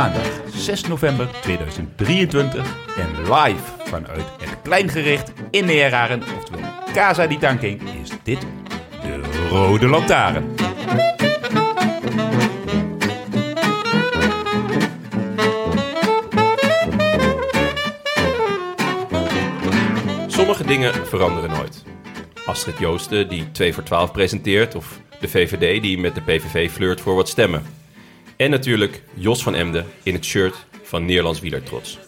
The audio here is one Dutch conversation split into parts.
Maandag 6 november 2023 en live vanuit het Kleingericht in Neeraren, oftewel Casa di Tanking, is dit de Rode Lantaarn. Sommige dingen veranderen nooit. Astrid Joosten die 2 voor 12 presenteert of de VVD die met de PVV flirt voor wat stemmen. En natuurlijk Jos van Emden in het shirt van Nederlands wielertrots.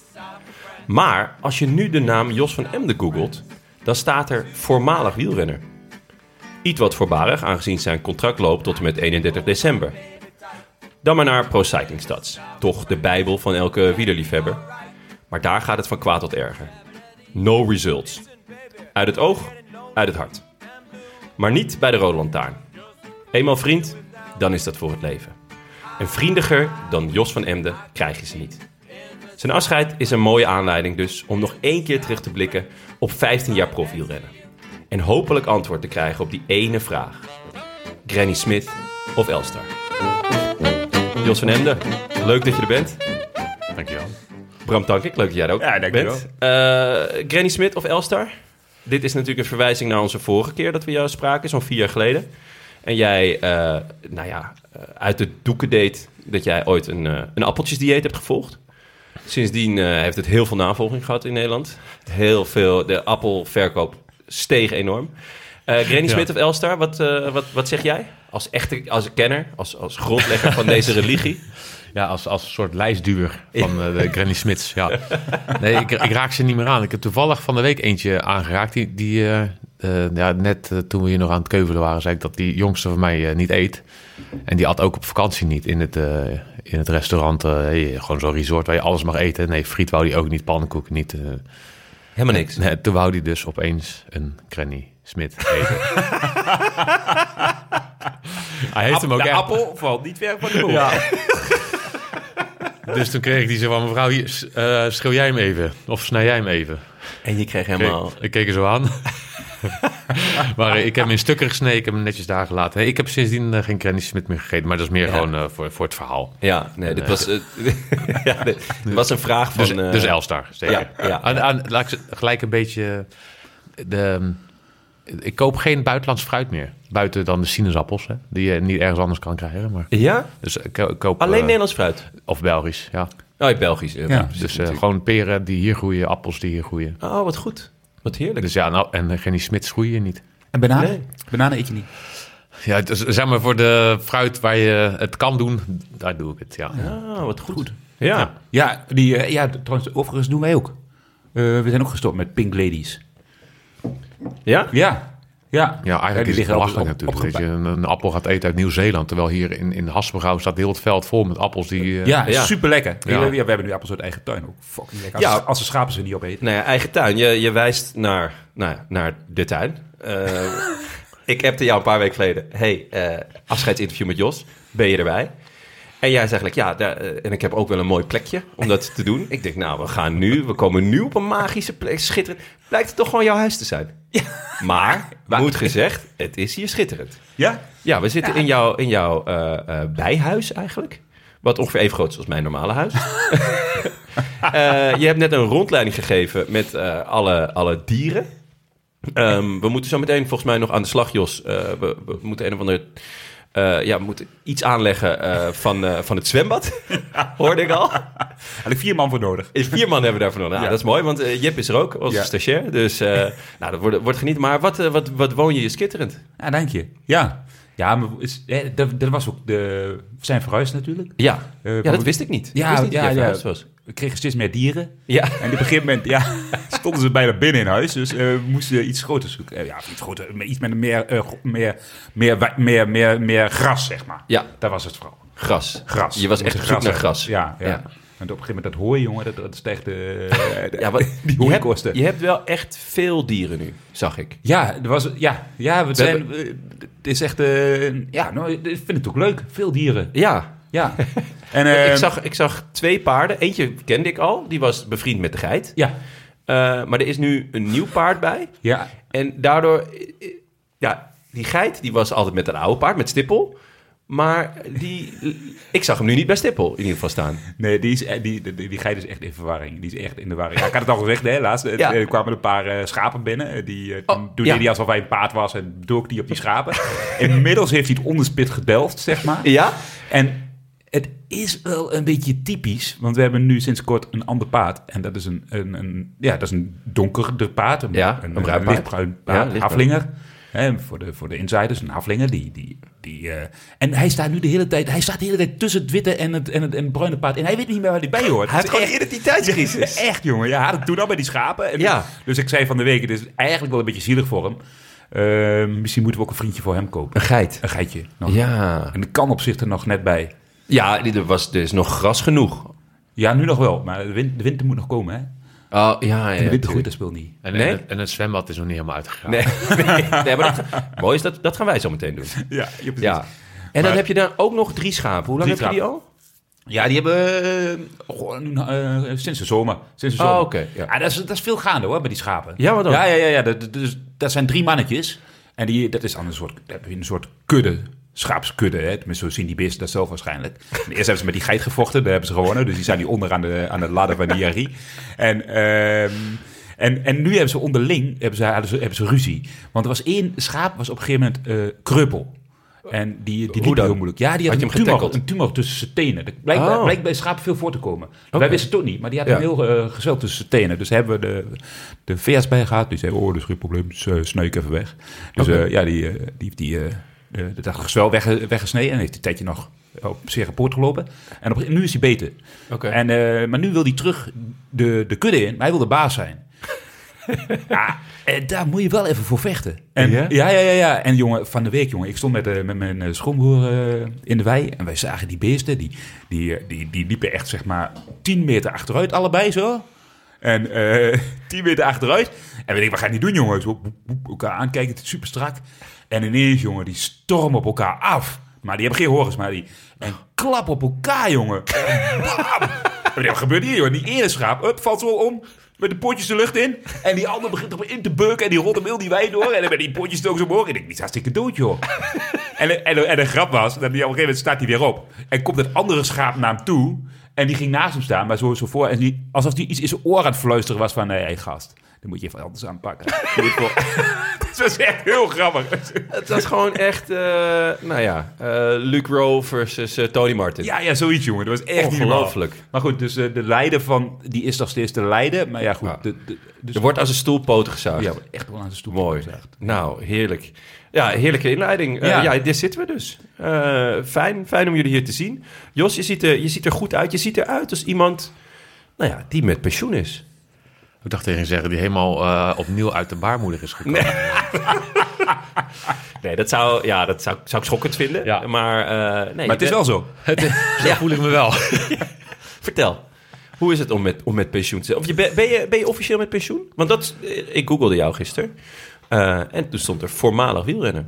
Maar als je nu de naam Jos van Emden googelt, dan staat er voormalig wielrenner. Iets wat voorbarig aangezien zijn contract loopt tot en met 31 december. Dan maar naar Pro Cycling Stats, toch de bijbel van elke wielerliefhebber. Maar daar gaat het van kwaad tot erger. No results. Uit het oog, uit het hart. Maar niet bij de Rode Lantaarn. Eenmaal vriend, dan is dat voor het leven. En vriendiger dan Jos van Emden krijg je ze niet. Zijn afscheid is een mooie aanleiding dus om nog één keer terug te blikken op 15 jaar profielrennen. En hopelijk antwoord te krijgen op die ene vraag. Granny Smith of Elstar? Jos van Emden, leuk dat je er bent. Dankjewel. Bram Tankik, leuk dat jij er ook Ja, dankjewel. bent. Eh, Granny Smith of Elstar? Dit is natuurlijk een verwijzing naar onze vorige keer dat we jou spraken, zo'n vier jaar geleden. En jij, eh, nou ja, eh, uit de doeken deed dat jij ooit een, eh, een appeltjesdieet hebt gevolgd. Sindsdien heeft het heel veel navolging gehad in Nederland. Heel veel, de appelverkoop steeg enorm. Granny Smith of Elstar, wat, wat, wat zeg jij? Als echte, als kenner, als, als grondlegger van deze religie. Ja, als, als soort lijstduwer van de Granny Smits. Ja. Nee, ik, ik raak ze niet meer aan. Ik heb toevallig van de week eentje aangeraakt. Die, die eh, eh, ja, net eh, toen we hier nog aan het keuvelen waren, zei ik dat die jongste van mij eh, niet eet. En die at ook op vakantie niet in het, eh, in het restaurant. eh, hey, gewoon zo'n resort waar je alles mag eten. Nee, friet wou die ook niet, pannenkoeken niet. eh. Helemaal niks. Nee, toen wou hij dus opeens een Granny Smit eten. Hij heeft hem ook de echt... appel valt niet ver van de boom. Ja. dus toen kreeg ik die zo van, mevrouw, hier, eh, schil jij hem even? Of snij jij hem even? En je kreeg Ik, helemaal... ik keek er zo aan. maar ik heb hem in stukken gesneden, ik heb hem netjes daar gelaten. Nee, ik heb sindsdien eh, geen Granny Smit meer gegeten, maar dat is meer Ja. gewoon eh, voor, voor het verhaal. Ja, nee, dit was, eh, ja, dit was een vraag van... Dus, eh, dus Elstar, zeker. ja, ja. Aan, aan, laat ik ze gelijk een beetje... De, ik koop geen buitenlands fruit meer. Buiten dan de sinaasappels, hè, die je niet ergens anders kan krijgen. Maar, Ja? dus ik, ik koop... Alleen Nederlands fruit? Of Belgisch, ja. Oh, in Belgisch. Ja, Dus eh, gewoon peren die hier groeien, appels die hier groeien. Oh, wat goed. Wat heerlijk. Dus ja, nou, en uh, Genny Smits groeien niet. En bananen? Nee. Bananen eet je niet. Ja, dus, zeg maar voor de fruit waar je het kan doen, daar doe ik het, ja. Ah, wat goed. Ja. Ja, die, eh, ja, trouwens, overigens doen wij ook. Eh, we zijn ook gestopt met Pink Ladies. Ja? Ja. Ja, Ja, eigenlijk is het belachelijk op- op- natuurlijk. dat je een, een appel gaat eten uit Nieuw-Zeeland. Terwijl hier in, in Hasselbrouw staat heel het veld vol met appels die... eh, Ja, Ja. super lekker. Ja. We, we hebben nu appels uit eigen tuin ook. Fucking lekker. Ja. Als, als de schapen ze niet opeten. Nou ja, eigen tuin. Je, je wijst naar, nou, ja, naar de tuin. Eh, ik appte jou een paar weken geleden. hey, eh, afscheidsinterview met Jos. Ben je erbij? En jij zegt gelijk, ja, daar, en ik heb ook wel een mooi plekje om dat te doen. Ik denk, nou, we gaan nu, we komen nu op een magische plek. Schitterend. Blijkt het toch gewoon jouw huis te zijn. Maar, moet gezegd, het is hier schitterend. Ja? Ja, we zitten in jouw, in jouw eh, eh, bijhuis eigenlijk. Wat ongeveer even groot is als mijn normale huis. Eh, je hebt net een rondleiding gegeven met eh, alle, alle dieren. Ehm, we moeten zo meteen volgens mij nog aan de slag, Jos. Eh, we, we moeten een of ander... eh, ja, we moeten iets aanleggen eh, van, eh, van het zwembad. Hoorde ik al. Had ik vier man voor nodig. Is vier man hebben we daarvoor nodig. Nou, Ja. Dat is mooi, want Jip is er ook als Ja. stagiair. Dus eh, nou, dat wordt, wordt genieten. Maar wat, wat, wat woon je hier schitterend? Ja, dank je. Ja. Ja, maar is, hè, dat, dat was ook de... We zijn verhuisd natuurlijk. Ja, ja dat wist ik niet. Ja, ik wist niet ja, dat was. We kregen steeds meer dieren. Ja. En op een gegeven moment ja, stonden ze bijna binnen in huis. Dus eh, we moesten iets groter zoeken. Eh, ja, iets groter. Iets met meer, eh, meer, meer, meer, meer, meer gras, zeg maar. Ja. Dat was het vooral. Gras. Gras. Je was echt op zoek naar gras. Ja, ja. Ja. En op een gegeven moment dat hooi, jongen, dat, dat is echt de, de- Ja, wat, die je, hooikosten. je hebt wel echt veel dieren nu, zag ik. Ja, er was, ja, ja, we zijn, eh, het is echt, eh, ja, nou, ik vind het ook leuk. Veel dieren. Ja, Ja. En, ik, zag, ik zag twee paarden. Eentje kende ik al, die was bevriend met de geit. Ja, Eh, maar er is nu een nieuw paard bij. ja, En daardoor, eh, ja, die geit die was altijd met een oude paard, met Stippel. Maar die, ik zag hem nu niet bij Stippel in ieder geval staan. Nee, die, is, eh, die, die, die geit is echt in verwarring. Die is echt in de warring. Ja, ik had het al gezegd, hè, laatst. Ja. Er kwamen een paar schapen binnen. Die, Oh, toen ja. deed hij alsof hij een paard was en dook die op die schapen. Inmiddels heeft hij het onderspit gedelft, zeg maar. Ja? En het is wel een beetje typisch, want we hebben nu sinds kort een ander paard. En dat is een, een, een, ja, dat is een donkerder paard. Een, Ja, een bruin paard. lichtbruin paard, haflinger. Hè, voor, de, voor de insiders, een haflinger. Die, die, die, eh, en hij staat nu de hele tijd, hij staat de hele tijd tussen het witte en het, en het, en het bruine paard. En hij weet niet meer waar hij bij hoort. Hij heeft gewoon echt- een identiteitscrisis. Echt, jongen. Ja, het toen al bij die schapen. En Ja. Dus ik zei van de week, het is eigenlijk wel een beetje zielig voor hem. Eh, misschien moeten we ook een vriendje voor hem kopen. Een geit. Een geitje. Nog. Ja. En dat kan op zich er nog net bij. Ja, er, was, er is nog gras genoeg. Ja, nu nog wel. Maar de, win- de winter moet nog komen, hè? Oh, ja, ja. En de winter groeit tuurlijk. dat speel niet. En, Nee? en, het, en het zwembad is nog niet helemaal uitgegaan. Nee, nee, nee maar dat, mooi is dat, dat gaan wij zo meteen doen. Ja, ja, Ja. En dan heb je daar ook nog drie schapen. Hoe lang heb je die al? Ja, die hebben eh, gewoon, eh, sinds de zomer. Sinds de Oh, zomer. oké, ja. dat, is, dat is veel gaande hoor, bij die schapen. Ja, wat dan? Ja, ja, ja. ja dat, dat- dus, dat zijn drie mannetjes. En die, dat is dan een soort, heb je een soort kudde. Schaapskudde, hè? tenminste zo zien die beesten dat zelf waarschijnlijk. En eerst hebben ze met die geit gevochten, daar hebben ze gewonnen. Dus die zijn nu onder aan de, aan de ladder van de hiërarchie. En, ehm, en, en nu hebben ze onderling hebben ze, hebben ze ruzie. Want er was één schaap, was op een gegeven moment eh kreupel. En die, die liep heel moeilijk. Ja, die had, een, hem tumor, een tumor tussen zijn tenen. Dat blijkt, Oh. blijkt bij schapen veel voor te komen. Wij wisten het ook niet, maar die had Ja. een heel gezeld tussen zijn tenen. Dus hebben we de, de VS bij gehad. Die zei, oh, dat is geen probleem, dus, eh, snij ik even weg. Dus ja, die, die heeft die, eh eh, dat gezwel wegge- weggesneden. En heeft een tijdje nog op zeer poort gelopen. En op, nu is hij beter. Oké. En, eh, maar nu wil hij terug de, de kudde in, maar hij wil de baas zijn. ja, en daar moet je wel even voor vechten. En, Ja? ja? Ja, ja, ja, En jongen, van de week, jongen, ik stond met, eh, met mijn eh, schoonbroer eh, in de wei. En wij zagen die beesten, die, die, eh, die, die liepen echt, zeg maar, 10 meter achteruit, allebei zo. En eh 10 meter achteruit. En we denken, wat gaan die doen, jongen? Zo elkaar aankijken, het is super strak. En ineens, jongen, die stormen op elkaar af. Maar die hebben geen horens, maar die... En klap op elkaar, jongen. En bam! Wat gebeurt hier, jongen? Die ene schaap, up, valt zo om. Met de potjes de lucht in. En die andere begint erop in te beuken. En die rolt hem heel die wei door. En dan met die potjes ook zo omhoog. En ik denk, die is hartstikke dood, joh. En, en, en de grap was, dat die op een gegeven moment staat hij weer op. En komt het andere schaap naar hem toe. En die ging naast hem staan, maar zo, zo voor. En die, alsof hij iets in zijn oor aan het fluisteren was van... Nee, hey, gast, dan moet je even anders aanpakken. dat was echt heel grappig. Het was gewoon echt, eh, nou ja, eh, Luke Rowe versus eh, Tony Martin. Ja, ja, zoiets, jongen. Dat was echt. Ongelooflijk. Maar goed, dus de leider van... Die is nog steeds de leider. Maar ja, goed. Ja. De, de- dus, Er wordt als een stoelpoot gezuigd. ja, wordt echt wel aan de stoel Mooi. Nou, heerlijk. Ja, heerlijke inleiding. Ja. ja. dit zitten we dus. Eh, fijn, fijn om jullie hier te zien. Jos, je ziet, er, je ziet er goed uit. Je ziet eruit als iemand nou ja, die met pensioen is. Ik dacht tegen zeggen die helemaal eh, opnieuw uit de baarmoeder is gekomen. Nee, dat zou, ja, dat zou, zou ik schokkend vinden. Ja. Maar, eh, nee, Maar het is wel zo. Zo voel ik me wel. Vertel. Hoe is het om met, om met pensioen te zijn? Of je, ben, ben, je, ben je officieel met pensioen? Want dat, eh, ik googelde jou gisteren. Eh, en toen stond er voormalig wielrenner.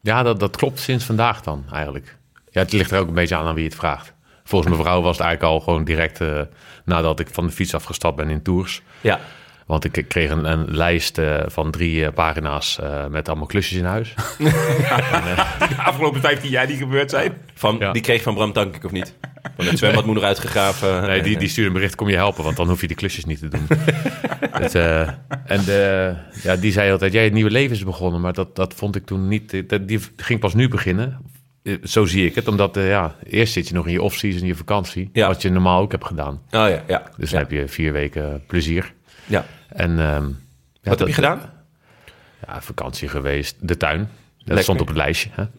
Ja, dat, dat klopt sinds vandaag dan eigenlijk. Ja, het ligt er ook een beetje aan aan wie het vraagt. Volgens mijn vrouw was het eigenlijk al gewoon direct eh, nadat ik van de fiets afgestapt ben in Tours. Ja. Want ik kreeg een, een lijst eh, van drie eh, pagina's eh, met allemaal klusjes in huis. De afgelopen 15 jaar die gebeurd zijn. Van, Ja. Die kreeg van Bram Tankink, of niet? Van het zwembad moet nog uitgegraven. Nee, die, die stuurde een bericht, kom je helpen, want dan hoef je die klusjes niet te doen. Het, eh, en de, ja, die zei altijd, jij het nieuwe leven is begonnen, maar dat, dat vond ik toen niet, dat, die ging pas nu beginnen. Eh, Zo zie ik het, omdat eh, ja, eerst zit je nog in je off-season, in je vakantie, Ja. wat je normaal ook hebt gedaan. Oh ja, ja. Dus ja. dan heb je vier weken plezier. ja. En, ehm, ja, Wat heb je gedaan? Ja, vakantie geweest, de tuin. Dat stond op het lijstje. Hè?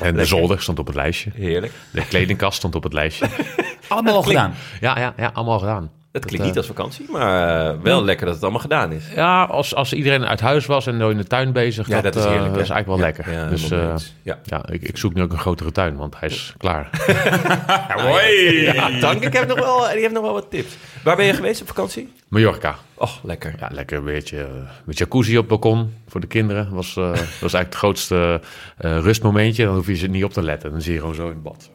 En de zolder stond op het lijstje. Heerlijk. De kledingkast stond op het lijstje. Allemaal al gedaan. Ja, ja, ja allemaal gedaan. Dat klinkt eh, niet als vakantie, maar eh, wel lekker dat het allemaal gedaan is. Ja, als, als iedereen uit huis was en in de tuin bezig, Ja, dat, dat is eh, heerlijk, dat is eigenlijk wel Ja, lekker. ja, dus eh, eens. Ja. ja, ik, ik zoek nu ook een grotere tuin, want hij is klaar. Hoi! Ja, dank. Ik heb nog wel, die heeft nog wel wat tips. Waar ben je geweest op vakantie? Mallorca. Oh, lekker. Ja, lekker een beetje eh, met jacuzzi op het balkon voor de kinderen. Was, eh, was eigenlijk het grootste eh, rustmomentje. Dan hoef je ze niet op te letten. Dan zie je gewoon zo in het bad.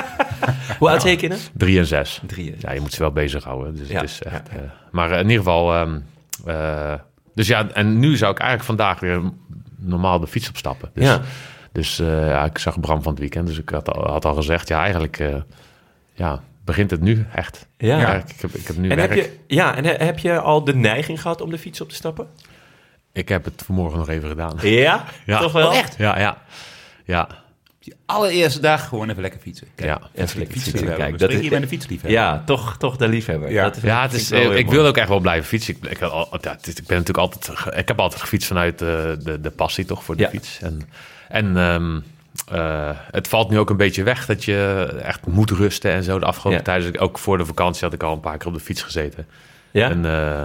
Hoe oud zijn je kinderen? Drie en zes. Drie. Ja, je moet ze wel bezighouden. Dus Ja, het is echt, eh, maar in ieder geval... ehm, eh, dus ja, en nu zou ik eigenlijk vandaag weer normaal de fiets opstappen. Dus, Ja. dus eh, ja, ik zag Bram van het weekend. Dus ik had, al- had al gezegd, ja, eigenlijk eh, ja, begint het nu echt. Ja. ik, heb, ik heb nu En heb werk. je, ja, en he- heb je al de neiging gehad om de fiets op te stappen? Ik heb het vanmorgen nog even gedaan. Ja? Ja. Toch wel? Oh, echt? Ja, ja. Ja, Die allereerste dag gewoon even lekker fietsen. Kijk, Ja, even even lekker fietsen. fietsen. Kijk, Kijk, dat is je bent een fietsliefhebber. Ja, toch, toch de liefhebber. Ja. Dat Ja, het is, ik ik, ik mooi. wil ook echt wel blijven fietsen. Ik, ik, ja, het is- ik ben natuurlijk altijd, ik heb altijd gefietst vanuit eh, de, de passie toch voor de Ja. fiets. En, en ehm, eh, het valt nu ook een beetje weg dat je echt moet rusten en zo. De afgelopen Ja. tijd, dus ook voor de vakantie had ik al een paar keer op de fiets gezeten. Ja? En, eh,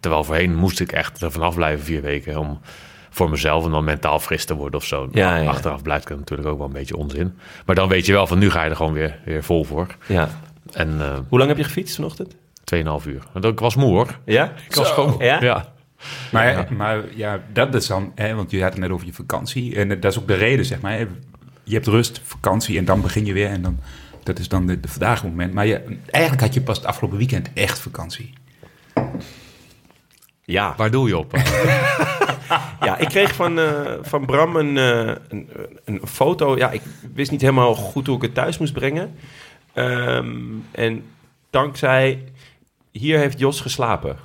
terwijl voorheen moest ik echt er vanaf blijven vier weken om voor mezelf en dan mentaal fris te worden of zo. Ja, ja. Achteraf blijft het natuurlijk ook wel een beetje onzin. Maar dan weet je wel van nu ga je er gewoon weer, weer vol voor. ja. En eh Hoe lang heb je gefietst vanochtend? 2,5 uur. Want ik was moe hoor. Ja? Ik was gewoon Ja? ja. Maar, maar ja, dat is dan, hè, want je had het net over je vakantie. En dat is ook de reden, zeg maar. Je hebt rust, vakantie en dan begin je weer. En dan, dat is dan de, de vandaag moment. Maar je, eigenlijk had je pas het afgelopen weekend echt vakantie. Ja. Waar doe je op? Ja, ik kreeg van, eh, van Bram een, eh, een, een foto. Ja, ik wist niet helemaal goed hoe ik het thuis moest brengen. Ehm, en dankzij... Hier heeft Jos geslapen.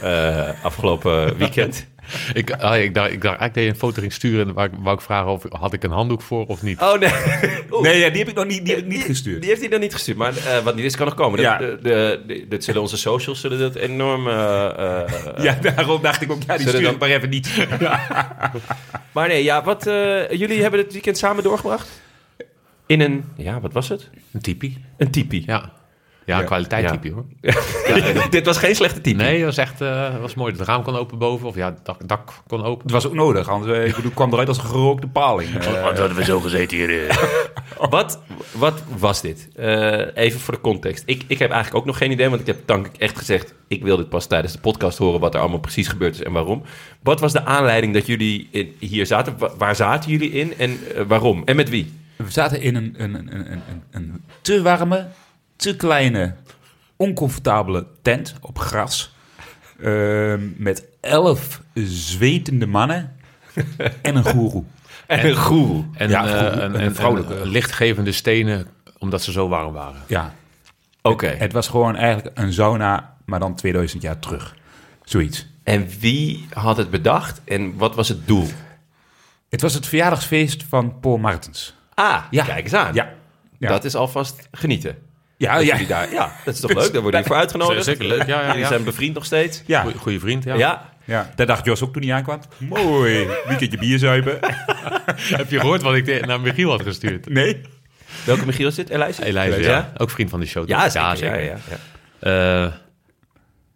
eh, afgelopen weekend. ik, ah, ik, dacht, ik dacht eigenlijk dat je een foto ging sturen... en wou, ik- wou ik vragen of had ik een handdoek voor of niet. Oh, nee. Oeh. Nee, ja, die heb ik nog niet, die heb ik niet Die- gestuurd. Die heeft hij nog niet gestuurd. Maar eh, wat niet is, kan nog komen. Ja. De, de, de, dit zullen onze socials zullen dat enorm... eh, eh, ja, daarom dacht ik ook, ja, die Zullen stuur dan- ik maar even niet. Maar nee, ja, wat, eh, jullie hebben het weekend samen doorgebracht? In een... Ja, wat was het? Een tipi. Een tipi. Ja. Ja, een kwaliteit Ja. tipi hoor. Dit was geen slechte tipi. Nee, dat was echt eh, was mooi. Het raam kon open boven. Of ja, het dak, dak kon open. Het was ook nodig, anders eh, ik bedoel, ik kwam eruit als een gerookte paling. Eh, hadden we zo gezeten hier. Wat, wat was dit? Eh, even voor de context. Ik, ik heb eigenlijk ook nog geen idee, want ik heb dank ik echt gezegd... ik wil dit pas tijdens de podcast horen wat er allemaal precies gebeurd is en waarom. Wat was de aanleiding dat jullie in- hier zaten? Wa- waar zaten jullie in en eh, waarom? En met wie? We zaten in een, een, een, een, een, een te warme, te kleine, oncomfortabele tent op gras. Ehm, met elf zwetende mannen en een goeroe. En een goeroe. En, Ja, eh, en, een en, vrouwelijke. en lichtgevende stenen, omdat ze zo warm waren. Ja, Oké. het was gewoon eigenlijk een sauna, maar dan 2000 jaar terug. Zoiets. En wie had het bedacht en wat was het doel? Het was het verjaardagsfeest van Paul Martens. Ah, Ja. kijk eens aan. Ja, ja. Dat is alvast genieten. Ja, Dat ja. Daar, ja, dat is toch leuk? Daar worden jullie voor uitgenodigd. Zeker leuk, ja, ja, Jullie ja. zijn bevriend nog steeds. ja. Goeie, goeie vriend, ja. Ja. ja. Dat dacht Jos ook toen hij aankwam. Mooi, weekendje bier zuipen. Heb je gehoord wat ik naar Michiel had gestuurd? Nee. Welke Michiel is dit? Elijah? Elijah, Ja? ja. Ook vriend van de show. Ja, zeker. Ja, ja, ja. Eh,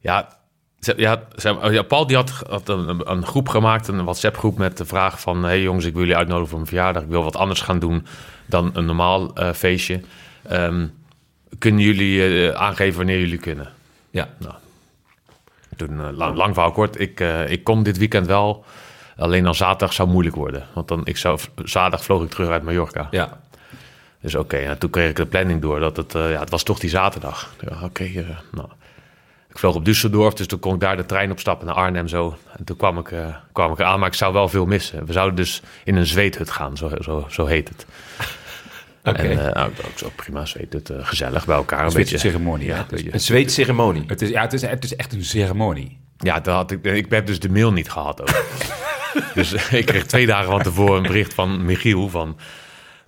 ja, ze, ja, ze, oh ja, Paul die had, had een, een groep gemaakt, een WhatsApp-groep met de vraag van... hey jongens, ik wil jullie uitnodigen voor mijn verjaardag. Ik wil wat anders gaan doen dan een normaal eh, feestje. Ehm, kunnen jullie eh, aangeven wanneer jullie kunnen? Ja. Toen, eh, lang, lang verhaal kort, ik, eh, ik kon dit weekend wel. Alleen dan zaterdag zou moeilijk worden. Want dan, ik zou, zaterdag vloog ik terug uit Mallorca. ja. Dus oké, en toen kreeg ik de planning door dat het, ja, het was toch die zaterdag. Ja, oké, nou. Ik vloog op Düsseldorf, dus toen kon ik daar de trein opstappen naar Arnhem zo. En toen kwam ik, kwam ik aan, maar ik zou wel veel missen. We zouden dus in een zweethut gaan, zo, zo, zo heet het. Oké. En uh, nou, ook zo prima zweethut, uh, gezellig bij elkaar. Een, beetje beetje ceremonie. Ja, Ja, een Zweedse ceremonie. Het is, ja, het is, het is echt een ceremonie. Ja, dat had ik, ik heb dus de mail niet gehad ook. dus eh, ik kreeg twee dagen van tevoren een bericht van Michiel van...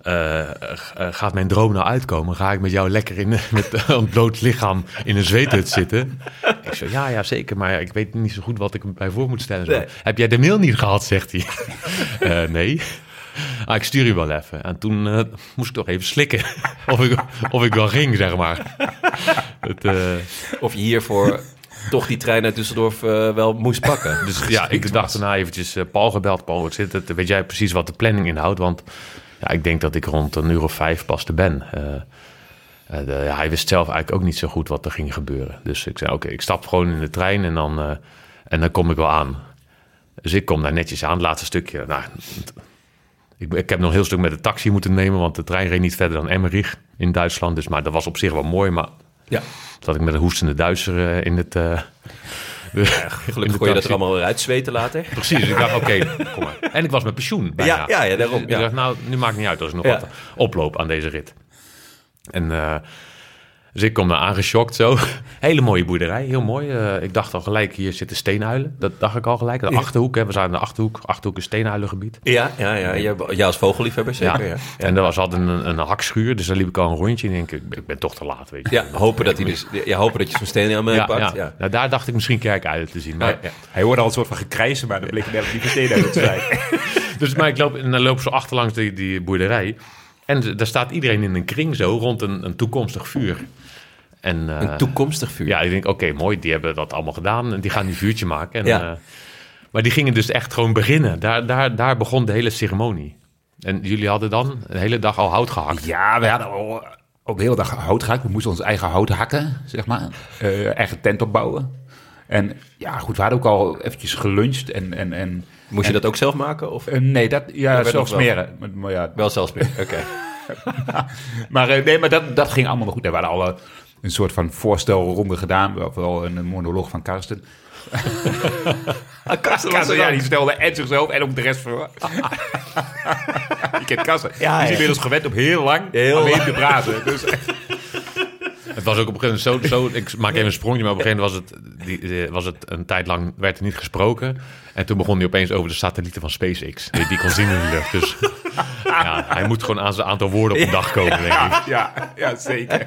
eh, eh, gaat mijn droom nou uitkomen? Ga ik met jou lekker in, met een bloot lichaam in een zweethut zitten? Ik zo, ja, ja, zeker, maar ik weet niet zo goed wat ik me bij voor moet stellen. Nee. Heb jij de mail niet gehad, zegt hij. Eh, nee. Ah, ik stuur je wel even. En toen eh, moest ik toch even slikken of ik, of ik wel ging, zeg maar. Het, eh, Of je hiervoor toch die trein uit Düsseldorf eh, wel moest pakken. dus ja, ik dacht daarna eventjes Paul gebeld. Paul, wat zit het? Weet jij precies wat de planning inhoudt? Want ja, ik denk dat ik rond een uur of vijf pas te ben. De- ja, hij wist zelf eigenlijk ook niet zo goed wat er ging gebeuren. Dus ik zei, oké, ik stap gewoon in de trein en dan, en dan kom ik wel aan. Dus ik kom daar netjes aan, het laatste stukje. Nou, ik, ik heb nog een heel stuk met de taxi moeten nemen, want de trein reed niet verder dan Emmerich in Duitsland. Dus, maar dat was op zich wel mooi, maar Ja. zat ik met een hoestende Duitser eh, in het... eh, de- Gelukkig kon je dat er allemaal weer uitzweten later. Precies, dus ik dacht, oké, kom maar. En ik was met pensioen bijna. Ja, ja, ja, daarom, Dus ja. ik dacht, nou, nu maakt het niet uit als ik nog wat oploop aan deze rit. En eh, dus ik kom daar aangeschokt zo. Hele mooie boerderij, heel mooi. Eh, ik dacht al gelijk, hier zitten steenuilen. Dat dacht ik al gelijk. De Achterhoek, hè. we zaten in de Achterhoek. Achterhoek is steenuilengebied. Ja, ja, ja. Jij, jij als vogelliefhebber zeker, ja. En er was altijd een, een hakschuur, dus daar liep ik al een rondje. En denk ik, ik ben toch te laat, weet je. Ja, hopen dat, hij dus, ja, hopen dat je zo'n steen aan mee ja, pakt. ja. Ja. Nou, daar dacht ik misschien kerkuilen te zien. Maar, Ja, ja. Hij hoorde al een soort van gekrijzen, maar dat bleek net niet meteen uit te zijn. Dus maar ik loop, en dan loop ik zo achterlangs die, die boerderij. En daar staat iedereen in een kring zo rond een, een toekomstig vuur. En, eh, Een toekomstig vuur. Ja, ik denk, oké, mooi, die hebben dat allemaal gedaan. En die gaan die vuurtje maken. En, Ja. eh, maar die gingen dus echt gewoon beginnen. Daar, daar, daar begon de hele ceremonie. En jullie hadden dan een hele dag al hout gehakt. Ja, we hadden al ook de hele dag hout gehakt. We moesten ons eigen hout hakken, zeg maar. Eh, eigen tent opbouwen. En ja, goed, we hadden ook al eventjes geluncht. En, en, en, Moest je dat ook zelf maken? Of eh, nee, dat, ja, zelf smeren. Maar, maar ja, wel zelfs meer? Oké. maar, eh, nee, maar dat, dat ging allemaal goed. Er waren al eh, een soort van voorstelronde gedaan. Wel een monoloog van Karsten. Ah, Karsten Karsten, ja, die stelde en zichzelf en ook de rest voor. Je kent Karsten. Ja, die is inmiddels gewend om heel lang Heel alleen lang. te praten. Dus, Het was ook op een gegeven moment zo, zo ik maak even een sprongje, maar op een gegeven moment was het, die, was het een tijd lang, werd er niet gesproken. En toen begon hij opeens over de satellieten van SpaceX, die die kon zien in de lucht. Dus ja, hij moet gewoon aan zijn aantal woorden op een dag komen, denk ik. ja, ja, zeker.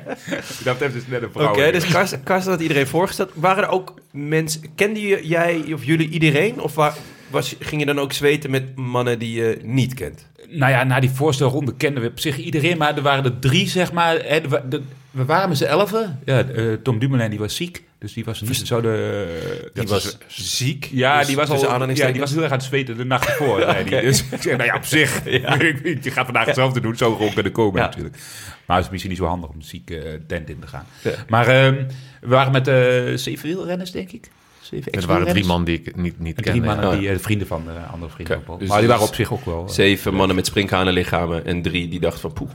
Dat heeft dus net een vrouw. Oké, dus Karsten, Karsten had iedereen voorgesteld. Waren er ook mensen... Kende je, jij of jullie iedereen? Of wa- was, ging je dan ook zweten met mannen die je niet kent? Nou ja, na die voorstelronde kenden we op zich iedereen, maar er waren er drie, zeg maar. Hè, de- de- we waren met z'n elfen. Ja, eh, Tom Dumoulin die was ziek, dus die was niet zo de... Die was ziek. Ja, Dus die was, al, ja, die was heel erg aan het zweten de nacht ervoor. die. Dus ik zeg, nou ja, op zich. je gaat vandaag hetzelfde doen, zo gewoon kunnen komen Ja. natuurlijk. Maar het is misschien niet zo handig om ziek eh, tent in te gaan. Ja. Maar ehm, we waren met eh zeven wielrenners, denk ik. Zeven Er waren drie mannen die ik niet, niet En Drie kende. mannen, ja. die, eh, vrienden van de andere vrienden Paul. dus- maar die waren dus- op zich ook wel... eh, Zeven mannen met sprinkhanenlichamen en drie die dachten van... Poeh,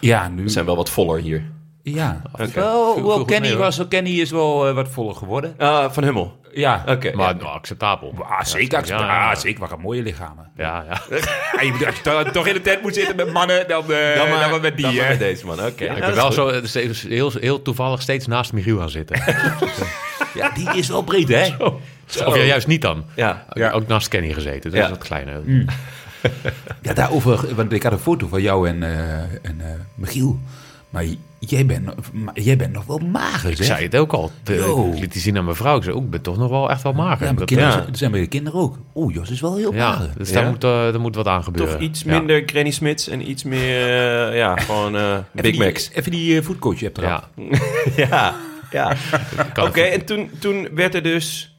ja, nu... we zijn wel wat voller hier. Ja, Oké. wel, wel Kenny, mee, was, Kenny is wel eh, wat voller geworden. Ah, van Hummel. Ja, Oké. Maar ja. nou, acceptabel. Ah, zeker. Ja, Ja, ja. zeker. Waren mooie lichamen. Ja, ja. Als je to- toch in de tent moet zitten met mannen, dan, eh dan, maar, met die. dan met deze man. Oké. ik ben wel is zo steeds- heel, heel toevallig steeds naast Michiel gaan zitten. Ja, die is wel breed, hè? Of ja, juist niet dan. Ja. Ja. Ook naast Kenny gezeten. Dat Ja. is wat kleiner. Ja, daarover, want ik had een foto van jou en, eh, en eh, Michiel. Maar jij bent, maar jij bent nog wel mager, Ik zeg. zei het ook al. De, ik liet die zien aan mijn vrouw. Ik zei, oh, ik ben toch nog wel echt wel mager. Ja, mijn Dat, kinderen, ja. zijn- bij de kinderen ook. Oeh, Jos is wel heel Ja, mager. dus Ja? daar, moet, eh, daar moet wat aan gebeuren. Toch iets Ja. minder Granny Smits en iets meer, eh, ja, gewoon eh, Big die- Macs. Even die uh, foodcoach hebt eraf. Ja, Ja, ja. Oké, en toen, toen werd er dus...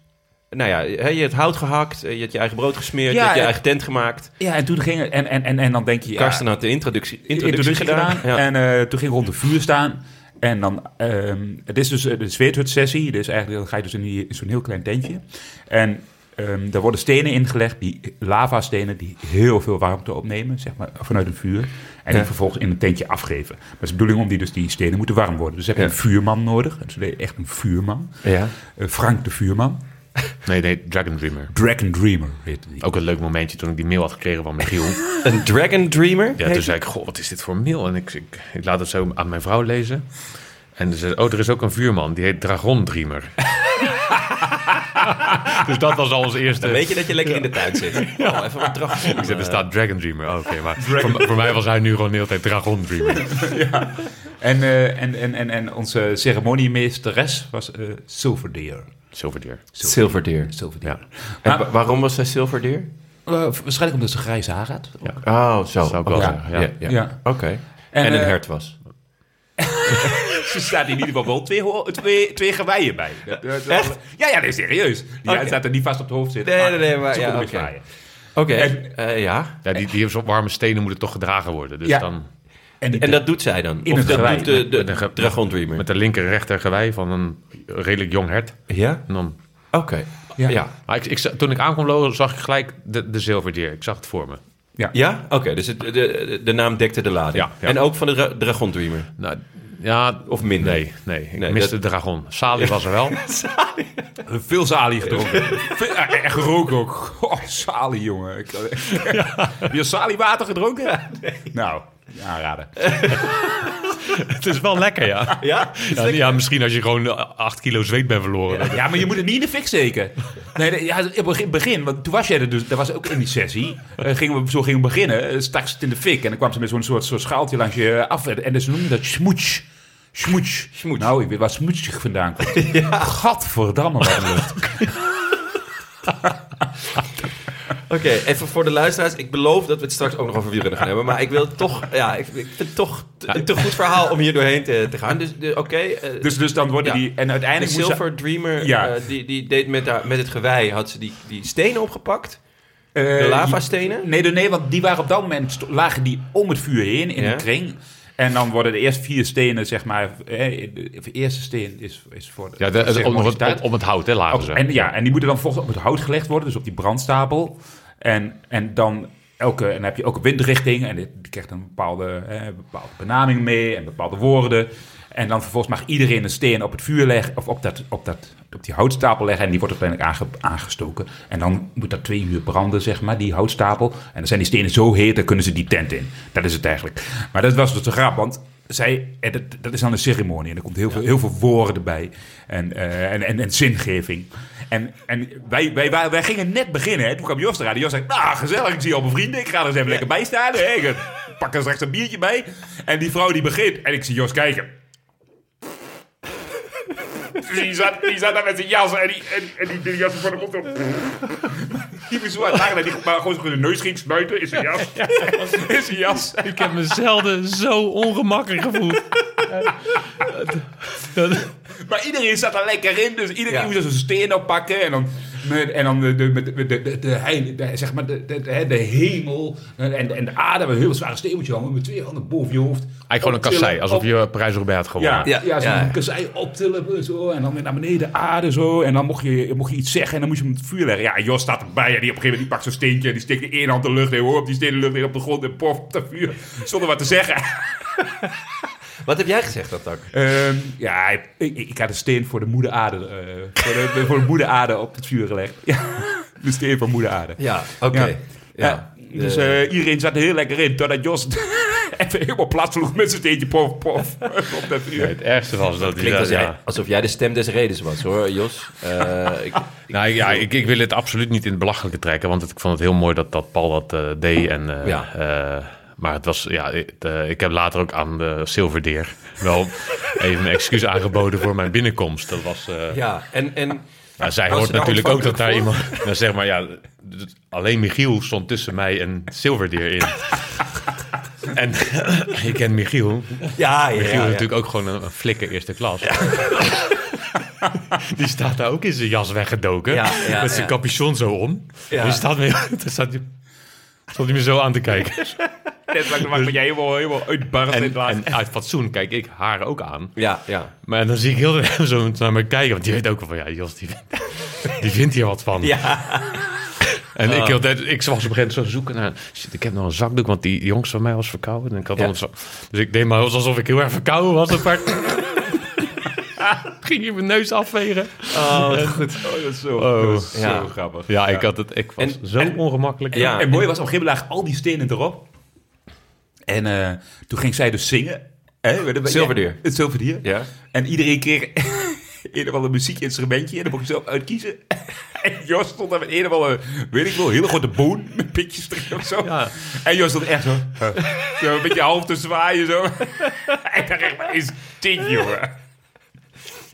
Nou ja, hè, je hebt hout gehakt, eh, je had je eigen brood gesmeerd, Ja, je had je en- eigen tent gemaakt. Ja, en toen ging en, en, en, en dan denk je... Ja, Karsten had de introductie, introductie, introductie gedaan. gedaan. Ja. En eh, toen ging ik rond de vuur staan. En dan, ehm, het is dus de zweethut-sessie. Dus eigenlijk dan ga je dus in, in zo'n heel klein tentje. En ehm daar worden stenen ingelegd, die lavastenen die heel veel warmte opnemen, zeg maar, vanuit een vuur. En die Ja. vervolgens in een tentje afgeven. Maar het is de bedoeling om die, dus die stenen moeten warm worden. Dus heb je Ja. een vuurman nodig. Dus echt een vuurman. ja. Eh, Frank de vuurman. Nee, nee, Dragon Dreamer. Dragon Dreamer heette die. Ook een leuk momentje toen ik die mail had gekregen van Michiel. Een Dragon Dreamer? Ja, toen zei ik, goh, wat is dit voor mail? En ik, ik, ik laat het zo aan mijn vrouw lezen. En ze oh, er is ook een vuurman, die heet Dragon Dreamer. dus dat was al ons eerste... Dan weet je dat je lekker in de tuin zit. Oh, even wat drachen. Ik zei, er staat Dragon Dreamer. Oh, Oké, maar voor, voor mij was hij nu gewoon de hele tijd Dragon Dreamer. En, eh, en, en, en, en onze ceremoniemeesteres was eh Silverdeer. Zilverdeer. Zilverdeer. Zilverdeer. Ja. En Maar- waarom was zij zilverdeer? Eh, waarschijnlijk omdat ze grijze haar had. Ja. Oh, zo. Zou ik wel Oké. zeggen, ja. ja. Ja. Oké. En, En, een hert was. Ze staat in ieder geval wel twee, twee, twee geweien bij. Wel- Ja, ja, nee, serieus. Die Oké. staat er niet vast op het hoofd zitten. Nee, nee, nee, maar ja, oké. Oké. eh, ja. Ja, die, die op warme stenen moeten toch gedragen worden. Dus Ja. dan En, En dat doet zij dan? In of dat gewei. doet de, Dragon Dreamer? met de linker rechter gewei van een redelijk jong hert. Ja? En dan, Oké. Ja. Ja. maar ik, ik, toen ik aankwam lopen, zag ik gelijk de, de zilverdeer. Ik zag het voor me. Ja? Oké, dus het, de, de, naam dekte de lading. Ja, ja. En ook van de Dra- Dragon Dreamer? Nou, ja, Of minder? Nee, nee. Ik Nee, miste de dragon. Sali was er wel. veel salie gedronken. Veel- En geroken ook. Oh, salie, jongen. Ik, Heb je salie water gedronken? Nou, aanraden. het is wel lekker, ja. Ja? Ja, ja, misschien als je gewoon 8 kilo zweet bent verloren. Ja, maar je moet het niet in de fik steken. Nee, nee, ja, op het begin, want toen was jij er dus, dat was ook in die sessie. eh, gingen we, zo gingen we beginnen, eh, stak ze het in de fik. En dan kwam ze met zo'n soort, soort schaaltje langs je af. En, en dus noemden dat smoets. Smoets. Nou, ik weet waar smoetsig vandaan komt. Gadverdamme, wat lucht. Oké, even voor de luisteraars. Ik beloof dat we het straks ook nog over wielrennen gaan hebben. Maar ik wil toch... Ja, ik, ik vind het toch te- een te goed verhaal om hier doorheen te, te gaan. Dus de- oké. eh, Dus, dus dan worden Ja. die... En de uiteindelijk ze- Silver Dreamer, Ja. eh, die, die deed met, haar, met het gewei, had ze die, die stenen opgepakt. eh, De lavastenen. Nee, nee, nee, want die waren op dat moment lagen die om het vuur heen in Ja. een kring. En dan worden de eerste vier stenen, zeg maar. Eh, de eerste steen is, is voor de. Ja, de, het- om, het, om het hout, hè, lagen ze. en, ja, en die moeten dan volgens op het hout gelegd worden, dus op die brandstapel. En, en dan elke, en dan heb je ook windrichting en die die krijgt een bepaalde, eh, bepaalde benaming mee en bepaalde woorden. En dan vervolgens mag iedereen een steen op het vuur leggen, of op, dat, op, dat, op die houtstapel leggen. En die wordt uiteindelijk aange, aangestoken. En dan moet dat twee uur branden, zeg maar, die houtstapel. En dan zijn die stenen zo heet, dan kunnen ze die tent in. Dat is het eigenlijk. Maar dat was dus de grap, want zij, en dat, dat is dan een ceremonie. En er komt heel, veel, heel veel woorden bij. En, eh, en, en, en zingeving. En, en wij, wij, wij, wij gingen net beginnen. Hè. Toen kwam Jos eraan. En Jos zei, nou gezellig, ik zie al mijn vrienden. Ik ga er eens even lekker bij staan. Hè. Ik pak er straks een biertje bij. En die vrouw die begint. En ik zie Jos kijken. Die zat, die zat daar met zijn jas en die, en, en die, die jas voor de mond op. Die was zo aan het lachen dat hij maar gewoon zijn neus ging snuiten in zijn jas. In zijn jas. Ik heb me zelden zo ongemakkelijk gevoeld. Maar iedereen zat er lekker in, dus iedereen Ja. moest zijn steen oppakken en dan, met, en dan de, de, de, de, de, zeg maar de, de, de, hemel en, en de aarde, een heel zware steen moet je hangen met twee handen boven je hoofd. Eigenlijk gewoon een kassei, alsof op- je Parijs-Roubaix had gewonnen. Ja, ja, Ja, zo'n ja. kassei optillen zo, en dan weer naar beneden aarde zo. En dan mocht je, mocht je iets zeggen en dan moest je hem op het vuur leggen. Ja, Jos staat erbij en die op een gegeven moment die pakt zo'n steentje en die steekt de ene hand de lucht in, hoor, op die steen de lucht in op de grond en pof op het vuur. Zonder wat te zeggen. Wat heb jij gezegd, dat tak? Ehm, ja, ik, ik, ik had een steen voor de moeder aarde, eh, voor, de, voor de moeder aarde op het vuur gelegd. Ja, de steen voor moeder aarde. Ja, oké. Ja. Ja. Ja, dus eh, iedereen zat er heel lekker in, totdat Jos even helemaal plat sloeg met zijn steentje pof, pof, op dat vuur. Ja, het ergste was dat hij... Als ja. alsof jij de stem des redens was, hoor, Jos. Eh, ik, Nou, ik- ja, ik, ik wil het absoluut niet in het belachelijke trekken, want het- ik vond het heel mooi dat, dat Paul dat eh, deed. En, eh, Ja. Maar het was, ja, het, ik heb later ook aan de Silverdeer wel even een excuus aangeboden voor mijn binnenkomst. Dat was, eh, ja, en... en nou, zij hoort natuurlijk ook dat daar iemand, nou, zeg maar, ja, d- alleen Michiel stond tussen mij en Silverdeer in. en ik ken Michiel. ja, ja, Michiel is ja. natuurlijk ook gewoon een, een flikker eerste klas. Die staat daar ook in zijn jas weggedoken. Met zijn capuchon zo om. Ja. Staat staat stond hij me zo aan te kijken. Net mag jij helemaal, helemaal uitbarren in En, en uit fatsoen kijk ik haar ook aan. Ja, ja. Maar dan zie ik heel erg zo naar me kijken. Want die weet ook wel van, ja, Jos, die, die vindt hier wat van. Ja, En ik, heel de tijd- ik was op een gegeven moment zo zoeken naar... Shit, ik heb nog een zakdoek, want die jongens van mij was verkouden. En ik had Ja. zak- dus ik deed maar alsof ik heel erg verkouden was. Een paar... Ging je mijn neus afvegen. oh, goed. Oh, dat is zo, Oh. dat is Ja. zo grappig. Ja, ik, had het, ik was En- zo en- ongemakkelijk. Ja. En mooi was, op een gegeven moment al die stenen erop. En eh, toen ging zij dus zingen. Hè, een- Zilverdier. Het zilverdier. Ja. En iedereen kreeg een of ander muziekinstrumentje. En dan mocht je zelf uitkiezen. En Jos stond daar met een of andere, weet ik wel, een hele grote boon. Met pitjes erin of zo. Ja. En Jos stond echt zo. zo een beetje half te zwaaien zo. En dacht echt, maar is dit, jongen?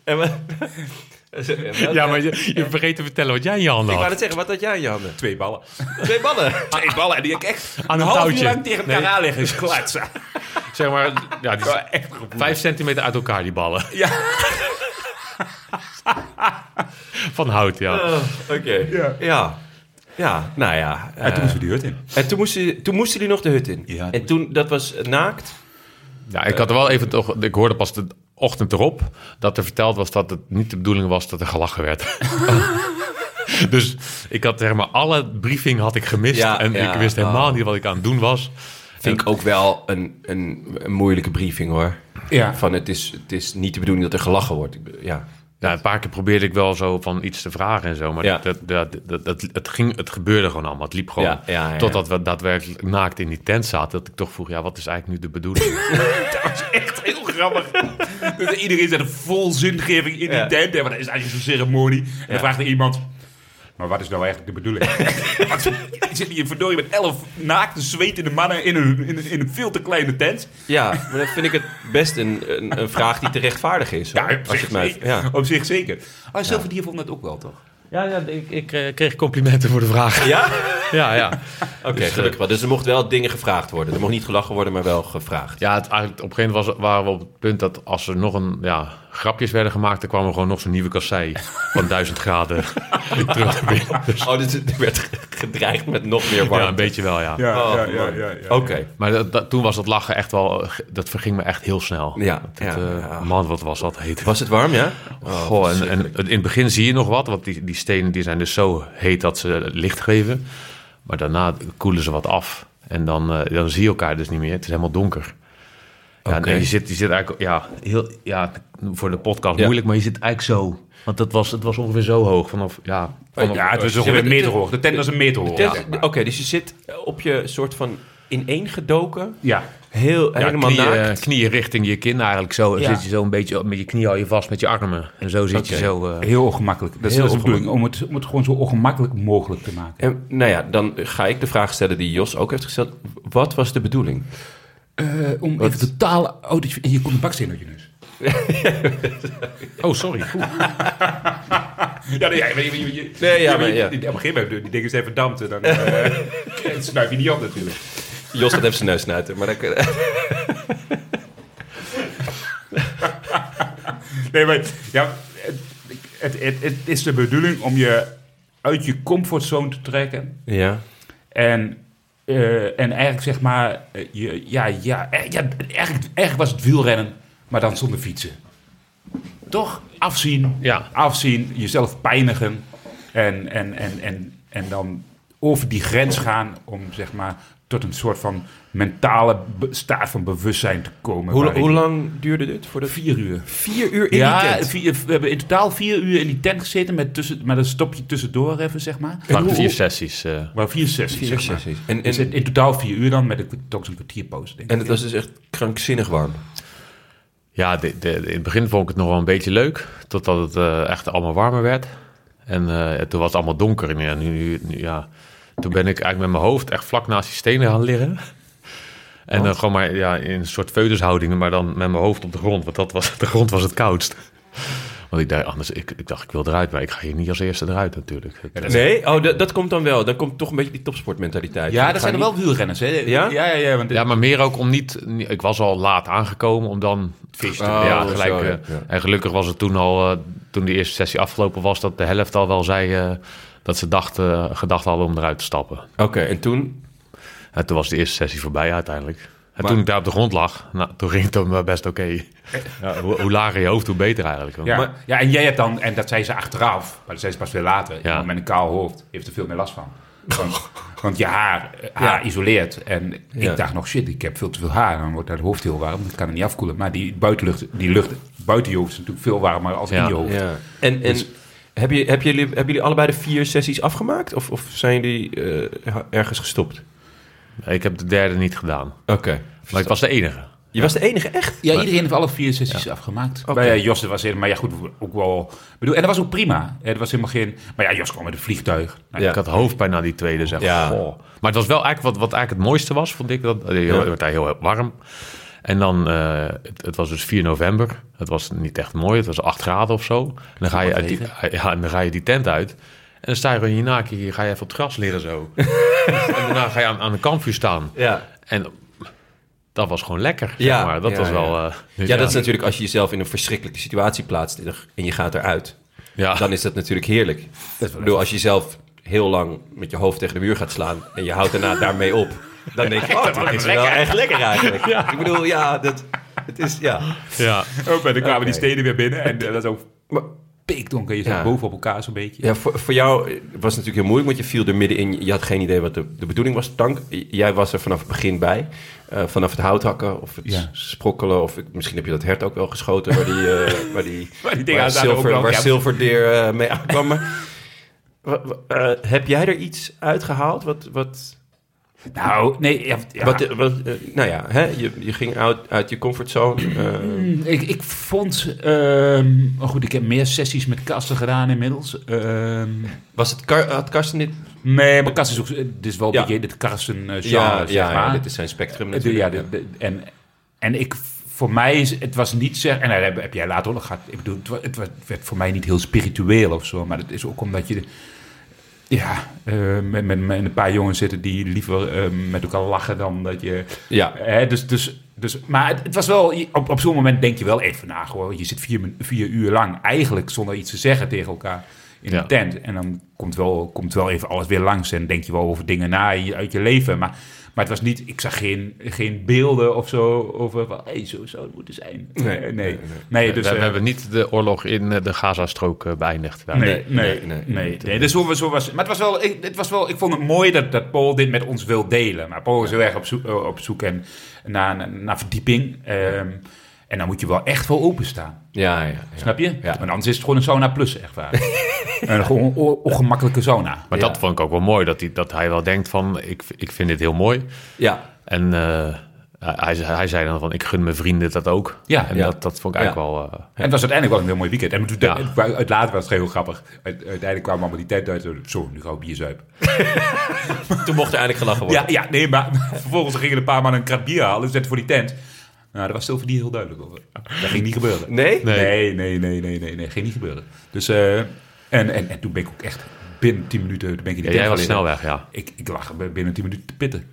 En, Ja, maar je, je vergeet te vertellen wat jij in je handen Ik wou had. net zeggen, wat had jij in je handen? Twee ballen. Twee ballen. Twee ballen en die heb ik echt Aan een een half uur lang tegen elkaar Nee. aan liggen kletsen. Zeg maar, ja, die Ja, echt vijf centimeter uit elkaar, die ballen. Ja. Van hout, ja. Oké. Ja. Ja. Ja, nou ja. En toen eh, moesten we die hut in. en toen moesten, toen moesten jullie nog de hut in. Ja. En toen, dat was naakt. Ja, ik had er wel even toch. Ik hoorde pas de ochtend erop dat er verteld was dat het niet de bedoeling was dat er gelachen werd. dus ik had zeg maar alle briefing had ik gemist Ja, en ja, ik wist helemaal oh. niet wat ik aan het doen was. Vind ik ook wel een, een, een moeilijke briefing hoor. Ja. Van het is, het is niet de bedoeling dat er gelachen wordt. Ja. Ja, een paar keer probeerde ik wel zo van iets te vragen en zo, maar Ja. dat, dat, dat, dat- het, ging, het gebeurde gewoon allemaal. Het liep gewoon Ja, ja, totdat we daadwerkelijk naakt in die tent zaten. Dat ik toch vroeg, ja, wat is eigenlijk nu de bedoeling? Dat was echt heel grappig. Dus iedereen zet een vol zingeving in die tent. hè, Want dat is eigenlijk zo'n ceremonie. En dan vraagt er iemand... Maar wat is nou eigenlijk de bedoeling? Je zit hier verdorie met elf naakte, zwetende mannen in een, in een, in een veel te kleine tent. ja, maar dan vind ik het best een, een, een vraag die te rechtvaardig is. Hoor, Ja, op als je zich, het mij, zeker. ja. Op zich zeker. Oh, Sylvie vond dat ook wel, toch? ja, ja, ik, ik eh, kreeg complimenten voor de vraag. ja? Ja, ja. Oké, Dus, eh, gelukkig wel. Dus er mocht wel dingen gevraagd worden. Er mocht niet gelachen worden, maar wel gevraagd. Ja, het, eigenlijk, op een gegeven moment was, waren we op het punt dat als er nog een ja, grapjes werden gemaakt, dan kwam er gewoon nog zo'n nieuwe kassei van 1000 graden terug binnen. Dus, Oh, dus er werd gedreigd met nog meer warmte. ja, een beetje wel, ja. Oh, ja, ja, ja, ja. Oké. Maar dat, dat- toen was dat lachen echt wel, eh, dat verging me echt heel snel. Ja, Dat, ja, eh, ja. Man, wat was dat heet. Was het warm, ja? Oh, Goh, en, en in het begin zie je nog wat, want die, die stenen die zijn dus zo heet dat ze licht geven. Maar daarna koelen ze wat af. En dan, eh, dan zie je elkaar dus niet meer. Het is helemaal donker. Ja, en je zit, je zit eigenlijk, ja, heel, ja, voor de podcast Ja. moeilijk, maar je zit eigenlijk zo. Want het was, het was ongeveer zo hoog. Vanaf, ja, vanaf, Ja, het was Ja, ongeveer meter de- hoog. De tent was een meter hoog. Tent- zeg maar. Oké, dus je zit op je soort van ineengedoken. Ja. Heel, ja, helemaal knieën, naakt. knieën richting je kin eigenlijk zo. Dan Ja. zit je zo een beetje met je knie al je vast met je armen. En zo zit je zo. eh, Heel ongemakkelijk. Dat is, Heel dat is de bedoeling, om het, om het gewoon zo ongemakkelijk mogelijk te maken. En, nou ja, dan ga ik de vraag stellen die Jos ook heeft gesteld. Wat was de bedoeling? Eh, om even totaal... Oh, dit- hier komt een baksteen uit je neus. Oh, sorry. Ja, nee, ja, je, je, je, Nee, ja, maar ja. Op een gegeven moment, die dingen zijn verdampt. En dan eh, snuif je niet op natuurlijk. Jos gaat even zijn neus snuiten. Maar dan, Nee, maar ja, het, het, het, het is de bedoeling om je uit je comfortzone te trekken. ja. En, eh, en eigenlijk zeg maar, eh, je, ja, ja, eh, ja eigenlijk, eigenlijk was het wielrennen, maar dan zonder fietsen. Toch? Afzien, Ja. afzien, jezelf pijnigen en, en, en, en, en dan over die grens gaan om zeg maar tot een soort van mentale staat van bewustzijn te komen. Hoe, lang duurde dit? Voor de Vier uur. vier uur in ja, die tent? vier- we hebben in totaal vier uur in die tent gezeten met, tussen, met een stopje tussendoor even, zeg maar. Hoe- vier sessies. eh. Maar vier sessies, Vier zeg maar. sessies. En, Dus en, in totaal vier uur dan met een, toch zo'n denk ik. en het was dus echt krankzinnig warm. Ja, de, de- in het begin vond ik het nog wel een beetje leuk. Totdat het eh, echt allemaal warmer werd. En eh, toen was het allemaal donker. En ja, nu- nu- ja, toen ben ik eigenlijk met mijn hoofd echt vlak naast die stenen gaan liggen. En dan gewoon maar ja, in een soort feutushouding, maar dan met mijn hoofd op de grond. Want dat was, de grond was het koudst. Want ik dacht, anders, ik, ik dacht, ik wil eruit, maar ik ga hier niet als eerste eruit natuurlijk. Nee? Oh, dat, dat komt dan wel. Dan komt toch een beetje die topsportmentaliteit. Ja, dat zijn er niet- wel wielrenners, hè? Ja? Ja, ja, ja. Want Ja, maar meer ook om niet... Ik was al laat aangekomen om dan... Feest te Oh, ja, zo, gelijk. ja, eh, ja. En gelukkig was het toen al... eh, toen de eerste sessie afgelopen was... dat de helft al wel zei... eh, dat ze dachten, gedacht hadden om eruit te stappen. Oké, en toen? En toen was de eerste sessie voorbij uiteindelijk. En Maar- toen ik daar op de grond lag... Nou, toen ging het dan wel best oké. Ja, hoe, hoe lager je hoofd, hoe beter eigenlijk. Ja, Maar- ja, en jij hebt dan, en dat zei ze achteraf, maar dat zei ze pas weer later. Ja. Met een kaal hoofd heeft er veel meer last van. Want, want je haar, eh, haar isoleert. En Ja. ik dacht nog, shit, ik heb veel te veel haar. Dan wordt dat hoofd heel warm. Dat kan er niet afkoelen. Maar die buitenlucht, die lucht buiten je hoofd is natuurlijk veel warmer als Ja. in je hoofd. Ja. En, en Dus- heb je, heb jullie, hebben jullie allebei de vier sessies afgemaakt? Of, of zijn jullie eh, ergens gestopt? Ik heb de derde niet gedaan. Oké. Maar ik was de enige. Je was de enige echt? Ja, iedereen heeft alle vier sessies afgemaakt. Oké. Bij Jos was er, maar ja goed, ook wel... Bedoel, en dat was ook prima. Er was helemaal geen... Maar ja, Jos kwam met een vliegtuig. Nou, Ja. Ik had hoofdpijn na die tweede, zeg. Ja. Goh. Maar het was wel eigenlijk wat, wat eigenlijk het mooiste was, vond ik. Dat, je Ja. werd daar heel warm. En dan, eh, het, het was dus 4 november. Het was niet echt mooi. Het was 8 graden of zo. En dan ga je, uit die, ja, en dan ga je die tent uit. En dan sta je in je naakje, ga je even op het gras liggen zo. en daarna ga je aan, aan een kampvuur staan. Ja. En dat was gewoon lekker, zeg Ja, maar. Dat ja, was ja. wel... eh, dus Ja, dat is natuurlijk als je jezelf in een verschrikkelijke situatie plaatst en je gaat eruit. Ja. Dan is dat natuurlijk heerlijk. Ik bedoel, als je zelf heel lang met je hoofd tegen de muur gaat slaan en je houdt daarna daarmee op, dan denk je, oh, dit is wel echt lekker eigenlijk. Ik bedoel, ja, dat, het is, ja. ja. Oh, en dan kwamen die steden weer binnen. En eh, dat is ook pikdonker. Je zat Ja. boven op elkaar zo'n beetje. Ja, voor, voor jou was het natuurlijk heel moeilijk, want je viel er middenin. Je had geen idee wat de, de bedoeling was. Tank, jij was er vanaf het begin bij. Eh, vanaf het houthakken of het Ja. sprokkelen. Of misschien heb je dat hert ook wel geschoten waar die, eh, waar die, Waar die dingen waar ook zilver, waar ja. zilverdeer eh, mee aankwam. Eh, heb jij er iets uitgehaald? Wat, wat, Nou, nee. Ja, ja. wat, wat, eh, nou ja, hè? Je, je ging uit, uit je comfortzone. eh, Ik, ik vond... ehm, maar goed, ik heb meer sessies met kasten gedaan inmiddels. Ehm, was het, Kar- had Karsten dit? nee, maar Kast is ook... Dit is wel een beetje dit Karsten uh, genre, Ja, zeg ja, maar. ja, dit is zijn spectrum natuurlijk. ja, de- de- en, en ik, voor mij is het was niet zeg, en daar heb, heb jij later ook nog gehad. Ik bedoel, het, het werd voor mij niet heel spiritueel of zo, maar het is ook omdat je, ja, eh, met, met, met een paar jongens zitten die liever eh, met elkaar lachen dan dat je, Ja. hè, dus, dus, dus, maar het, het was wel, op, op zo'n moment denk je wel even na, gewoon, je zit vier, vier uur lang eigenlijk zonder iets te zeggen tegen elkaar in Ja. een tent. En dan komt wel, komt wel even alles weer langs en denk je wel over dingen na uit je leven. Maar, maar het was niet, ik zag geen, geen beelden of zo over van, hey, zo zou het moeten zijn. Nee, nee, nee. nee, nee. we, dus, we eh, hebben niet de oorlog in eh, de Gazastrook eh, beëindigd. daar. Nee, nee, nee, nee, nee. nee, Dus zo, zo was, maar het was wel, ik, het was wel, ik vond het mooi dat, dat Paul dit met ons wil delen. Maar Paul is heel erg op zoek, op zoek en, naar, naar, naar verdieping. Ehm, en dan moet je wel echt wel openstaan. Ja, ja, ja. Snap je? Ja. Want anders is het gewoon een sauna plus, echt waar. een gewoon on- ongemakkelijke sauna. Maar Ja. dat vond ik ook wel mooi, dat hij, dat hij wel denkt van, ik, ik vind dit heel mooi. Ja, En eh, hij, hij zei dan van, ik gun mijn vrienden dat ook. Ja, en ja. Dat, dat vond ik eigenlijk wel... eh, En het was uiteindelijk wel een heel mooi weekend. En toen, uit, later was het heel grappig. Uit- uiteindelijk kwamen allemaal die tent uit. Zo, nu gaan we bier zuipen. toen mocht er eindelijk gelachen worden. Ja, ja, nee, maar vervolgens gingen een paar man een krat bier halen. Zetten voor die tent. Nou, daar was Sylvie heel duidelijk over. Dat ging niet gebeuren. Nee? Nee. Nee, nee, nee, nee, nee, nee. Ging niet gebeuren. Dus, eh, en, en, en toen ben ik ook echt binnen 10 minuten ben ik in die ja, jij was snel weg, ja. Ik, ik lag binnen 10 minuten te pitten. Ik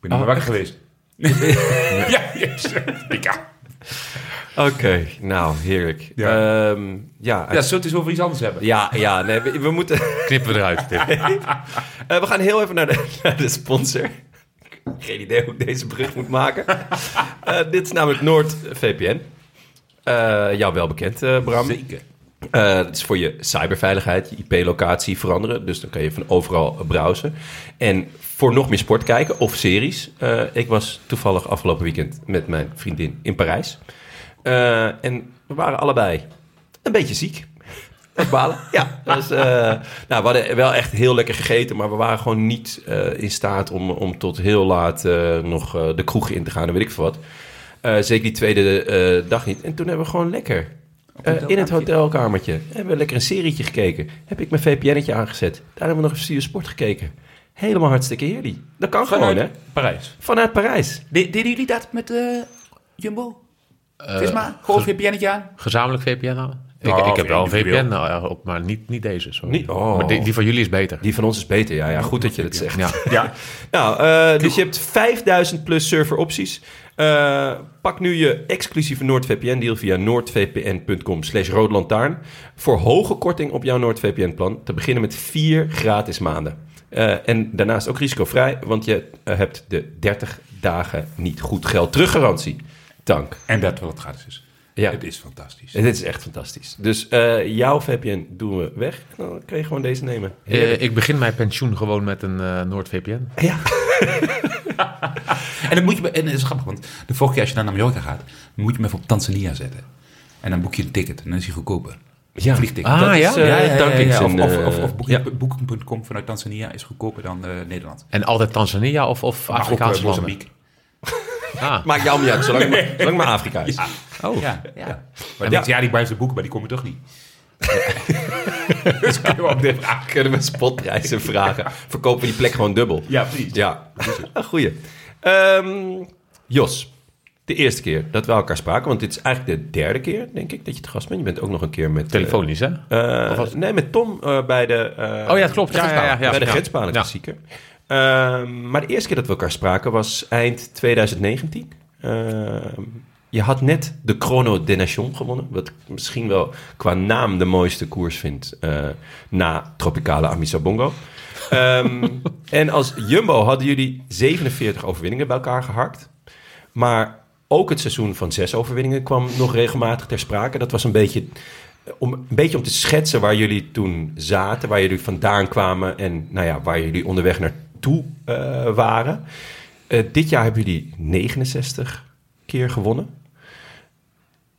ben Oh, niet meer wakker geweest. ja, yes. ja. Oké, nou, heerlijk. Ja. Ja, ja, Ja, zullen we het over iets anders hebben? ja, ja, nee, we, we moeten... Knippen we eruit. Eh, we gaan heel even naar de, naar de sponsor. Geen idee hoe ik deze brug moet maken. Eh, dit is namelijk NoordVPN. Eh jou wel bekend, eh, Bram. Zeker. Het is voor je cyberveiligheid, je IP-locatie veranderen. Dus dan kan je van overal browsen. En voor nog meer sport kijken of series. ik was toevallig afgelopen weekend met mijn vriendin in Parijs. En we waren allebei een beetje ziek. Balen. Ja, eh, nou, we hadden wel echt heel lekker gegeten, maar we waren gewoon niet eh, in staat om, om tot heel laat eh, nog eh, de kroeg in te gaan en weet ik veel wat. Eh, zeker die tweede eh, dag niet. En toen hebben we gewoon lekker in het hotelkamertje hebben we lekker een serietje gekeken. Heb ik mijn VPN'tje aangezet. Daar hebben we nog Studio Sport gekeken. Helemaal hartstikke heerlijk. Dat kan gewoon, hè? Parijs. Vanuit Parijs. De- Deden jullie dat met eh, Jumbo? Eh, Visma? Gewoon VPN'tje aan? gezamenlijk VPN aan? Ik, Oh, ik heb wel een. VPN nou, ja, op, maar niet, niet deze. Sorry. Niet- oh. Maar die, die van jullie is beter. Die van ons is beter, ja. ja goed dat je dat zegt. Ja. Ja. Nou, eh, dus je hebt 5000 plus serveropties. Eh, pak nu je exclusieve NoordVPN-deal via noordvpn.com slash roodlantaarn... voor hoge korting op jouw NoordVPN-plan... te beginnen met vier gratis maanden. Eh, en daarnaast ook risicovrij, want je hebt de 30 dagen niet goed geld teruggarantie. Dank. En dat wat gratis is. Ja. Het is fantastisch. En dit is echt fantastisch. Dus eh, jouw VPN doen we weg. Dan kan je gewoon deze nemen. Eh, ik begin mijn pensioen gewoon met een eh NoordVPN. ja. En dan moet je, en dat is grappig, want de vorige keer als je naar Mallorca gaat, moet je hem even op Tanzania zetten. En dan boek je een ticket en dan is hij goedkoper. Ja. Vliegticket. Ah, Dat is, ja? eh, Ja, ja, ja, Dunkings ja. Of, of, of, eh, of booking- ja. booking.com vanuit Tanzania is goedkoper dan eh, Nederland. En altijd Tanzania of, of Afrikaanse landen? Mozambique. Ah, Maakt jou niet uit, zolang, het maar, zolang het maar Afrika is. oh. Ja, ja. Maar Ja. ja. ja, die blijven ze boeken, maar die komen toch niet. dus kunnen we op dit vraag. Kunnen we spotprijzen vragen? Verkopen we die plek gewoon dubbel? Ja, precies. Ja, een goeie. Ehm, Jos, de eerste keer dat we elkaar spraken. Want dit is eigenlijk de derde keer, denk ik, dat je te gast bent. Je bent ook nog een keer met... eh, Telefonisch, hè? eh, Of was- nee, met Tom eh, bij de... eh, Oh ja, het klopt. Ja, ja, ja, ja. bij de Ja. klassieker. Ehm, maar de eerste keer dat we elkaar spraken was eind 2019. Ehm, je had net de Chrono des Nations gewonnen. Wat ik misschien wel qua naam de mooiste koers vind eh, na Tropicale Amisa Bongo. Ehm, en als Jumbo hadden jullie 47 overwinningen bij elkaar gehakt. Maar ook het seizoen van zes overwinningen kwam nog regelmatig ter sprake. Dat was een beetje om, een beetje om te schetsen waar jullie toen zaten, waar jullie vandaan kwamen en nou ja, waar jullie onderweg naartoe eh, waren. Eh, dit jaar hebben jullie 69 keer gewonnen.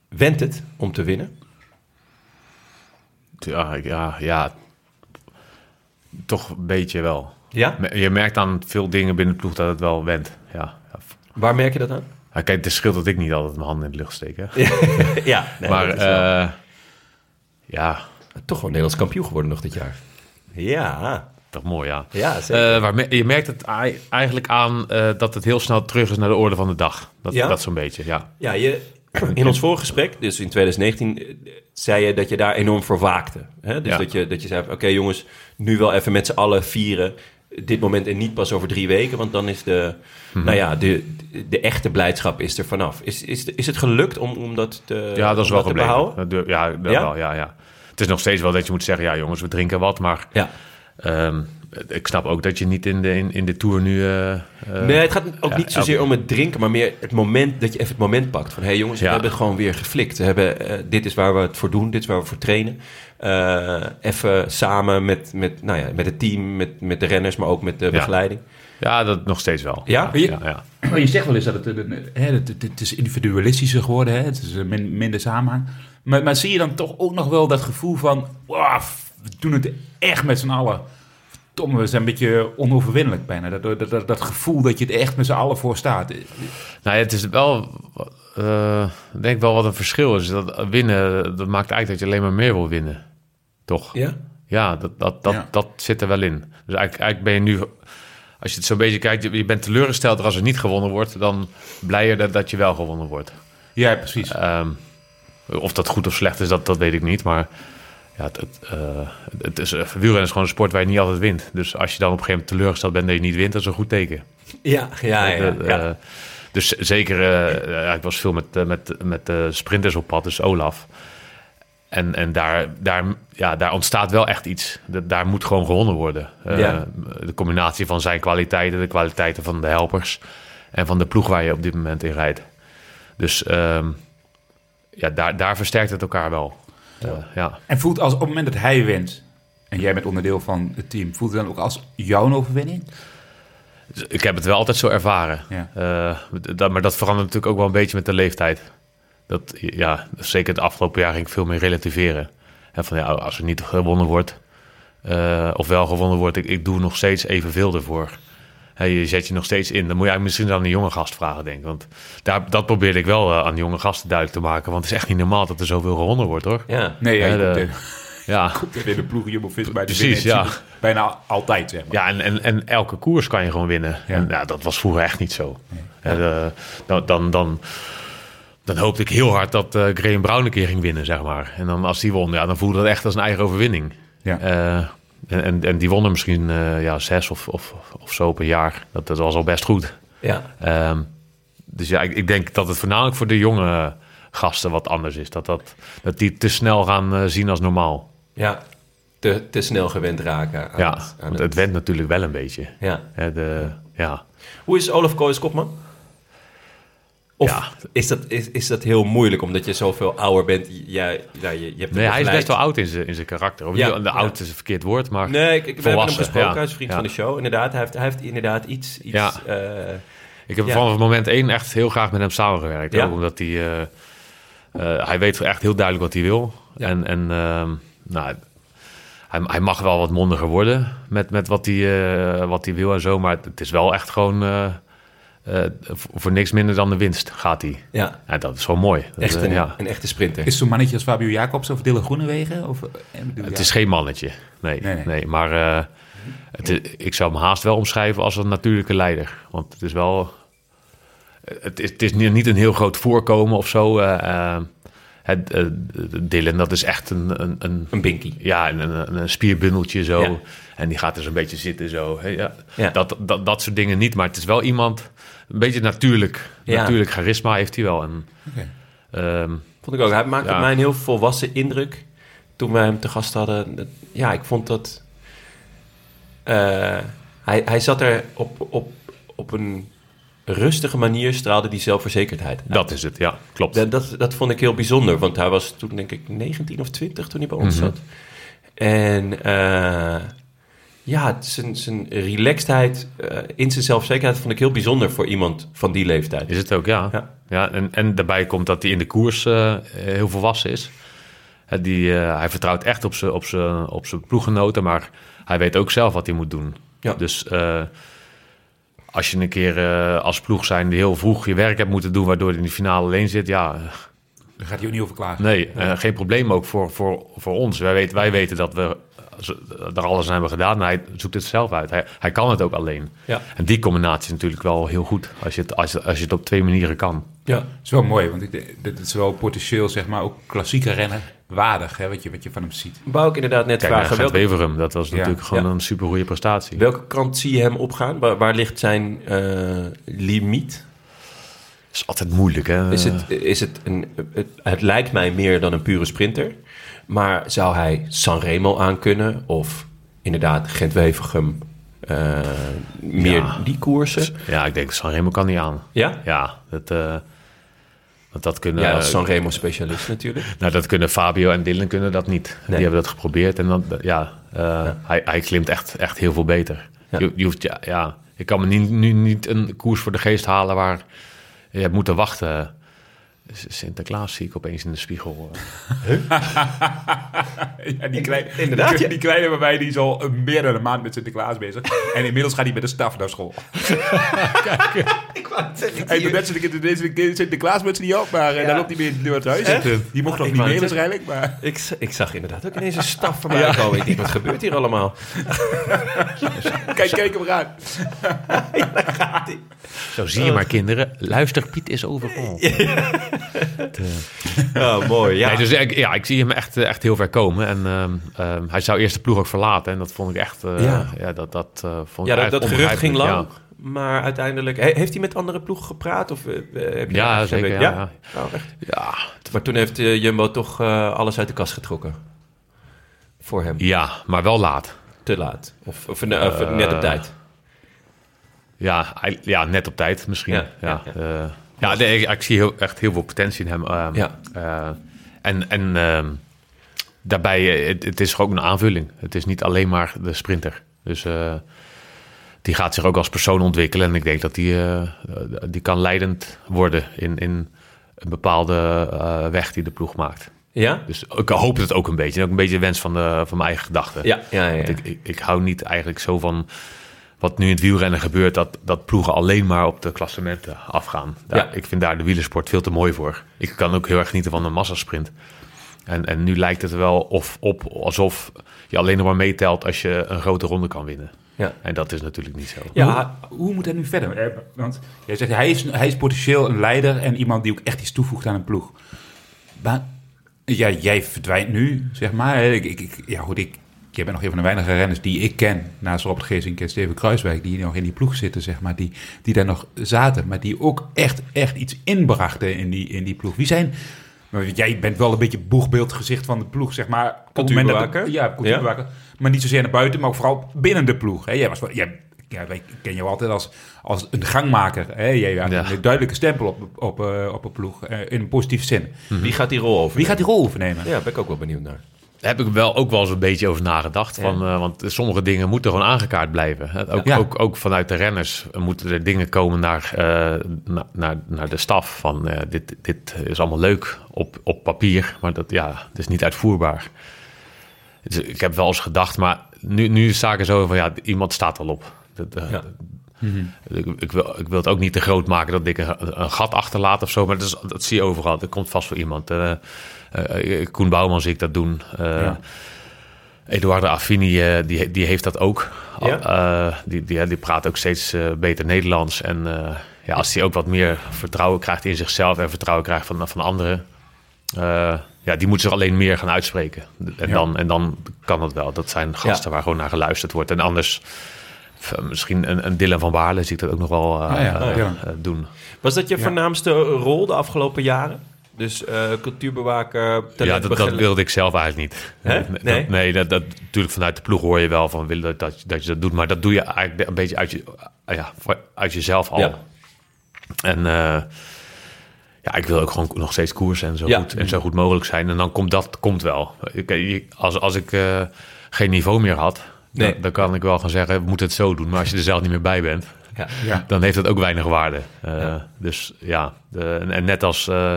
Went het om te winnen? Ja, ja, ja. Toch een beetje wel. Ja? Je merkt aan veel dingen binnen de ploeg dat het wel went. Ja. Waar merk je dat aan? Ja, Kijk, het scheelt dat ik niet altijd mijn handen in de lucht steek. Hè? ja, nee, maar eh, ja, toch wel Nederlands kampioen geworden nog dit jaar. Ja, toch mooi, ja. ja zeker. Eh, waar me- je merkt het ei- eigenlijk aan eh, dat het heel snel terug is naar de orde van de dag. Dat, Ja? dat zo'n beetje, ja. Ja, je, in ons vorige gesprek, dus in 2019, eh, zei je dat je daar enorm voor waakte. Hè? Dus Ja. dat, je, dat je zei, oké jongens, nu wel even met z'n allen vieren. Dit moment en niet pas over drie weken, want dan is de, Mhm. nou ja, de, de echte blijdschap is er vanaf. Is, is, is het gelukt om, om dat te, Ja, dat is wel? Dat ja, dat Ja? wel, ja, ja. Het is nog steeds wel dat je moet zeggen, ja jongens, we drinken wat. Maar Ja. Ehm, ik snap ook dat je niet in de, in, in de Tour nu... eh, eh, Nee, het gaat ook ja, niet zozeer elke- om het drinken, maar meer het moment dat je even het moment pakt. Van hé hey jongens, we hebben gewoon weer geflikt. We hebben, eh, dit is waar we het voor doen, dit is waar we voor trainen. Eh, even samen met, met, nou ja, met het team, met, met de renners, maar ook met de begeleiding. Ja, dat nog steeds wel. Ja? Ja, ja. Maar je zegt wel eens dat het, hè, het, het, het is individualistischer geworden, hè? het is minder samenhang. Maar, maar zie je dan toch ook nog wel dat gevoel van, "Wauw, we doen het echt met z'n allen. Tom, we zijn een beetje onoverwinnelijk bijna. Dat, dat, dat, dat gevoel dat je het echt met z'n allen voor staat. Nou ja, het is wel, eh, ik denk wel wat een verschil is. Dat winnen, dat maakt eigenlijk dat je alleen maar meer wil winnen. Toch? Ja? Ja, dat, dat, dat, Ja. dat zit er wel in. Dus eigenlijk, eigenlijk ben je nu, als je het zo'n beetje kijkt, je, je bent teleurgesteld als er niet gewonnen wordt, dan blijer dat, dat je wel gewonnen wordt. Ja, precies. Ehm, of dat goed of slecht is, dat, dat weet ik niet. Maar ja, het, het, eh, het is, wielrennen is gewoon een sport waar je niet altijd wint. Dus als je dan op een gegeven moment teleurgesteld bent dat je niet wint, dat is een goed teken. Ja, ja, ja. Eh, ja. dus zeker, ja, ik was veel met, met, met de sprinters op pad, dus Olaf. En, en daar, daar, ja, daar ontstaat wel echt iets. Da- daar moet gewoon gewonnen worden. Ja. De combinatie van zijn kwaliteiten, de kwaliteiten van de helpers en van de ploeg waar je op dit moment in rijdt. Dus ehm, ja, daar, daar versterkt het elkaar wel. Ja. En voelt als op het moment dat hij wint, en jij bent onderdeel van het team, voelt het dan ook als jouw overwinning? Ik heb het wel altijd zo ervaren. Ja. Eh, dat, maar dat verandert natuurlijk ook wel een beetje met de leeftijd. Dat, ja, zeker het afgelopen jaar ging ik veel meer relativeren. En van ja, als er niet gewonnen wordt, eh, of wel gewonnen wordt, ik, ik doe nog steeds evenveel ervoor. Hè, je zet je nog steeds in. Dan moet je eigenlijk misschien aan een jonge gast vragen, denk ik. Want daar, dat probeerde ik wel eh, aan de jonge gasten duidelijk te maken. Want het is echt niet normaal dat er zoveel gewonnen wordt, hoor. ja. Nee, ja, de- komt in- Ja, komt in de ploeg Jumbo-Visma bij de Precies, ja. Bijna altijd, zeg maar. Ja, en, en, en elke koers kan je gewoon winnen. Ja. En ja, dat was vroeger echt niet zo. Ja, de- dan, dan, dan, dan hoopte ik heel hard dat eh Graham Brown een keer ging winnen, zeg maar. En dan als die won, ja, dan voelde dat echt als een eigen overwinning. Ja. Eh, en, en, en die won er misschien eh, ja, zes of, of, of zo per jaar. Dat, dat was al best goed. ja. Ehm, dus ja, ik, ik denk dat het voornamelijk voor de jonge gasten wat anders is. Dat, dat, dat die te snel gaan eh, zien als normaal. ja. Te, te snel gewend raken. Aan Ja, het, aan het- het went natuurlijk wel een beetje. ja. De, ja. Hoe is Olaf Koos kopman? Of Ja. is, dat, is, is dat heel moeilijk omdat je zoveel ouder bent? Jij, ja, je, je hebt Nee, hij is best wel oud in zijn, in zijn karakter. Of Ja, de ja. oud is een verkeerd woord, maar... Nee, ik, ik, we hebben hem gesproken. Hij is vriend van de show. Inderdaad, hij heeft, hij heeft inderdaad iets... iets Ja. eh, ik heb vanaf moment één echt heel graag met hem samengewerkt. Ook omdat hij... eh, eh, hij weet echt heel duidelijk wat hij wil. En, en ehm, nou, hij, hij mag wel wat mondiger worden met, met wat, hij, wat hij wil en zo. Maar het is wel echt gewoon... eh, voor niks minder dan de winst gaat hij. ja, Ja, dat is wel mooi. Echt een, ja. een echte sprinter. Is zo'n mannetje als Fabio Jacobs of Dylan Groenewegen? Of, eh, Het is geen mannetje. Nee, Nee, nee. nee. maar eh, het ik zou hem haast wel omschrijven als een natuurlijke leider. Want het is wel. het, is, het is niet niet een heel groot voorkomen of zo. het, Dylan, dat is echt een, een, een, Een binky. ja, een, een, een spierbundeltje zo. Ja. En die gaat dus een beetje zitten zo. Ja. Dat, dat, dat soort dingen niet. Maar het is wel iemand, een beetje natuurlijk. Ja. Natuurlijk charisma heeft hij wel. En, ehm, Vond ik ook. Hij maakte Ja. mij een heel volwassen indruk toen wij hem te gast hadden. Ja, ik vond dat... eh, hij, hij zat er op, op, op een rustige manier, straalde die zelfverzekerdheid. uit. dat is het, ja, klopt. Dat, dat, dat vond ik heel bijzonder, want hij was toen denk ik 19 of 20 toen hij bij ons Mhm. zat. En eh, ja, zijn, zijn relaxedheid eh, in zijn zelfzekerheid vond ik heel bijzonder voor iemand van die leeftijd. Is het ook, ja. Ja. ja. en, en daarbij komt dat hij in de koers eh, heel volwassen is. Die, eh, hij vertrouwt echt op zijn op zijn- op zijn ploeggenoten, maar hij weet ook zelf wat hij moet doen. Ja. Dus eh, als je een keer eh, als ploeg zijn die heel vroeg je werk hebt moeten doen, waardoor je in de finale alleen zit, ja, Daar gaat hij ook niet over klagen. nee, eh, geen probleem ook voor, voor, voor ons. Wij weten, wij weten dat we er alles aan hebben gedaan, maar hij zoekt het zelf uit. Hij, hij kan het ook alleen. Ja. En die combinatie is natuurlijk wel heel goed, als je het, als, je- als je het op twee manieren kan. Ja. Dat is wel mooi, want ik, denk- dit is wel potentieel, zeg maar, ook klassieke renner waardig, hè, wat, je, wat je van hem ziet. Wou ik inderdaad net Kijk vragen. Welke, Weverum, dat was Ja, natuurlijk gewoon ja. een super goede prestatie. welke kant zie je hem opgaan? Waar, waar ligt zijn eh, limiet? is altijd moeilijk, hè? Is het, is het, een, het, het lijkt mij meer dan een pure sprinter. Maar zou hij Sanremo aankunnen? Of inderdaad Gent-Wevergem? eh, meer Ja. die koersen? Ja, ik denk Sanremo kan niet aan. Ja? Ja, dat, eh, want dat kunnen, Ja, als Sanremo-specialist natuurlijk. nou, dat kunnen Fabio en Dylan kunnen dat niet. Nee. Die hebben dat geprobeerd en dan, ja, eh, Hij, hij klimt echt, echt heel veel beter. Ja. Je, je hoeft, ja, ja, ik kan me niet, nu niet een koers voor de geest halen waar je hebt moeten wachten. Sinterklaas zie ik opeens in de spiegel. Ja, die, klein, Inderdaad, die, ja. die kleine bij mij die is al een- meer dan een maand met Sinterklaas bezig. En inmiddels gaat hij met de staf naar school. Hij doet net zo de- deze keer Sinterklaasmuts niet op, maar eh, dan loopt hij weer door het huis. Echt? Die mocht nog Ik niet wou mee waarschijnlijk, maar... Ik, ik zag inderdaad ook ineens een staf voorbij komen. Ik denk, wat gebeurt hier allemaal? Kijk, kijk hem aan. Zo zie je maar, kinderen. Luister, Piet is overal. Oh, mooi. Ja, Nee, dus ik, ja, ik zie hem echt, eh, echt heel ver komen. En ehm, ehm, hij zou eerst de ploeg ook verlaten. En dat vond ik echt... eh, Ja. ja. dat, dat eh, vond ik ja dat, dat gerucht ging lang. Maar uiteindelijk... he- heeft hij met andere ploegen gepraat? Of, heb je Ja, zeker, ja, ja. Oh, echt? Ja, ja, Maar toen heeft Jumbo toch alles uit de kast getrokken. Voor hem. ja, maar wel laat. Te laat. Of, of, of net op tijd. Ja, ja, net op tijd misschien. Ja, Ja, ja, ja, ja. nee, ik, ik zie heel, echt heel veel potentie in hem. ehm, Ja. eh, en en ehm, daarbij, eh, het, het is ook een aanvulling. Het is niet alleen maar de sprinter. Dus eh, die gaat zich ook als persoon ontwikkelen. En ik denk dat die, die kan leidend worden in, in een bepaalde weg die de ploeg maakt. Ja? Dus ik hoop het ook een beetje. En ook een beetje wens van, de, van mijn eigen gedachten. Ja, ja, ja. Ik, ik, ik hou niet eigenlijk zo van wat nu in het wielrennen gebeurt, dat, dat ploegen alleen maar op de klassementen afgaan. Daar, Ja. Ik vind daar de wielersport veel te mooi voor. Ik kan ook heel erg genieten van een massasprint. En, en nu lijkt het er wel of, op alsof je alleen nog maar meetelt als je een grote ronde kan winnen. Ja. En dat is natuurlijk niet zo. Ja, hoe, hoe moet hij nu verder? Eh, Want jij zegt, hij is, hij is potentieel een leider en iemand die ook echt iets toevoegt aan een ploeg. Maar ja, jij verdwijnt nu, zeg maar. ik, ik- ja, goed, ik, jij bent nog een van de weinige renners die ik ken, naast Robert Geesink en Steven Kruiswijk, die nog in die ploeg zitten, zeg maar, die, die daar nog zaten, maar die ook echt, echt iets inbrachten in die, in die ploeg. Wie zijn... maar Jij bent wel een beetje boegbeeldgezicht van de ploeg, zeg maar. op het moment dat- Cultuurbewaker? Ja, cultuurbewaker. Maar niet zozeer naar buiten, maar ook vooral binnen de ploeg. Hè? Jij was, wel- jij, ja, wij ken jou altijd als, als een gangmaker. Hè? Jij had Ja. een duidelijke stempel op, op, eh, op een ploeg, eh, in een positieve zin. Wie gaat die rol over? Wie gaat die rol overnemen? Ja, ben ik ook wel benieuwd naar. Daar heb ik wel ook wel eens een beetje over nagedacht. Ja. Van, eh, want sommige dingen moeten gewoon aangekaart blijven. Ook, Ja. ook, ook vanuit de renners moeten er dingen komen naar, eh, na- naar, naar de staf. Van eh, dit, dit is allemaal leuk op, op papier, maar dat ja, het is niet uitvoerbaar. Dus ik heb wel eens gedacht, maar nu, nu is zaken zo van ja, iemand staat al op. Dat, eh, Ja. ik, ik, wil, ik wil het ook niet te groot maken dat ik een, een gat achterlaat of zo, maar dat, is, dat zie je overal. Dat komt vast voor iemand. Koen Bouwman zie ik dat doen. Eh Ja. Eduardo Affini, eh, die, die heeft dat ook. Ja? Eh, die, die, die praat ook steeds eh, beter Nederlands. En eh, ja, als hij ook wat meer vertrouwen krijgt in zichzelf en vertrouwen krijgt van, van anderen. eh, ja, die moeten zich alleen meer gaan uitspreken. En, Ja. dan, en dan kan dat wel. Dat zijn gasten waar gewoon naar geluisterd wordt. En anders, misschien een, een Dylan van Baarle zie ik dat ook nog wel eh, ja, eh, ja. eh, doen. Was dat je Ja. voornaamste rol de afgelopen jaren? Dus eh, cultuurbewaker, Ja, dat, wilde ik zelf eigenlijk niet. Hè? Dat- Nee? nee, dat, dat, natuurlijk vanuit de ploeg hoor je wel van willen dat, dat je dat doet. Maar dat doe je eigenlijk een beetje uit, je, ah ja, voor- uit jezelf al. Ja. En eh, ja, ik wil ook gewoon nog steeds koersen en zo, Ja. goed, en zo goed mogelijk zijn. En dan komt dat komt wel. Ik, je- als, als ik eh, geen niveau meer had, Nee. dan, dan kan ik wel gaan zeggen, we moeten het zo doen. Maar als je er zelf niet meer bij bent, Ja. Ja. dan heeft dat ook weinig waarde. Eh, Ja. Dus ja, de, en, en net als eh,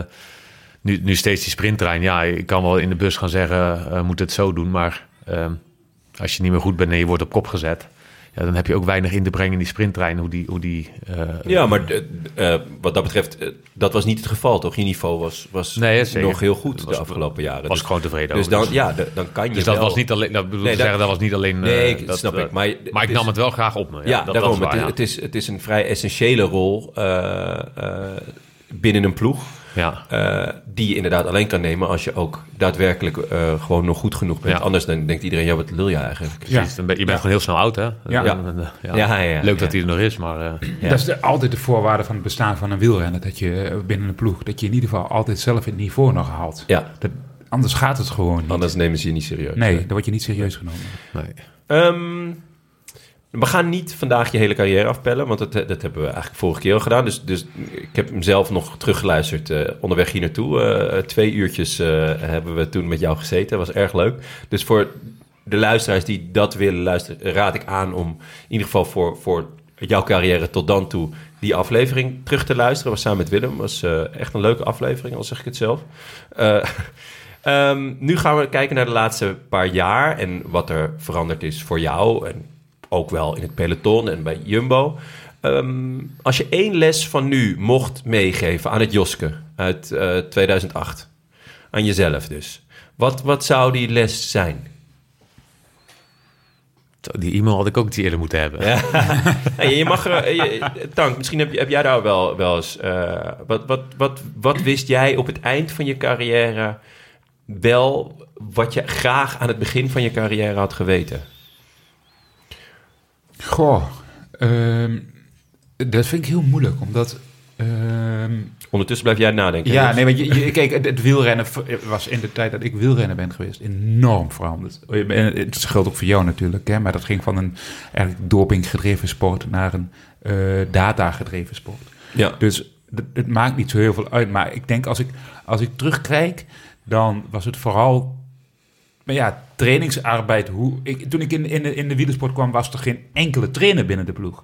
nu, nu steeds die sprinttrein. Ja, ik kan wel in de bus gaan zeggen, eh moet het zo doen. Maar eh, als je niet meer goed bent en je wordt op kop gezet... Ja, dan heb je ook weinig in te brengen in die sprinttrein. Hoe die, hoe die, eh, Ja, maar eh, wat dat betreft, dat was niet het geval, toch? Je niveau was, was Nee, nog heel goed Was- de afgelopen jaren. was Dus- ik gewoon tevreden Dus over. dan, ja, dan kan je dus dat wel- was niet alleen... Dat bedoel Nee, dat- zeggen, dat was niet alleen... Nee, ik- dat, snap ik. Maar, Maar ik nam het wel graag op me. Ja, Ja, dat, daarom. Waar, het, is, het, is, het is een vrij essentiële rol binnen een ploeg. Ja. eh, die je inderdaad alleen kan nemen als je ook daadwerkelijk eh, gewoon nog goed genoeg bent. Ja. Anders dan denkt iedereen, ja, wat lul je eigenlijk? Precies, dan ben- je bent gewoon heel snel oud, hè? Ja. Ja, ja, ja. Leuk dat Ja. hij er nog is, maar... eh, Ja. Dat is de- altijd de voorwaarde van het bestaan van een wielrenner. Dat je binnen een ploeg, dat je in ieder geval altijd zelf het niveau nog haalt. Ja, Dat, anders gaat het gewoon niet. anders nemen ze je niet serieus. nee, dan word je niet serieus genomen. nee. Ehm, we gaan niet vandaag je hele carrière afpellen, want dat, dat hebben we eigenlijk vorige keer al gedaan. Dus, dus ik heb hem zelf nog teruggeluisterd eh, onderweg hier naartoe. Eh, twee uurtjes eh, hebben we toen met jou gezeten. was erg leuk. Dus voor de luisteraars die dat willen luisteren, raad ik aan om in ieder geval voor, voor jouw carrière tot dan toe die aflevering terug te luisteren. was samen met Willem. was eh, echt een leuke aflevering, al zeg ik het zelf. Eh, Ehm, nu gaan we kijken naar de laatste paar jaar en wat er veranderd is voor jou. En ook wel in het peloton en bij Jumbo. Ehm, als je één les van nu mocht meegeven aan het Joske uit eh, 2008, aan jezelf dus. Wat, wat zou die les zijn? Die e-mail had ik ook iets eerder moeten hebben. Hey, je mag, er- je- Tank, misschien heb, je- heb jij daar wel, wel eens... eh, wat, wat, wat, wat wist jij op het eind van je carrière wel... wat je graag aan het begin van je carrière had geweten? Goh, ehm, dat vind ik heel moeilijk, omdat... ehm, Ondertussen blijf jij nadenken. ja, nee, want je, je- kijk, het, wielrennen was in de tijd dat ik wielrenner ben geweest enorm veranderd. En Het geldt ook voor jou natuurlijk, hè, maar dat ging van een eigenlijk dopinggedreven sport naar een eh data-gedreven sport. Ja. Dus het, het maakt niet zo heel veel uit. Maar ik denk als ik, als ik terugkijk, dan was het vooral maar ja, trainingsarbeid. Hoe, ik, toen ik in, in, de, in de wielersport kwam, was er geen enkele trainer binnen de ploeg.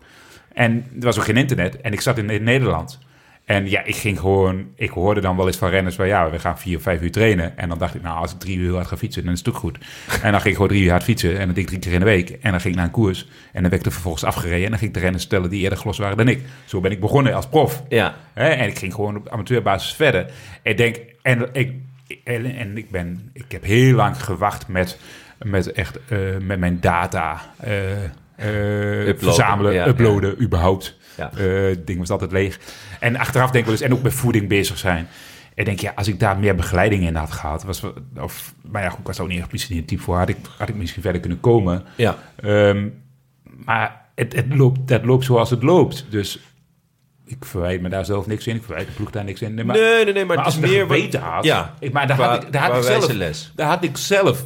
En er was ook geen internet. En ik zat in, in Nederland. En ja, ik ging gewoon... Ik hoorde dan wel eens van renners van... Ja, we gaan vier of vijf uur trainen. En dan dacht ik, nou, als ik drie uur hard ga fietsen, dan is het ook goed. En dan ging ik gewoon drie uur hard fietsen. En dat deed ik drie keer in de week. En dan ging ik naar een koers. En dan werd ik er vervolgens afgereden. En dan ging ik de renners stellen die eerder glos waren dan ik. Zo ben ik begonnen als prof. Ja. En ik ging gewoon op amateurbasis verder. Ik denk, en ik, en, en ik ben, ik heb heel lang gewacht met, met echt, eh, met mijn data eh, verzamelen, ja, uploaden, überhaupt. Ja. Het ding was altijd leeg. En achteraf denk ik wel eens, en ook met voeding bezig zijn. En denk, ja, als ik daar meer begeleiding in had gehad, was, of, maar ja, goed, ik was ook niet echt een type voor, had ik, had ik misschien verder kunnen komen. Ja. Ehm, maar het, het, loopt, het loopt zoals het loopt. Dus ik verwijt me daar zelf niks in. Ik verwijt de ploeg daar niks in. Nee, maar, nee, nee, nee, maar, maar het als ik meer... geweten had... Ja, ik, maar daar qua- had ik, daar had ik zelf, les. daar had ik zelf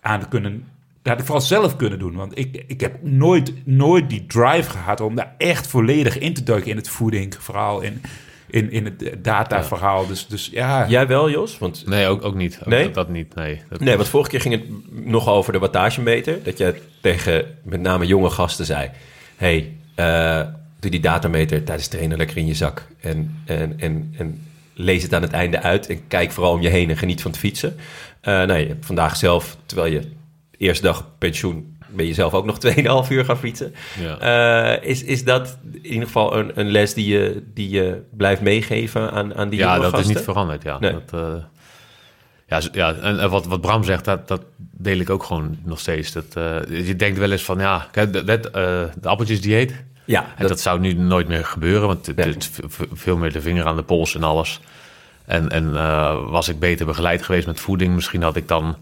aan kunnen... Daar had ik vooral zelf kunnen doen. Want ik, ik heb nooit, nooit die drive gehad om daar echt volledig in te duiken in het voedingverhaal, in, in, in het dataverhaal. Dus, dus ja... Jij wel, Jos? Want Nee, ook, ook niet. Ook Nee? Dat, dat niet, nee. Dat, Nee, want vorige keer ging het nog over de wattagemeter. Dat je tegen met name jonge gasten zei... hey, eh, doe die datameter tijdens trainen lekker in je zak. En, en, en, en lees het aan het einde uit. En kijk vooral om je heen en geniet van het fietsen. Eh nee, hebt vandaag zelf, terwijl je eerste dag pensioen... ben je zelf ook nog 2,5 uur gaan fietsen. Ja. Eh, is, is dat in ieder geval een, een les die je, die je blijft meegeven aan, aan die ja, jonge dat gasten? is niet veranderd, ja. Nee. Dat, eh, ja, ja en, wat, wat Bram zegt, dat, dat deel ik ook gewoon nog steeds. Dat, je denkt wel eens van, ja, kijk, dat, dat, de appeltjesdieet, Ja, En dat- dat, zou nu nooit meer gebeuren, want het veel meer de vinger aan de pols en alles. En, en eh, was ik beter begeleid geweest met voeding, misschien had ik dan...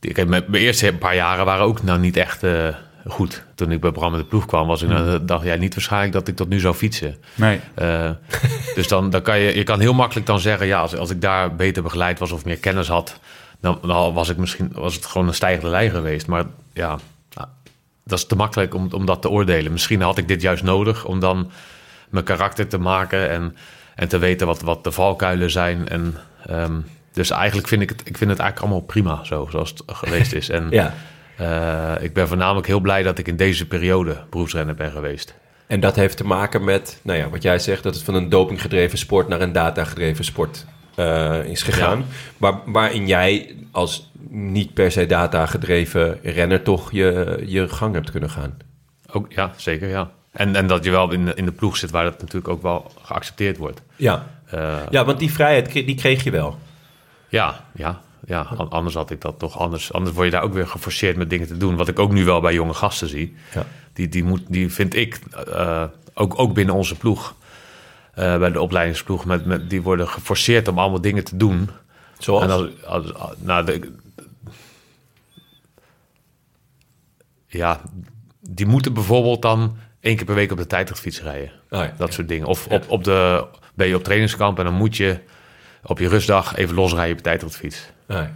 Ik heb, mijn mijn eerste paar jaren waren ook nou niet echt eh, goed. Toen ik bij Bram in de ploeg kwam, was ik, nou, dacht jij niet waarschijnlijk dat ik tot nu zou fietsen. Nee. Eh, dus dan, dan kan je, je kan heel makkelijk dan zeggen, ja, als, als ik daar beter begeleid was of meer kennis had, dan, dan was ik misschien was het gewoon een stijgende lijn geweest. Maar ja, dat is te makkelijk om, om dat te oordelen. Misschien had ik dit juist nodig om dan mijn karakter te maken en, en te weten wat, wat de valkuilen zijn. En, ehm, dus eigenlijk vind ik het, ik vind het eigenlijk allemaal prima zo, zoals het geweest is. En ja. eh, ik ben voornamelijk heel blij dat ik in deze periode beroepsrenner ben geweest. En dat heeft te maken met, nou ja, wat jij zegt, dat het van een dopinggedreven sport naar een datagedreven sport eh, is gegaan. Waar, waarin jij als niet per se datagedreven renner toch je, je gang hebt kunnen gaan. Ook, ja, zeker, ja. En, en dat je wel in de, in de ploeg zit waar dat natuurlijk ook wel geaccepteerd wordt. Ja, Eh, ja want die vrijheid die kreeg je wel. ja, ja, ja. An- anders had ik dat toch anders. Anders word je daar ook weer geforceerd met dingen te doen. Wat ik ook nu wel bij jonge gasten zie. Ja. Die, die, moet, die vind ik, eh, ook, ook binnen onze ploeg, eh, bij de opleidingsploeg, met, met, die worden geforceerd om allemaal dingen te doen. Zoals? En als, als- als- nou, de, ja, die moeten bijvoorbeeld dan één keer per week op de tijdritfiets rijden. Oh ja. Dat soort dingen. Of op, op de, ben je op trainingskamp en dan moet je op je rustdag even losrijden op je tijdritfiets. Ah, ja.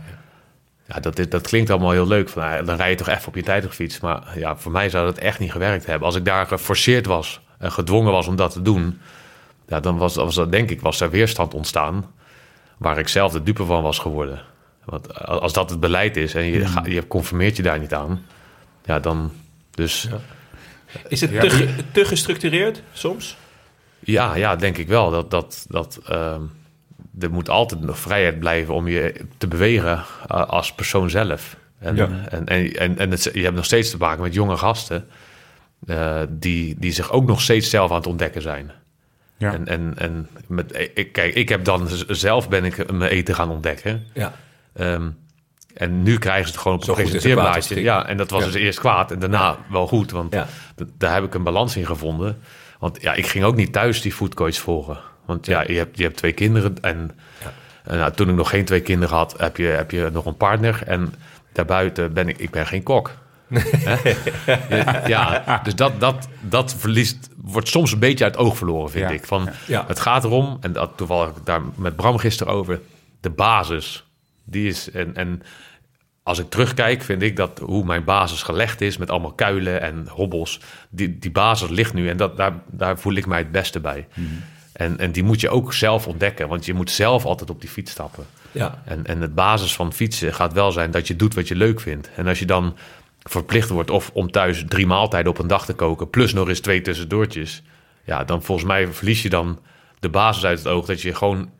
Ja, dat, is- dat klinkt allemaal heel leuk. Van, nou, dan rij je toch even op je tijdritfiets. Maar ja, voor mij zou dat echt niet gewerkt hebben. Als ik daar geforceerd was en gedwongen was om dat te doen... Ja, dan was, was dat, denk ik, was er weerstand ontstaan... waar ik zelf de dupe van was geworden. Want als dat het beleid is en je, ga- je conformeert je daar niet aan... ja, dan... Dus Is het te, te gestructureerd soms? Ja, ja, denk ik wel. Dat, dat, dat, ehm, er moet altijd nog vrijheid blijven om je te bewegen eh, als persoon zelf. En, Ja. en, en, en, en het, je hebt nog steeds te maken met jonge gasten... eh, die, die zich ook nog steeds zelf aan het ontdekken zijn. Ja. En, en, en met, ik, kijk, ik heb dan zelf ben ik mijn eten gaan ontdekken. Ja. Ehm, en nu krijgen ze het gewoon op een presenteerblaadje. Ja, en dat was Ja. dus eerst kwaad en daarna wel goed. Want Ja. daar heb ik een balans in gevonden. Want ja, ik ging ook niet thuis die foodcoach volgen. Want ja, je hebt, je hebt twee kinderen. En, en nou, toen ik nog geen twee kinderen had, heb je, heb je nog een partner. En daarbuiten ben ik, ik ben geen kok. Ja, dus dat, dat, dat verliest, wordt soms een beetje uit het oog verloren, vind Ja. ik. Van, Ja. Het gaat erom, en dat toevallig daar met Bram gisteren over, de basis. Die is, en, en als ik terugkijk, vind ik dat hoe mijn basis gelegd is, met allemaal kuilen en hobbels, die, die basis ligt nu en dat, daar, daar voel ik mij het beste bij. En, en die moet je ook zelf ontdekken, want je moet zelf altijd op die fiets stappen. Ja. En, en het basis van fietsen gaat wel zijn dat je doet wat je leuk vindt. En als je dan verplicht wordt of om thuis drie maaltijden op een dag te koken, plus nog eens twee tussendoortjes, ja, dan volgens mij verlies je dan de basis uit het oog dat je gewoon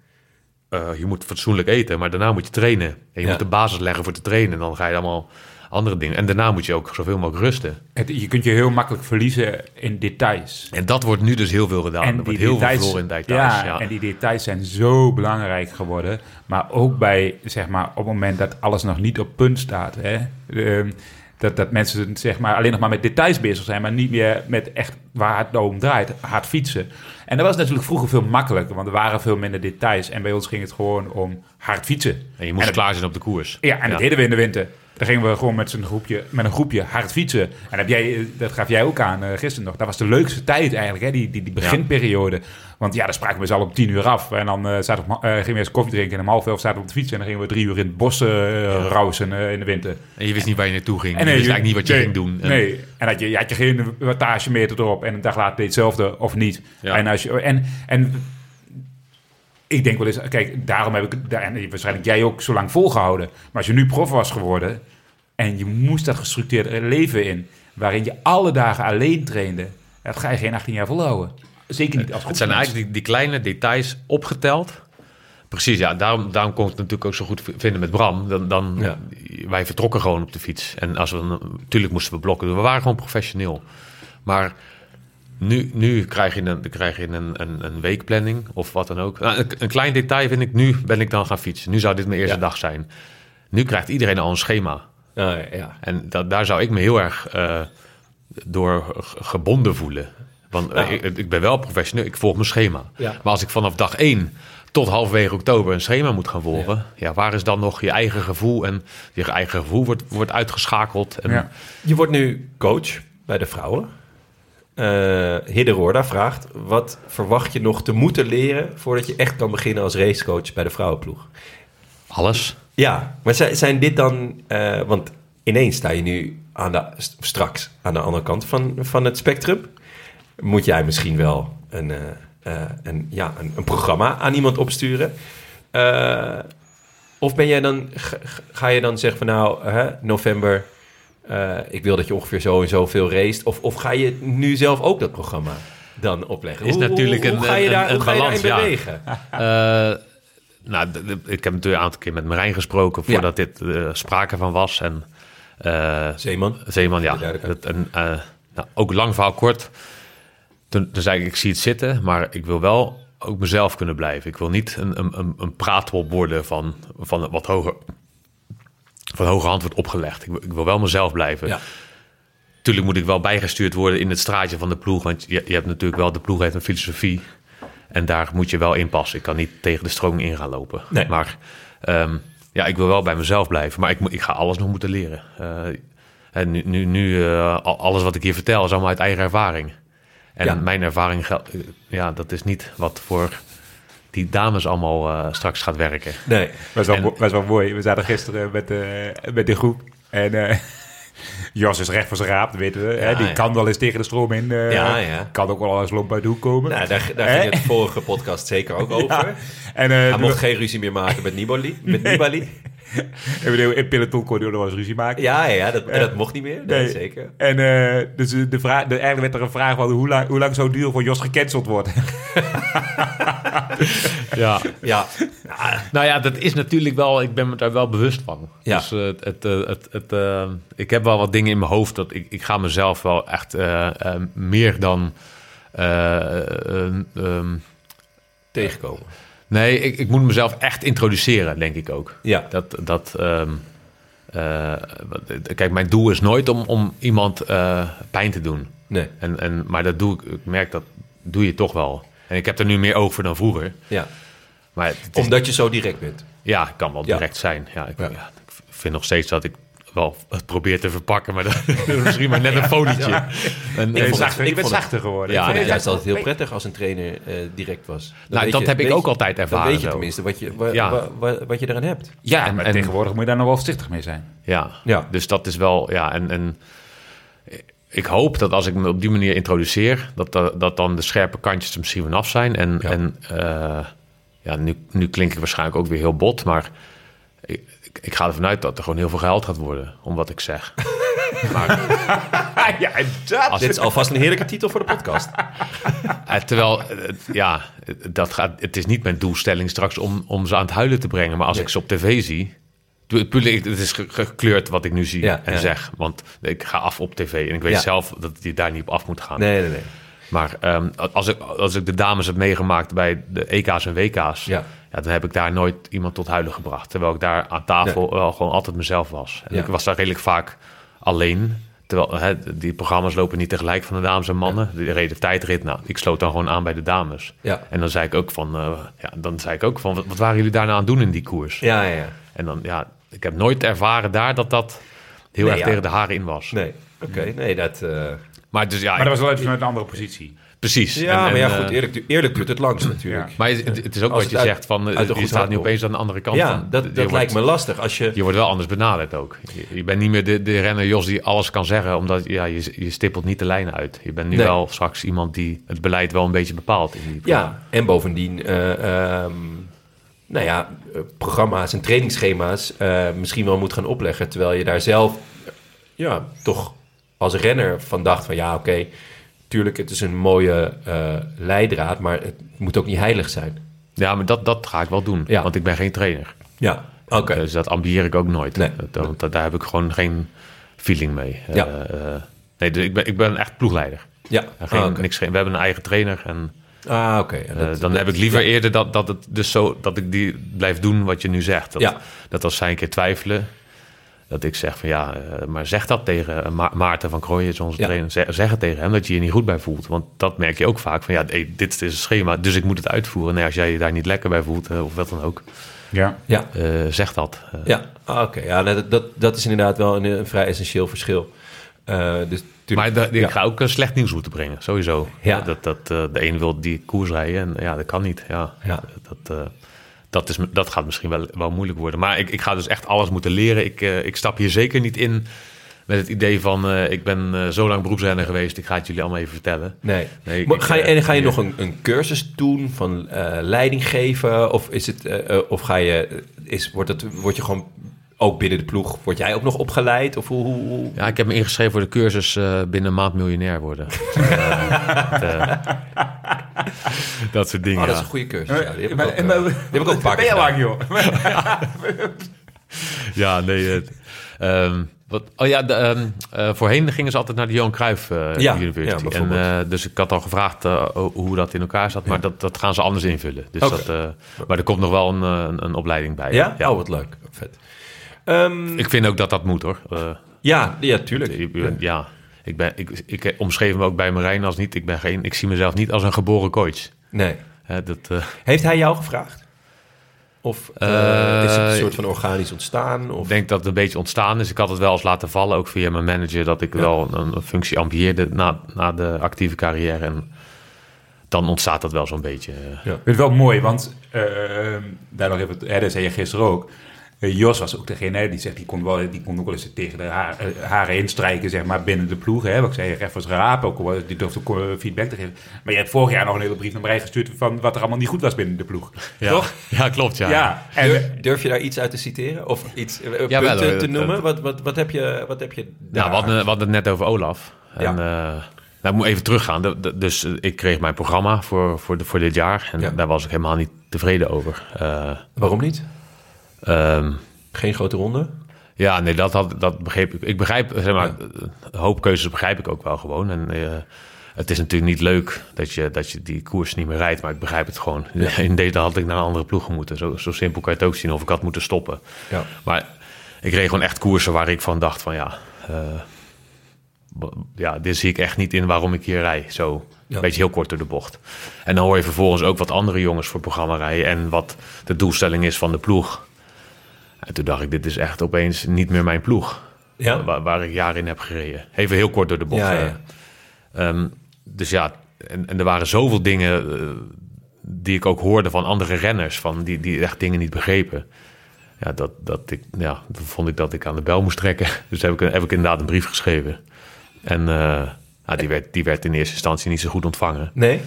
eh, je moet fatsoenlijk eten, maar daarna moet je trainen. En je Ja. moet de basis leggen voor te trainen. En dan ga je allemaal andere dingen. En daarna moet je ook zoveel mogelijk rusten. Het- je kunt je heel makkelijk verliezen in details. En dat wordt nu dus heel veel gedaan. er wordt heel veel verloren in details. Ja, Ja, en die details zijn zo belangrijk geworden. Maar ook bij, zeg maar, op het moment dat alles nog niet op punt staat. Hè? Ehm, dat, dat mensen zeg maar, alleen nog maar met details bezig zijn, maar niet meer met echt waar het om draait, hard fietsen. En dat was natuurlijk vroeger veel makkelijker, want er waren veel minder details. En bij ons ging het gewoon om hard fietsen. En je moest klaar zijn op de koers. Ja, en dat deden we in de winter. Dan gingen we gewoon met, groepje, met een groepje hard fietsen. En heb jij, eh, dat gaf jij ook aan eh, gisteren nog. Dat was de leukste tijd eigenlijk, hè? Die, die, die beginperiode. Want ja, dan spraken we ze al om tien uur af. En dan eh, zaten op- eh, gingen we eens koffie drinken. En om half elf zaten we op de fiets. En dan gingen we drie uur in het bos rausen eh, in de winter. En je wist niet waar je naartoe ging. En je wist eigenlijk niet wat je nee, ging doen. En- Nee, en had je, je had je geen wattagemeter erop. En een dag later deed hetzelfde of niet. Ja. En, als je, en, en ik denk wel eens, kijk, daarom heb ik, daar- en waarschijnlijk jij ook zo lang volgehouden. Maar als je nu prof was geworden en je moest dat gestructureerde leven in, waarin je alle dagen alleen trainde, dat ga je geen 18 jaar volhouden. Zeker niet als Het zijn eigenlijk die, die kleine details opgeteld. Precies, ja. Daarom, daarom kon ik het natuurlijk ook zo goed vinden met Bram. Dan, dan, Ja. Wij vertrokken gewoon op de fiets. En als we, natuurlijk moesten we blokken. We waren gewoon professioneel. Maar nu, nu krijg je, een, krijg je een, een, een weekplanning of wat dan ook. Nou, een, een klein detail vind ik, nu ben ik dan gaan fietsen. Nu zou dit mijn eerste Ja. dag zijn. Nu krijgt iedereen al een schema. Ah, ja. En dat, daar zou ik me heel erg eh, door gebonden voelen. Want Nou. ik, ik ben wel professioneel, ik volg mijn schema. Ja. Maar als ik vanaf dag 1 tot halverwege oktober een schema moet gaan volgen... Ja. waar is dan nog je eigen gevoel? En je eigen gevoel wordt, wordt uitgeschakeld. En, Ja. Je wordt nu coach bij de vrouwen. Eh Hidde Roorda vraagt, wat verwacht je nog te moeten leren... voordat je echt kan beginnen als racecoach bij de vrouwenploeg? Alles. Ja, maar zijn, dit dan... eh, want ineens sta je nu aan de, st- straks aan de andere kant van, van het spectrum. Moet jij misschien wel een, eh, eh, een, ja, een, een programma aan iemand opsturen? Eh, of ben jij dan, ga, ga je dan zeggen van nou, hè, november... ik wil dat je ongeveer zo en zo veel raced. Of, of ga je nu zelf ook dat programma dan opleggen? Is Hoe- natuurlijk hoe, hoe een- ga je daar, een je balans, ja. bewegen? Nou, ik heb natuurlijk een aantal keer met Marijn gesproken... Ja. voordat dit eh, sprake van was. En Zeeman? Zeeman, ja. Dat, en, nou, ook lang verhaal kort. Toen, toen zei ik, ik zie het zitten, maar ik wil wel ook mezelf kunnen blijven. Ik wil niet een, een, een, praatwolp worden van, van wat hoger, van hoge hand wordt opgelegd. Ik, wil- ik wil wel mezelf blijven. Ja. Tuurlijk moet ik wel bijgestuurd worden in het straatje van de ploeg. Want je, je hebt natuurlijk wel, de ploeg heeft een filosofie. En daar moet je wel in passen. Ik kan niet tegen de stroming in gaan lopen. Nee. Maar ehm, ja, ik wil wel bij mezelf blijven. Maar ik, ik ga alles nog moeten leren. Eh, en nu, nu, nu eh, al- alles wat ik hier vertel is allemaal uit eigen ervaring. En Ja. mijn ervaring, gel- eh, ja, dat is niet wat voor die dames allemaal eh, straks gaat werken. Nee. Was wel, En- mo- was wel mooi. We zaten gisteren met, de met de groep. En Jos is recht voor zijn raap, weten we. hè? Die ja. kan wel eens tegen de stroom in. Ja. Kan ook wel eens lomp uit de hoek komen. Nou, daar, daar ging het vorige podcast zeker ook over. En uh, Hij mocht geen ruzie meer maken met Nibali. Met Nibali. In peloton kon wel eens ruzie maken. Ja, ja dat, en dat mocht niet meer. Nee, Nee. zeker. En eh, dus de vraag, de, eigenlijk werd er een vraag van hoe lang, hoe lang zou het duren voor Jos gecanceld wordt. Ja. Ja, Nou ja, dat is natuurlijk wel, ik ben me daar wel bewust van. Ja. Dus eh, het, het, eh, het, het, eh, ik heb wel wat dingen in mijn hoofd dat ik, ik ga mezelf wel echt eh, eh, meer dan. eh, eh, ehm, tegenkomen. Nee, ik, ik moet mezelf echt introduceren, denk ik ook. Ja. Dat, dat, ehm, eh, kijk, mijn doel is nooit om, om iemand eh, pijn te doen. Nee, En, en, maar dat doe ik, ik merk dat doe je toch wel. En ik heb er nu meer oog voor dan vroeger. ja. Maar is- Omdat je zo direct bent. ja, het kan wel Ja. direct zijn. Ja ik, Ja. ja, ik vind nog steeds dat ik wel het probeer te verpakken, maar dat is misschien maar net een folietje. Ik ben zachter geworden. Ja, ik vond het nee, altijd heel prettig als een trainer eh, direct was. Dan Nou, dat je- heb ik ook je- altijd ervaren Dan weet je zo. tenminste wat je, wa- Ja. wa- wa- wat je eraan hebt. ja, en- maar en- tegenwoordig moet je daar nog wel voorzichtig mee zijn. ja. Ja. dus dat is wel, ja, en, en ik hoop dat als ik me op die manier introduceer, dat, dat, dat dan de scherpe kantjes er misschien vanaf zijn. En, Ja. en eh, ja, nu, nu klink ik waarschijnlijk ook weer heel bot, maar ik, ik, ga ervan uit dat er gewoon heel veel geld gaat worden om wat ik zeg. ja, dat. Dit is alvast een heerlijke titel voor de podcast. Eh, terwijl, eh, ja, dat gaat, het is niet mijn doelstelling straks om, om ze aan het huilen te brengen. Maar als Nee. ik ze op tv zie... Het is ge- gekleurd wat ik nu zie Ja, en ja. zeg. Want ik ga af op tv. En ik weet Ja. zelf dat je daar niet op af moet gaan. Nee, nee, nee. Maar ehm, als, ik, als ik de dames heb meegemaakt bij de EK's en WK's... Ja. Ja. dan heb ik daar nooit iemand tot huilen gebracht. Terwijl ik daar aan tafel wel gewoon altijd mezelf was. En Ja. ik was daar redelijk vaak alleen... Terwijl hè, die programma's lopen niet tegelijk van de dames en mannen. De reden tijdrit, nou, ik sloot dan gewoon aan bij de dames. Ja. En dan zei ik ook van, eh, ja, dan zei ik ook van, wat, wat waren jullie daar nou aan het doen in die koers? Ja, ja, ja. En dan, ja, ik heb nooit ervaren daar dat dat heel Nee, erg tegen de haren in was. Nee, oké. Nee, dat... eh, Maar dus ja, Maar dat was wel uit vanuit een andere positie. precies. Ja, En- maar en, ja, eh, goed. Eerlijk, du- eerlijk duurt het langst natuurlijk. Ja. Maar het, het is ook Als wat je uit- zegt van, eh, je staat nu opeens aan de andere kant. Ja, van, dat, dat wordt- lijkt me lastig. Als je... Je wordt wel anders benaderd ook. Je, je bent niet meer de, de renner Jos die alles kan zeggen, omdat ja, je, je stippelt niet de lijnen uit. Je bent nu Nee. wel straks iemand die het beleid wel een beetje bepaalt. In die Ja, en bovendien, eh, ehm, nou ja, eh, programma's en trainingsschema's eh, misschien wel moet gaan opleggen. Terwijl je daar zelf, eh, ja, toch als renner van dacht van ja, oké, tuurlijk, het is een mooie eh, leidraad, maar het moet ook niet heilig zijn. Ja, maar dat, dat ga ik wel doen, Ja. want ik ben geen trainer. Ja, oké. Dus dat ambieer ik ook nooit. Nee. Dat- daar heb ik gewoon geen feeling mee. Ja. Eh, eh, nee, dus ik ben, ik ben echt ploegleider. Ja, En Geen, ah, oké. niks, geen, we hebben een eigen trainer en Ah, oké. Eh, dan dat- heb ik liever ja. eerder dat, dat, het dus zo, dat ik die blijf doen wat je nu zegt. Dat, Ja. dat als zij een keer twijfelen, Dat ik zeg van ja, eh, maar zeg dat tegen eh, Ma- Maarten van Krooijen, is onze Ja. trainer. Zeg, zeg het tegen hem dat je je niet goed bij voelt. Want dat merk je ook vaak van ja, hey, dit is een schema, dus ik moet het uitvoeren. Nee, als jij je daar niet lekker bij voelt eh, of wat dan ook, Ja. Ja, eh, zeg dat. Ja. Ah, oké. Ja, dat, dat, dat is inderdaad wel een, een vrij essentieel verschil. Eh, dus tuurlijk- Maar ik ja. ga ook slecht nieuws moeten brengen, sowieso. Ja. Dat, dat, de een wil die koers rijden en ja, dat kan niet. Ja, Ja. Dat, eh, dat, is, dat gaat misschien wel, wel moeilijk worden. Maar ik, ik ga dus echt alles moeten leren. Ik, eh, ik stap hier zeker niet in met het idee van... eh, ik ben eh, zo lang beroepsrenner geweest, ik ga het jullie allemaal even vertellen. Nee. Nee, Maar ik- ga je, en ga je nog een, een cursus doen van leiding geven? Of, is het, of ga je, is, wordt het, word je gewoon ook binnen de ploeg, word jij ook nog opgeleid? Of hoe, hoe, hoe- Ja, ik heb me ingeschreven voor de cursus binnen een maand miljonair worden. Eh, dat soort dingen. Oh, dat is een goede cursus. Ja, die heb ik Maar- ook, maar- die heb ik ook een paar keer lang, joh? Ja, nee. Het, ehm, wat, oh ja, de, ehm, eh, voorheen gingen ze altijd naar de Johan Cruijff eh, Ja, ja, University. en, bijvoorbeeld. eh, dus ik had al gevraagd hoe dat in elkaar zat, maar dat, dat gaan ze anders invullen. Dus dat, eh, maar er komt nog wel een, een, een opleiding bij. Ja? Oh, wat leuk. Vet. Ehm, Ik vind ook dat dat moet hoor. Eh, ja, ja, tuurlijk. ja, ik, ben, ik, ik omschreef me ook bij Marijn als niet. Ik, ben geen, ik zie mezelf niet als een geboren coach. Nee. Hè, dat, eh, Heeft hij jou gevraagd? Of eh, Eh, is het een soort van organisch ontstaan? Of? Ik denk dat het een beetje ontstaan is. Ik had het wel eens laten vallen, ook via mijn manager, dat ik wel een, een functie ambieerde na, na de actieve carrière. En dan ontstaat dat wel zo'n beetje. eh. Ja. Ik vind het wel mooi, want eh, daar nog even, hè, dat zei je gisteren ook. Eh, Jos was ook degene hè, die zegt, die kon, wel, die kon ook wel eens tegen de haar, eh, haren instrijken, zeg maar, binnen de ploeg. Hè, wat ik zei, Ref was raap, ook, wel, die durfde ook eh, feedback te geven. Maar je hebt vorig jaar nog een hele brief naar mij gestuurd van wat er allemaal niet goed was binnen de ploeg. Ja. Toch? Ja, klopt. Ja. Ja. En, Durf, durf je daar iets uit te citeren? Of iets Ja, punten te noemen? Wat, wat, wat heb je, wat heb je Nou, we, hadden, we hadden het net over Olaf. En, Ja. eh, nou, ik moet even teruggaan. De- de- Dus ik kreeg mijn programma voor, voor, de, voor dit jaar. En Ja. daar was ik helemaal niet tevreden over. Eh, Waarom niet? Ehm, Geen grote ronde? Ja, nee, dat, had, dat begreep ik. Ik begrijp, zeg maar, een hoop keuzes begrijp ik ook wel gewoon. En eh, het is natuurlijk niet leuk dat je, dat je die koers niet meer rijdt, maar ik begrijp het gewoon. In deze had ik naar een andere ploeg moeten. Zo, zo simpel kan je het ook zien, of ik had moeten stoppen. Ja. Maar ik reed gewoon echt koersen waar ik van dacht van ja, eh, ja, dit zie ik echt niet in waarom ik hier rij. Zo, Ja. een beetje heel kort door de bocht. En dan hoor je vervolgens ook wat andere jongens voor het programma rijden en wat de doelstelling is van de ploeg. En toen dacht ik, dit is echt opeens niet meer mijn ploeg. Ja? Waar, waar ik jaren in heb gereden. Even heel kort door de bocht. Ja, eh. ja. Ehm, dus ja, en, en er waren zoveel dingen eh, die ik ook hoorde van andere renners, van die, die echt dingen niet begrepen. Ja, dat, dat ik, ja, toen vond ik dat ik aan de bel moest trekken. Dus heb ik, heb ik inderdaad een brief geschreven. En eh, ja, die, werd, die werd in eerste instantie niet zo goed ontvangen. Nee?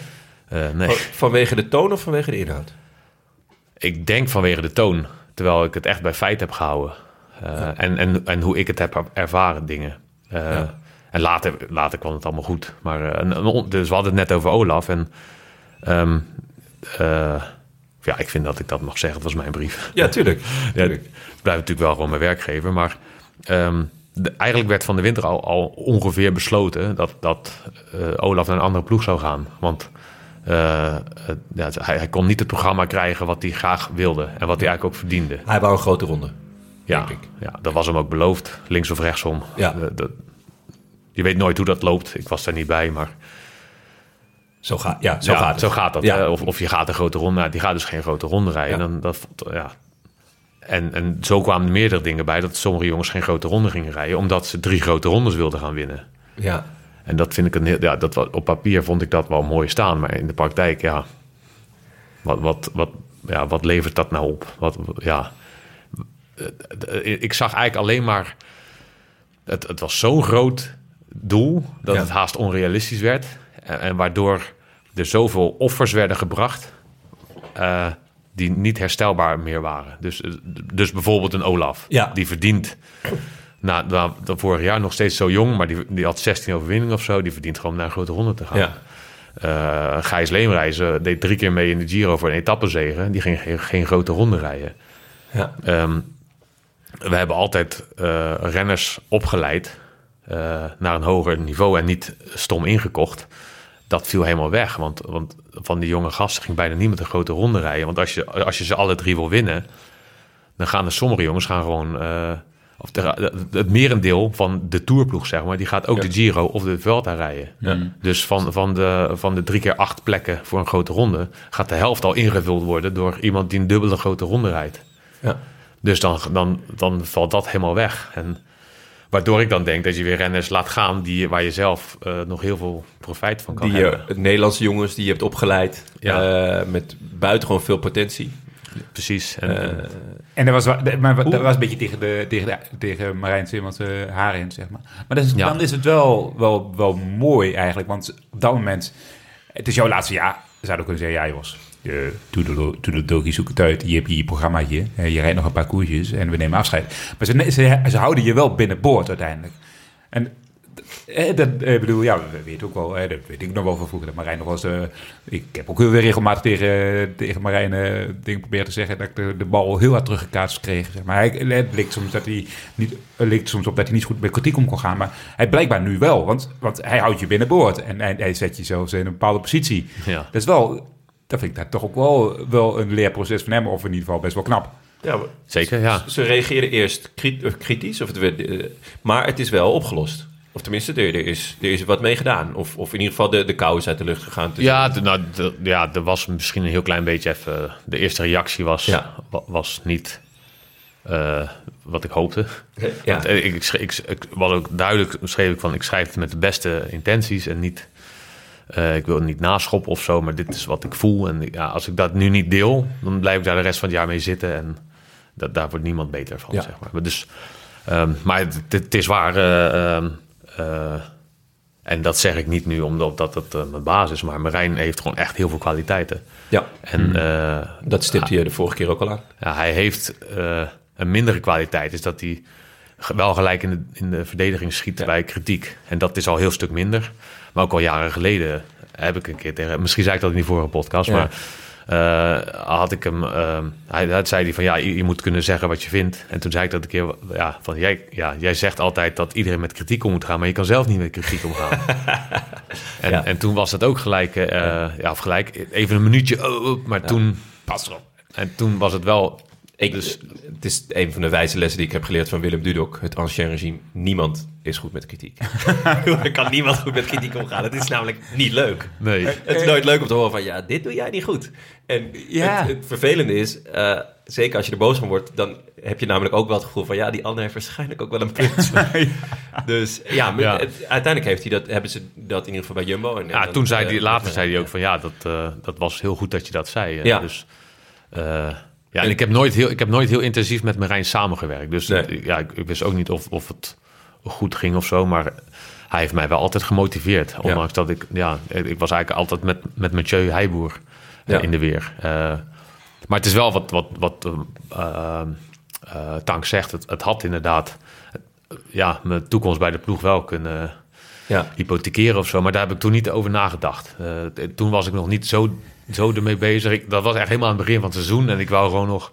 Nee. Vanwege de toon of vanwege de inhoud? Ik denk vanwege de toon, terwijl ik het echt bij feit heb gehouden. Eh, en, en, en hoe ik het heb ervaren, dingen. Eh, Ja. En later, later kwam het allemaal goed. Maar, eh, dus we hadden het net over Olaf. En ehm, eh, ja, ik vind dat ik dat mag zeggen. Het was mijn brief. Ja, tuurlijk. Ja, het blijft natuurlijk wel gewoon mijn werkgever. Maar ehm, de- eigenlijk werd van de winter al, al ongeveer besloten dat, dat Olaf naar een andere ploeg zou gaan. Want ja, hij, hij kon niet het programma krijgen wat hij graag wilde en wat hij eigenlijk ook verdiende. Hij wou een grote ronde. Ja, denk ik. ja, dat was hem ook beloofd, links of rechtsom. Ja. De- je weet nooit hoe dat loopt. Ik was daar niet bij, maar Zo, gaat ja, zo ja, gaat het. Zo gaat dat. Ja. Of, of je gaat een grote ronde, nou, die gaat dus geen grote ronde rijden. Ja. Dan, dat, ja. en, en zo kwamen er meerdere dingen bij dat sommige jongens geen grote ronde gingen rijden, omdat ze drie grote rondes wilden gaan winnen. Ja. En dat vind ik een heel, ja, dat, op papier vond ik dat wel mooi staan, maar in de praktijk, ja, wat, wat, wat, ja, wat levert dat nou op? Wat, ja, ik zag eigenlijk alleen maar, het, het was zo'n groot doel dat Ja. het haast onrealistisch werd. En, en waardoor er zoveel offers werden gebracht eh, die niet herstelbaar meer waren. Dus, dus bijvoorbeeld een Olaf, Ja. die verdient na, na, na vorig jaar nog steeds zo jong, maar die, die had 16 overwinningen of zo. Die verdient gewoon naar een grote ronde te gaan. Ja. Eh, Gijs Leemreizen deed drie keer mee in de Giro voor een etappezege. Die ging geen, geen grote ronde rijden. Ja. Ehm, we hebben altijd eh, renners opgeleid eh, naar een hoger niveau en niet stom ingekocht. Dat viel helemaal weg, want, want van die jonge gasten ging bijna niemand een grote ronde rijden. Want als je, als je ze alle drie wil winnen, dan gaan er sommige jongens gaan gewoon of de, het merendeel van de tourploeg, zeg maar, die gaat ook Ja. de Giro of de Vuelta rijden. Dus van, van, de, van de drie keer acht plekken voor een grote ronde gaat de helft al ingevuld worden door iemand die een dubbele grote ronde rijdt. Ja. Dus dan, dan, dan valt dat helemaal weg. En waardoor ik dan denk dat je weer renners laat gaan die, waar je zelf eh, nog heel veel profijt van kan Die hebben. eh, Nederlandse jongens die je hebt opgeleid Ja. eh, met buitengewoon veel potentie. Precies. En, Eh, En dat was, wa- maar dat was een beetje tegen, de, tegen, de, tegen Marijn Simmons uh, haar in, zeg maar. Maar dat is, Ja. dan is het wel, wel, wel mooi eigenlijk. Want op dat moment... Het is jouw laatste jaar. We zouden kunnen zeggen, ja Jos... Toedeledogie, zoek het uit. Je hebt hier je programmaatje. eh, je rijdt nog een paar koersjes en we nemen afscheid. Maar ze, ze, ze houden je wel binnenboord uiteindelijk. En eh, dat eh, bedoel, ja, we weten ook wel, eh, dat weet ik nog wel van vroeger, dat Marijn nog wel eens, eh, ik heb ook heel weer regelmatig tegen, tegen Marijn eh dingen proberen te zeggen dat ik de, de bal heel hard teruggekaatst kreeg. Zeg maar hij, het leek soms, dat hij niet, het leek soms op dat hij niet goed met kritiek om kon gaan, maar hij blijkbaar nu wel, want, want hij houdt je binnenboord en hij, hij zet je zelfs in een bepaalde positie. ja. Dat is wel, dat vind ik dat toch ook wel, wel een leerproces van hem, of in ieder geval best wel knap. ja, Zeker, ja. Ze reageerden eerst kri- kritisch, of het werd, maar het is wel opgelost. Of tenminste, er, er, is, er is wat mee gedaan. Of, of in ieder geval de, de kou is uit de lucht gegaan. Ja, nou, ja, er was misschien een heel klein beetje even... De eerste reactie was, Ja. wa- was niet eh, wat ik hoopte. ja. Want, eh, ik, ik, schreef- ik, ik ook duidelijk, schreef ik van... ik schrijf het met de beste intenties en niet... eh, ik wil het niet naschoppen of zo, maar dit is wat ik voel. En ja, als ik dat nu niet deel, dan blijf ik daar de rest van het jaar mee zitten. En dat, daar wordt niemand beter van, Ja. zeg maar. maar. Dus, ehm, maar het, is waar... eh, ehm, eh, en dat zeg ik niet nu omdat dat het eh, mijn baas is. Maar Marijn heeft gewoon echt heel veel kwaliteiten. ja, En eh, dat stipte je de vorige keer ook al aan. ja, hij heeft een mindere kwaliteit. Is dat hij wel gelijk in de, in de verdediging schiet Ja. bij kritiek. En dat is al een heel stuk minder. Maar ook al jaren geleden heb ik een keer tegen... Misschien zei ik dat in die vorige podcast, Ja. maar... eh, had ik hem... eh, hij, hij zei hij van ja, je, je moet kunnen zeggen wat je vindt. En toen zei ik dat een keer ja, van jij, ja, jij zegt altijd dat iedereen met kritiek om moet gaan, maar je kan zelf niet met kritiek omgaan. en, Ja. en toen was dat ook gelijk, eh, ja, of gelijk even een minuutje, oh, oh, maar toen Pas erop. en toen was het wel. Ik, Dus- het is een van de wijze lessen die ik heb geleerd van Willem Dudok, het ancien regime. Niemand is goed met kritiek. er kan niemand goed met kritiek omgaan. Het is namelijk niet leuk. Nee. Het is nooit leuk om te horen van, ja, dit doe jij niet goed. En Ja. het, het vervelende is, eh, zeker als je er boos van wordt, dan heb je namelijk ook wel het gevoel van, ja, die ander heeft waarschijnlijk ook wel een punt. Dus ja, maar Ja. het- uiteindelijk heeft hij dat, hebben ze dat in ieder geval bij Jumbo. En, en Ja, dan, toen zei eh, hij, later ja. zei hij ook van ja, dat, eh, dat was heel goed dat je dat zei. eh. Ja. Dus, eh, ja, en ik heb, nooit heel, ik heb nooit heel intensief met Marijn samengewerkt. Dus Nee. eh, ja, ik, ik wist ook niet of, of het goed ging of zo, maar hij heeft mij wel altijd gemotiveerd. Ondanks dat ik, ja, ik was eigenlijk altijd met, met Mathieu Heijboer eh, Ja. in de weer. Eh, maar het is wel wat, wat, wat Tank zegt, het, het had inderdaad ja, mijn toekomst bij de ploeg wel kunnen Ja. hypothekeren of zo. Maar daar heb ik toen niet over nagedacht. Toen was ik nog niet zo, zo ermee bezig. Ik, dat was echt helemaal aan het begin van het seizoen. En ik wou gewoon nog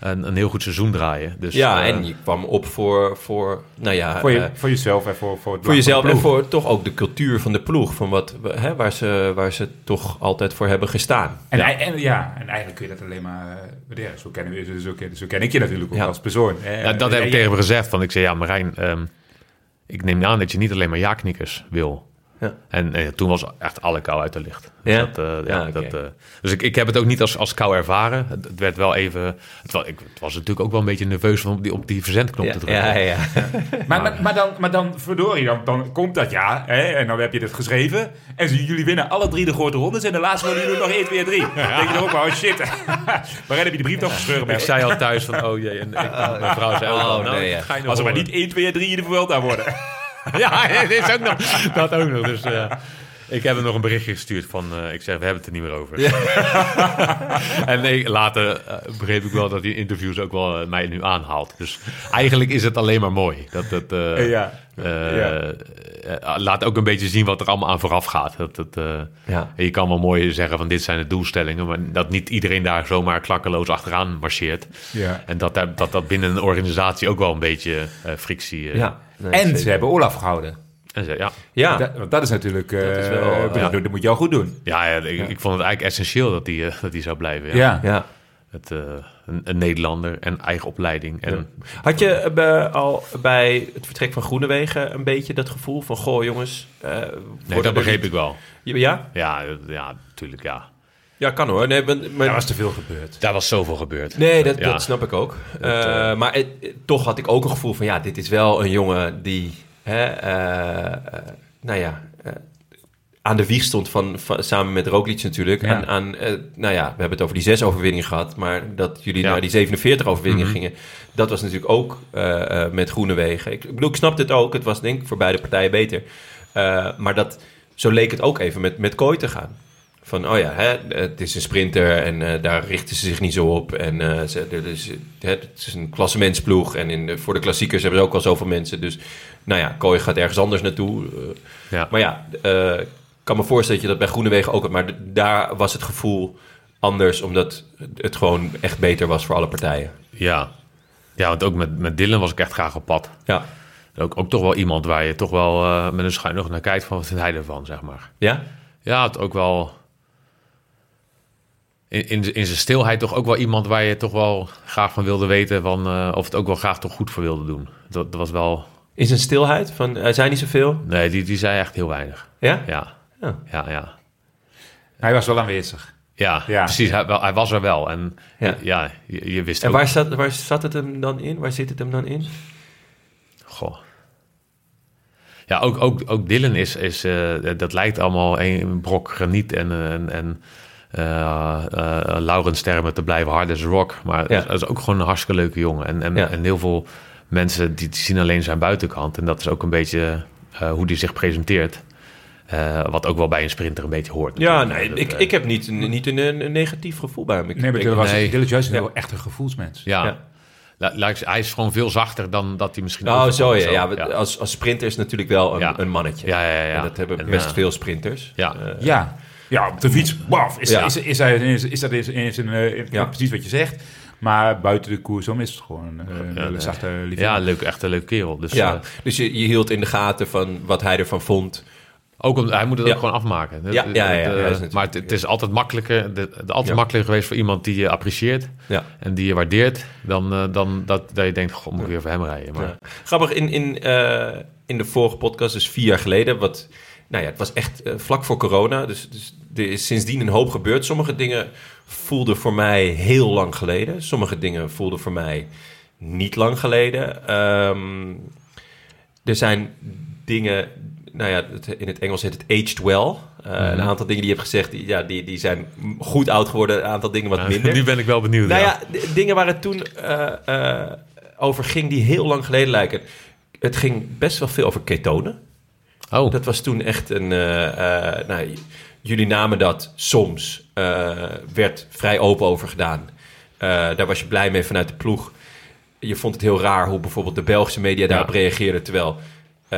een, een heel goed seizoen draaien. Dus, ja, eh, en je kwam op voor, voor nou ja... Voor, je, eh, voor jezelf en voor, voor, het voor jezelf en voor toch ook de cultuur van de ploeg. Van wat, hè, waar, ze, waar ze toch altijd voor hebben gestaan. En, Ja. En, ja, en eigenlijk kun je dat alleen maar eh, waarderen. Zo, kennen we, zo, ken, zo ken ik je natuurlijk ook Ja. als persoon. Eh, dat heb ik tegen hem gezegd. Van, ik zei, ja Marijn, ehm, ik neem aan dat je niet alleen maar ja-knikkers wil. Ja. En eh, toen was echt alle kou uit de licht. Dus, Ja? dat, eh, ja, dat, eh, dus ik, ik heb het ook niet als, als kou ervaren. Het, het werd wel even... Het was, ik het was natuurlijk ook wel een beetje nerveus om op die, op die verzendknop Ja, te drukken. ja, ja. Maar, maar, maar, dan, maar dan, verdorie, dan, dan komt dat ja. Hè, en dan heb je dit geschreven. En jullie winnen alle drie de grote rondes. En de laatste willen jullie nog 1, 2, 3. Dan denk je dan ook maar, oh shit. Waarin heb je de brief toch geschreven? Ik zei al thuis van, oh jee, en ik, mijn vrouw zei Oh, al, nou, nee, ja. ga je nog Als er maar niet 1, 2, 3 in de Vuelta worden. Ja, dat is ook nog, dat ook nog. Dus eh, ik heb hem nog een berichtje gestuurd van, eh, ik zeg, we hebben het er niet meer over. en nee, later eh, begreep ik wel dat die interviews ook wel mij nu aanhaalt. Dus eigenlijk is het alleen maar mooi. Dat eh, Ja. Eh, Ja. eh, laat ook een beetje zien wat er allemaal aan vooraf gaat. Dat, het, eh, Ja. Je kan wel mooi zeggen van dit zijn de doelstellingen, maar dat niet iedereen daar zomaar klakkeloos achteraan marcheert. Ja. En dat, dat dat binnen een organisatie ook wel een beetje eh, frictie... eh, ja. Nee, En zeker. ze hebben Olaf gehouden. en ze- ja, Ja, Dat, want dat is natuurlijk... eh, is wel, bedoel, ja. Dat moet je al goed doen. Ja, ja, ik, ik vond het eigenlijk essentieel dat hij, eh, dat hij zou blijven. Ja. Ja. Het, eh, een, een Nederlander en eigen opleiding. En, Had je eh, al bij het vertrek van Groenewegen een beetje dat gevoel van... Goh, jongens... eh, Nee, dat begreep niet- ik wel. Ja? Ja, ja, natuurlijk, ja. Ja, kan hoor. Nee, maar, maar- Daar was te veel gebeurd. Daar was zoveel gebeurd. nee dat, Ja. dat snap ik ook. Dat, maar het- toch had ik ook een gevoel van... Ja, dit is wel een jongen die... Hè, nou ja... aan de wieg stond van, van- samen met Roglic natuurlijk. Ja. Aan, aan, eh, nou ja, we hebben het over die zes overwinningen gehad. Maar dat jullie Ja. naar die 47 overwinningen Mhm. gingen. Dat was natuurlijk ook eh, eh, met Groenewegen. Ik, ik bedoel, ik snapte het ook. Het was denk ik voor beide partijen beter. Maar dat, zo leek het ook even met, met Kooi te gaan. Van, oh ja, hè, het is een sprinter en daar richten ze zich niet zo op. En ze, er is, hè, het is een klassementsploeg. En in voor de klassiekers hebben ze ook wel zoveel mensen. Dus nou ja, Kooi gaat ergens anders naartoe. Ja. maar ja, kan me voorstellen dat je dat bij Groenewegen ook had. Maar daar was het gevoel anders, omdat het gewoon echt beter was voor alle partijen. Ja. ja, want ook met, met Dylan was ik echt graag op pad. Ja. Ook, ook toch wel iemand waar je toch wel eh, met een schuin nog naar kijkt van wat vindt hij ervan, zeg maar. Ja? Ja, het ook wel... In, in, in zijn stilheid toch ook wel iemand waar je toch wel graag van wilde weten... Van, eh, of het ook wel graag toch goed voor wilde doen. Dat, dat was wel... In zijn stilheid? Van, hij zei niet zoveel? Nee, die, die zei echt heel weinig. Ja? Ja, Ja. ja, ja. Hij was wel aanwezig. Ja, Ja. precies. Hij, wel, hij was er wel. En Ja. ja, je, je wist En ook... waar zat, waar zat het hem dan in? Waar zit het hem dan in? Goh. Ja, ook, ook, ook Dylan is, is eh, dat lijkt allemaal een brok graniet en, eh, en, en eh eh, Laurens Stermen te blijven hard as rock. Maar Ja. dat is ook gewoon een hartstikke leuke jongen. En, en, Ja. en heel veel mensen die, die zien alleen zijn buitenkant. En dat is ook een beetje eh, hoe die zich presenteert. Eh, wat ook wel bij een sprinter een beetje hoort. Ja, nee, Dat, ik, eh, ik heb niet, een- niet een, een negatief gevoel bij hem. Ik Nee, maar Dylan was, nee. Is juist een Ja. heel echt een gevoelsmens. Ja, Ja. La- hij is gewoon veel zachter dan dat hij misschien... Oh, overkomt. zo ja. ja, Als, als sprinter is natuurlijk wel een, Ja. een mannetje. Ja, ja, ja. En dat hebben En, best veel sprinters. Ja. Eh, Ja. Ja, op de fiets, waf, is, Ja. is, is, hij, is, is dat is, is een, Ja. precies wat je zegt. Maar buiten de koers om is het gewoon een hele nee. zachte liefde. Ja, leuk, echt een leuke kerel. Dus, ja. Dus je, je hield in de gaten van wat hij ervan vond. Ook om, hij moet het Ja. ook gewoon afmaken. Ja, ja, ja, eh, maar het, het is altijd makkelijker, de- altijd makkelijker geweest voor iemand die je apprecieert Ja. en die je waardeert, dan, eh, dan dat, dat je denkt, god, moet ik weer voor hem rijden. Maar. Grappig, in, in, eh, in de vorige podcast, dus vier jaar geleden, wat, nou ja, het was echt vlak voor corona, dus, dus er is sindsdien een hoop gebeurd. Sommige dingen voelden voor mij heel lang geleden, sommige dingen voelden voor mij niet lang geleden. Ehm, er zijn dingen, nou ja, in het Engels heet het aged well. Eh, Een aantal dingen die je hebt gezegd, die, ja, die, die zijn goed oud geworden, een aantal dingen wat Ja, minder. nu ben ik wel benieuwd. Nou ja. dingen waar het toen eh, eh, over ging die heel lang geleden lijken. Het ging best wel veel over ketonen. Oh, Dat was toen echt een... nou, jullie namen dat soms. werd vrij open over gedaan. Daar was je blij mee vanuit de ploeg. Je vond het heel raar hoe bijvoorbeeld de Belgische media daarop Ja. reageerden... terwijl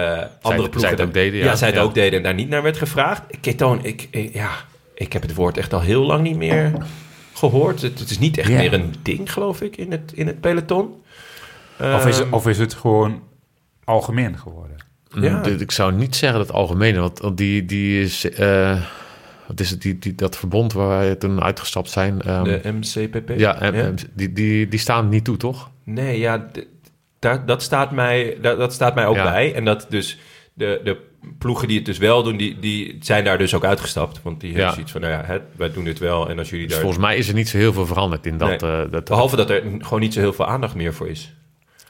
eh, andere zij ploegen... het ook deden, ja. Ja, zij het Ja. ook deden en daar niet naar werd gevraagd. Ketoon, ik, ik- ja, ik heb het woord echt al heel lang niet meer gehoord. Het, het is niet echt Ja. meer een ding, geloof ik, in het, in het peloton. Of, is, het- Ehm, of is het gewoon algemeen geworden? ja. Mm, ik zou niet zeggen dat het algemene, want, want die, die is, eh, wat is het, die, die, dat verbond waar wij toen uitgestapt zijn, ehm, de MCPP? ja, em- die, die, die staan niet toe, toch? Nee, ja, daar, dat, staat mij, dat, dat staat mij ook Ja. bij. En dat dus de, de ploegen die het dus wel doen, die, die zijn daar dus ook uitgestapt. Want die hebben Ja. zoiets van, nou ja, hè, wij doen dit wel. En als jullie Dus daar... volgens mij is er niet zo heel veel veranderd in dat. Nee. eh, dat Behalve dat er gewoon niet zo heel veel aandacht meer voor is.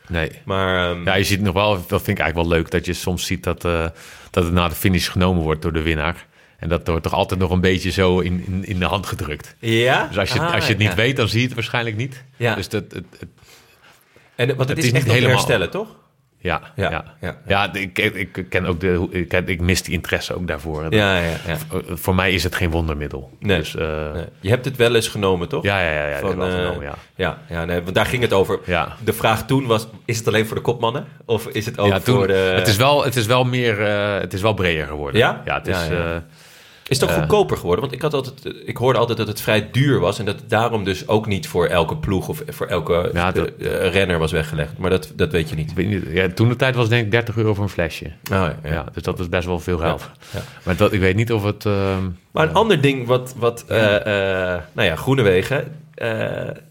nee. Maar ehm, Ja, je ziet nog wel, dat vind ik eigenlijk wel leuk, dat je soms ziet dat, eh, dat het na de finish genomen wordt door de winnaar. En dat wordt toch altijd nog een beetje zo in, in, in de hand gedrukt. ja? Dus als je, Ah, als je het niet ja. weet, dan zie je het waarschijnlijk niet. Ja. Dus dat, het, het- En, want het, Het is, is echt niet helemaal- herstellen, toch? ja, Ja, ja, ja. ja. ik, ik ken ook de, ik, ik mis die interesse ook daarvoor. Ja, ja, ja. Voor- Voor mij is het geen wondermiddel. Nee. Dus, eh, Nee. Je hebt het wel eens genomen, toch? ja, ja, ja, ja, Van, eh, genomen, ja. Ja, ja nee, want daar ging het over. Ja. De vraag toen was, is het alleen voor de kopmannen? Of is het ook Ja, toen, voor de... het, is wel, het is wel meer, eh, het is wel breder geworden. Ja? Ja, het is, Ja, ja. eh, Is het ook Eh. goedkoper geworden? Want ik, had altijd, ik hoorde altijd dat het vrij duur was... en dat het daarom dus ook niet voor elke ploeg of voor elke Ja, dat- eh, renner was weggelegd. Maar dat, dat weet je niet. ik weet niet, ja, toen de tijd was denk ik 30 euro voor een flesje. Oh, ja, ja. Dus dat is best wel veel geld. Maar dat, ik weet niet of het... ehm, Maar een ander ding wat, wat eh, nou ja, Groenewegen...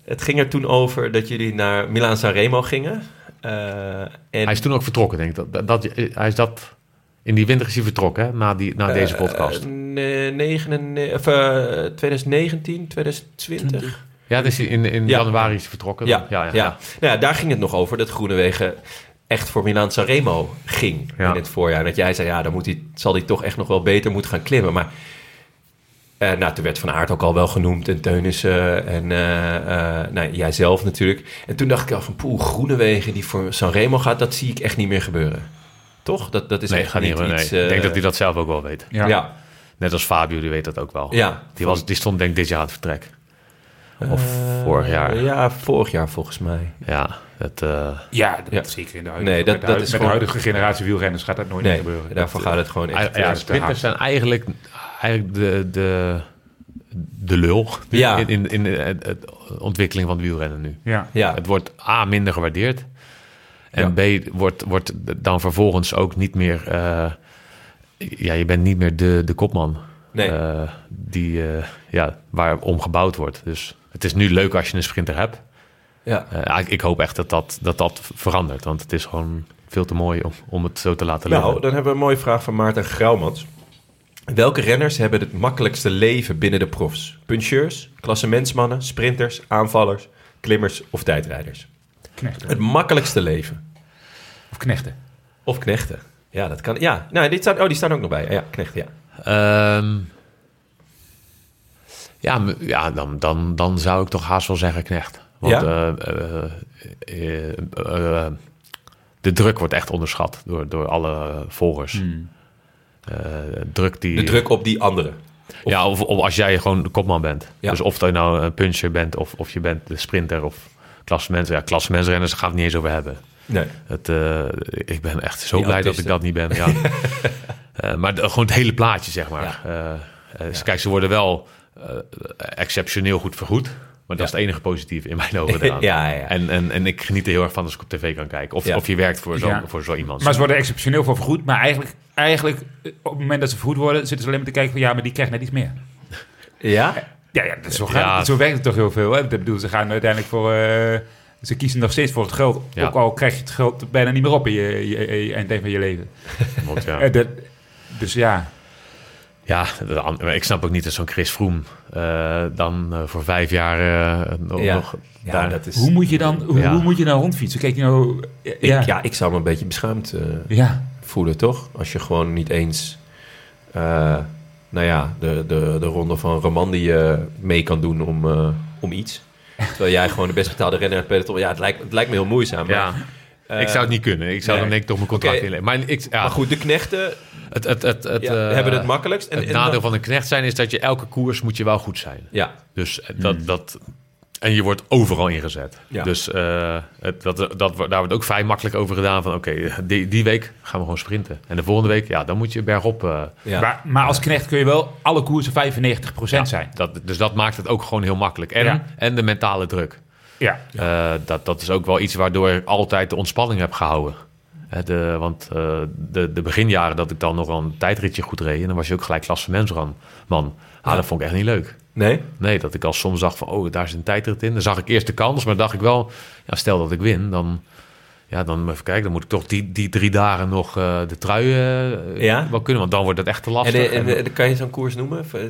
het ging er toen over dat jullie naar Milaan Sanremo gingen. En, Hij is toen ook vertrokken, denk ik. Dat, dat- hij is dat... In die winter is hij vertrokken, hè? Na, die, na deze podcast. eh, ne- negen- of, eh, 2019, 2020. ja, dus in, in ja. januari is hij vertrokken. Ja, ja, ja, ja. Nou ja, daar ging het nog over dat Groenewegen echt voor Milaan Sanremo ging in het voorjaar. En dat jij zei, ja, dan moet hij, zal hij toch echt nog wel beter moeten gaan klimmen. Maar eh, nou, toen werd Van Aert ook al wel genoemd en Teunissen en eh eh nou, jij zelf natuurlijk. En toen dacht ik al van, poeh, Groenewegen die voor Sanremo gaat, dat zie ik echt niet meer gebeuren. Toch? Dat, dat is Nee, echt niet. niet nee. iets... ik denk eh, dat hij dat zelf ook wel weet. Ja. Ja, Net als Fabio, die weet dat ook wel. ja. Die, was, die stond denk ik dit jaar aan het vertrek. Of Eh, vorig jaar. Ja, vorig jaar volgens mij. Ja, het, eh, Ja, dat Ja. zeker in de huidige, Nee, dat- met de, dat hui- is met gewoon- de huidige generatie wielrenners gaat dat nooit Nee, meer gebeuren. daarvoor gaat het gewoon echt... ja, sprinters zijn eigenlijk, eigenlijk de, de, de lul Ja. in, in, in de ontwikkeling van het wielrennen nu. Ja. Ja, Het wordt A, minder gewaardeerd. En Ja. B, wordt, wordt dan vervolgens ook niet meer... eh, ja, je bent niet meer de, de kopman. Nee. eh, die, eh, ja, waar om gebouwd wordt. Dus het is nu leuk als je een sprinter hebt. ja. Ik, ik hoop echt dat dat, dat dat verandert. Want het is gewoon veel te mooi om, om het zo te laten liggen. Nou, dan hebben we een mooie vraag van Maarten Grauwmans. Welke renners hebben het makkelijkste leven binnen de profs? Puncheurs, klassementsmannen, sprinters, aanvallers, klimmers of tijdrijders? Knechten. Het makkelijkste leven. Of knechten. Of knechten. Ja, dat kan. Ja, nou, die staan, oh, die staan ook nog bij. Ja, knechten, ja. Ehm, ja, ja dan, dan, dan zou ik toch haast wel zeggen knecht. Want Ja? eh, eh, eh, de druk wordt echt onderschat door, door alle volgers. Eh, druk die, De druk op die anderen. Ja, of, of als jij gewoon de kopman bent. Ja. Dus of je nou een puncher bent of, of je bent de sprinter of klassementen. Ja, gaan we het niet eens over hebben. Nee. Het, eh, ik ben echt zo Die blij dat ik dat niet ben. Ja. Eh, maar de- gewoon het hele plaatje, zeg maar. Eh, eh, Kijk, ze worden wel exceptioneel goed vergoed. Maar dat is het enige positieve in mijn ogen eraan. Ja, ja. En, en, en ik geniet er heel erg van als ik op tv kan kijken. Of, Ja. of je werkt voor zo, Ja. voor zo iemand. Maar ze worden exceptioneel voor vergoed. Maar eigenlijk, eigenlijk, op het moment dat ze vergoed worden, zitten ze alleen maar te kijken van ja, maar die krijgt net iets meer. Ja? Ja, ja, dat- zo, gaat Ja. zo werkt het toch heel veel. Hè? Ik bedoel, ze gaan uiteindelijk voor... eh, ze kiezen nog steeds voor het geld. Ja. Ook al krijg je het geld bijna niet meer op in je, je, je eind van je leven. Want, ja. Eh, dat- dus ja, Ja, ik snap ook niet dat zo'n Chris Froome eh, dan eh, voor vijf jaar eh, nog, Ja. nog Ja, daar... dat is... hoe moet je dan hoe, Ja. hoe moet je nou rondfietsen? Kijk nou... Ik, Ja, ja. ik zou me een beetje beschaamd eh, ja. voelen, toch? Als je gewoon niet eens... nou ja, de, de, de ronde van Romandie eh, mee kan doen om, eh, om iets. Terwijl jij gewoon de best betaalde renner hebt peloton. Ja, het lijkt, het lijkt me heel moeizaam. Maar, Ja, eh, ik zou het niet kunnen. Ik zou nee. dan denk ik toch mijn contract Oké. inleveren. Maar, ik, ja, Maar goed, de knechten het, het, het, het, ja, hebben het makkelijkst. En, het en nadeel dan- van een knecht zijn is dat je elke koers moet je wel goed zijn. Ja, Dus dat, dat, en je wordt overal ingezet. Ja. Dus eh, het, dat, dat, wordt- daar wordt ook vrij makkelijk over gedaan van oké, die, die week gaan we gewoon sprinten. En de volgende week, ja, dan moet je bergop. eh, ja. Maar, maar als knecht kun je wel alle koersen 95% ja, zijn. Dat, dus dat maakt het ook gewoon heel makkelijk. En, Ja. en de mentale druk. Ja. Eh, dat, dat is ook wel iets waardoor ik altijd de ontspanning heb gehouden. Hè, de, want eh, de, de beginjaren dat ik dan nog een tijdritje goed reed... en dan was je ook gelijk klassementsman. Man, ah, dat vond ik echt niet leuk. Nee? Nee, dat ik al soms dacht van, oh, daar is een tijdrit in. Dan zag ik eerst de kans, maar dacht ik wel... ja, stel dat ik win, dan... Ja, dan even kijken, dan moet ik toch die, die drie dagen nog eh, de trui eh, Ja? wel kunnen. Want dan wordt het echt te lastig. en, en, kan je zo'n koers noemen? Of, eh,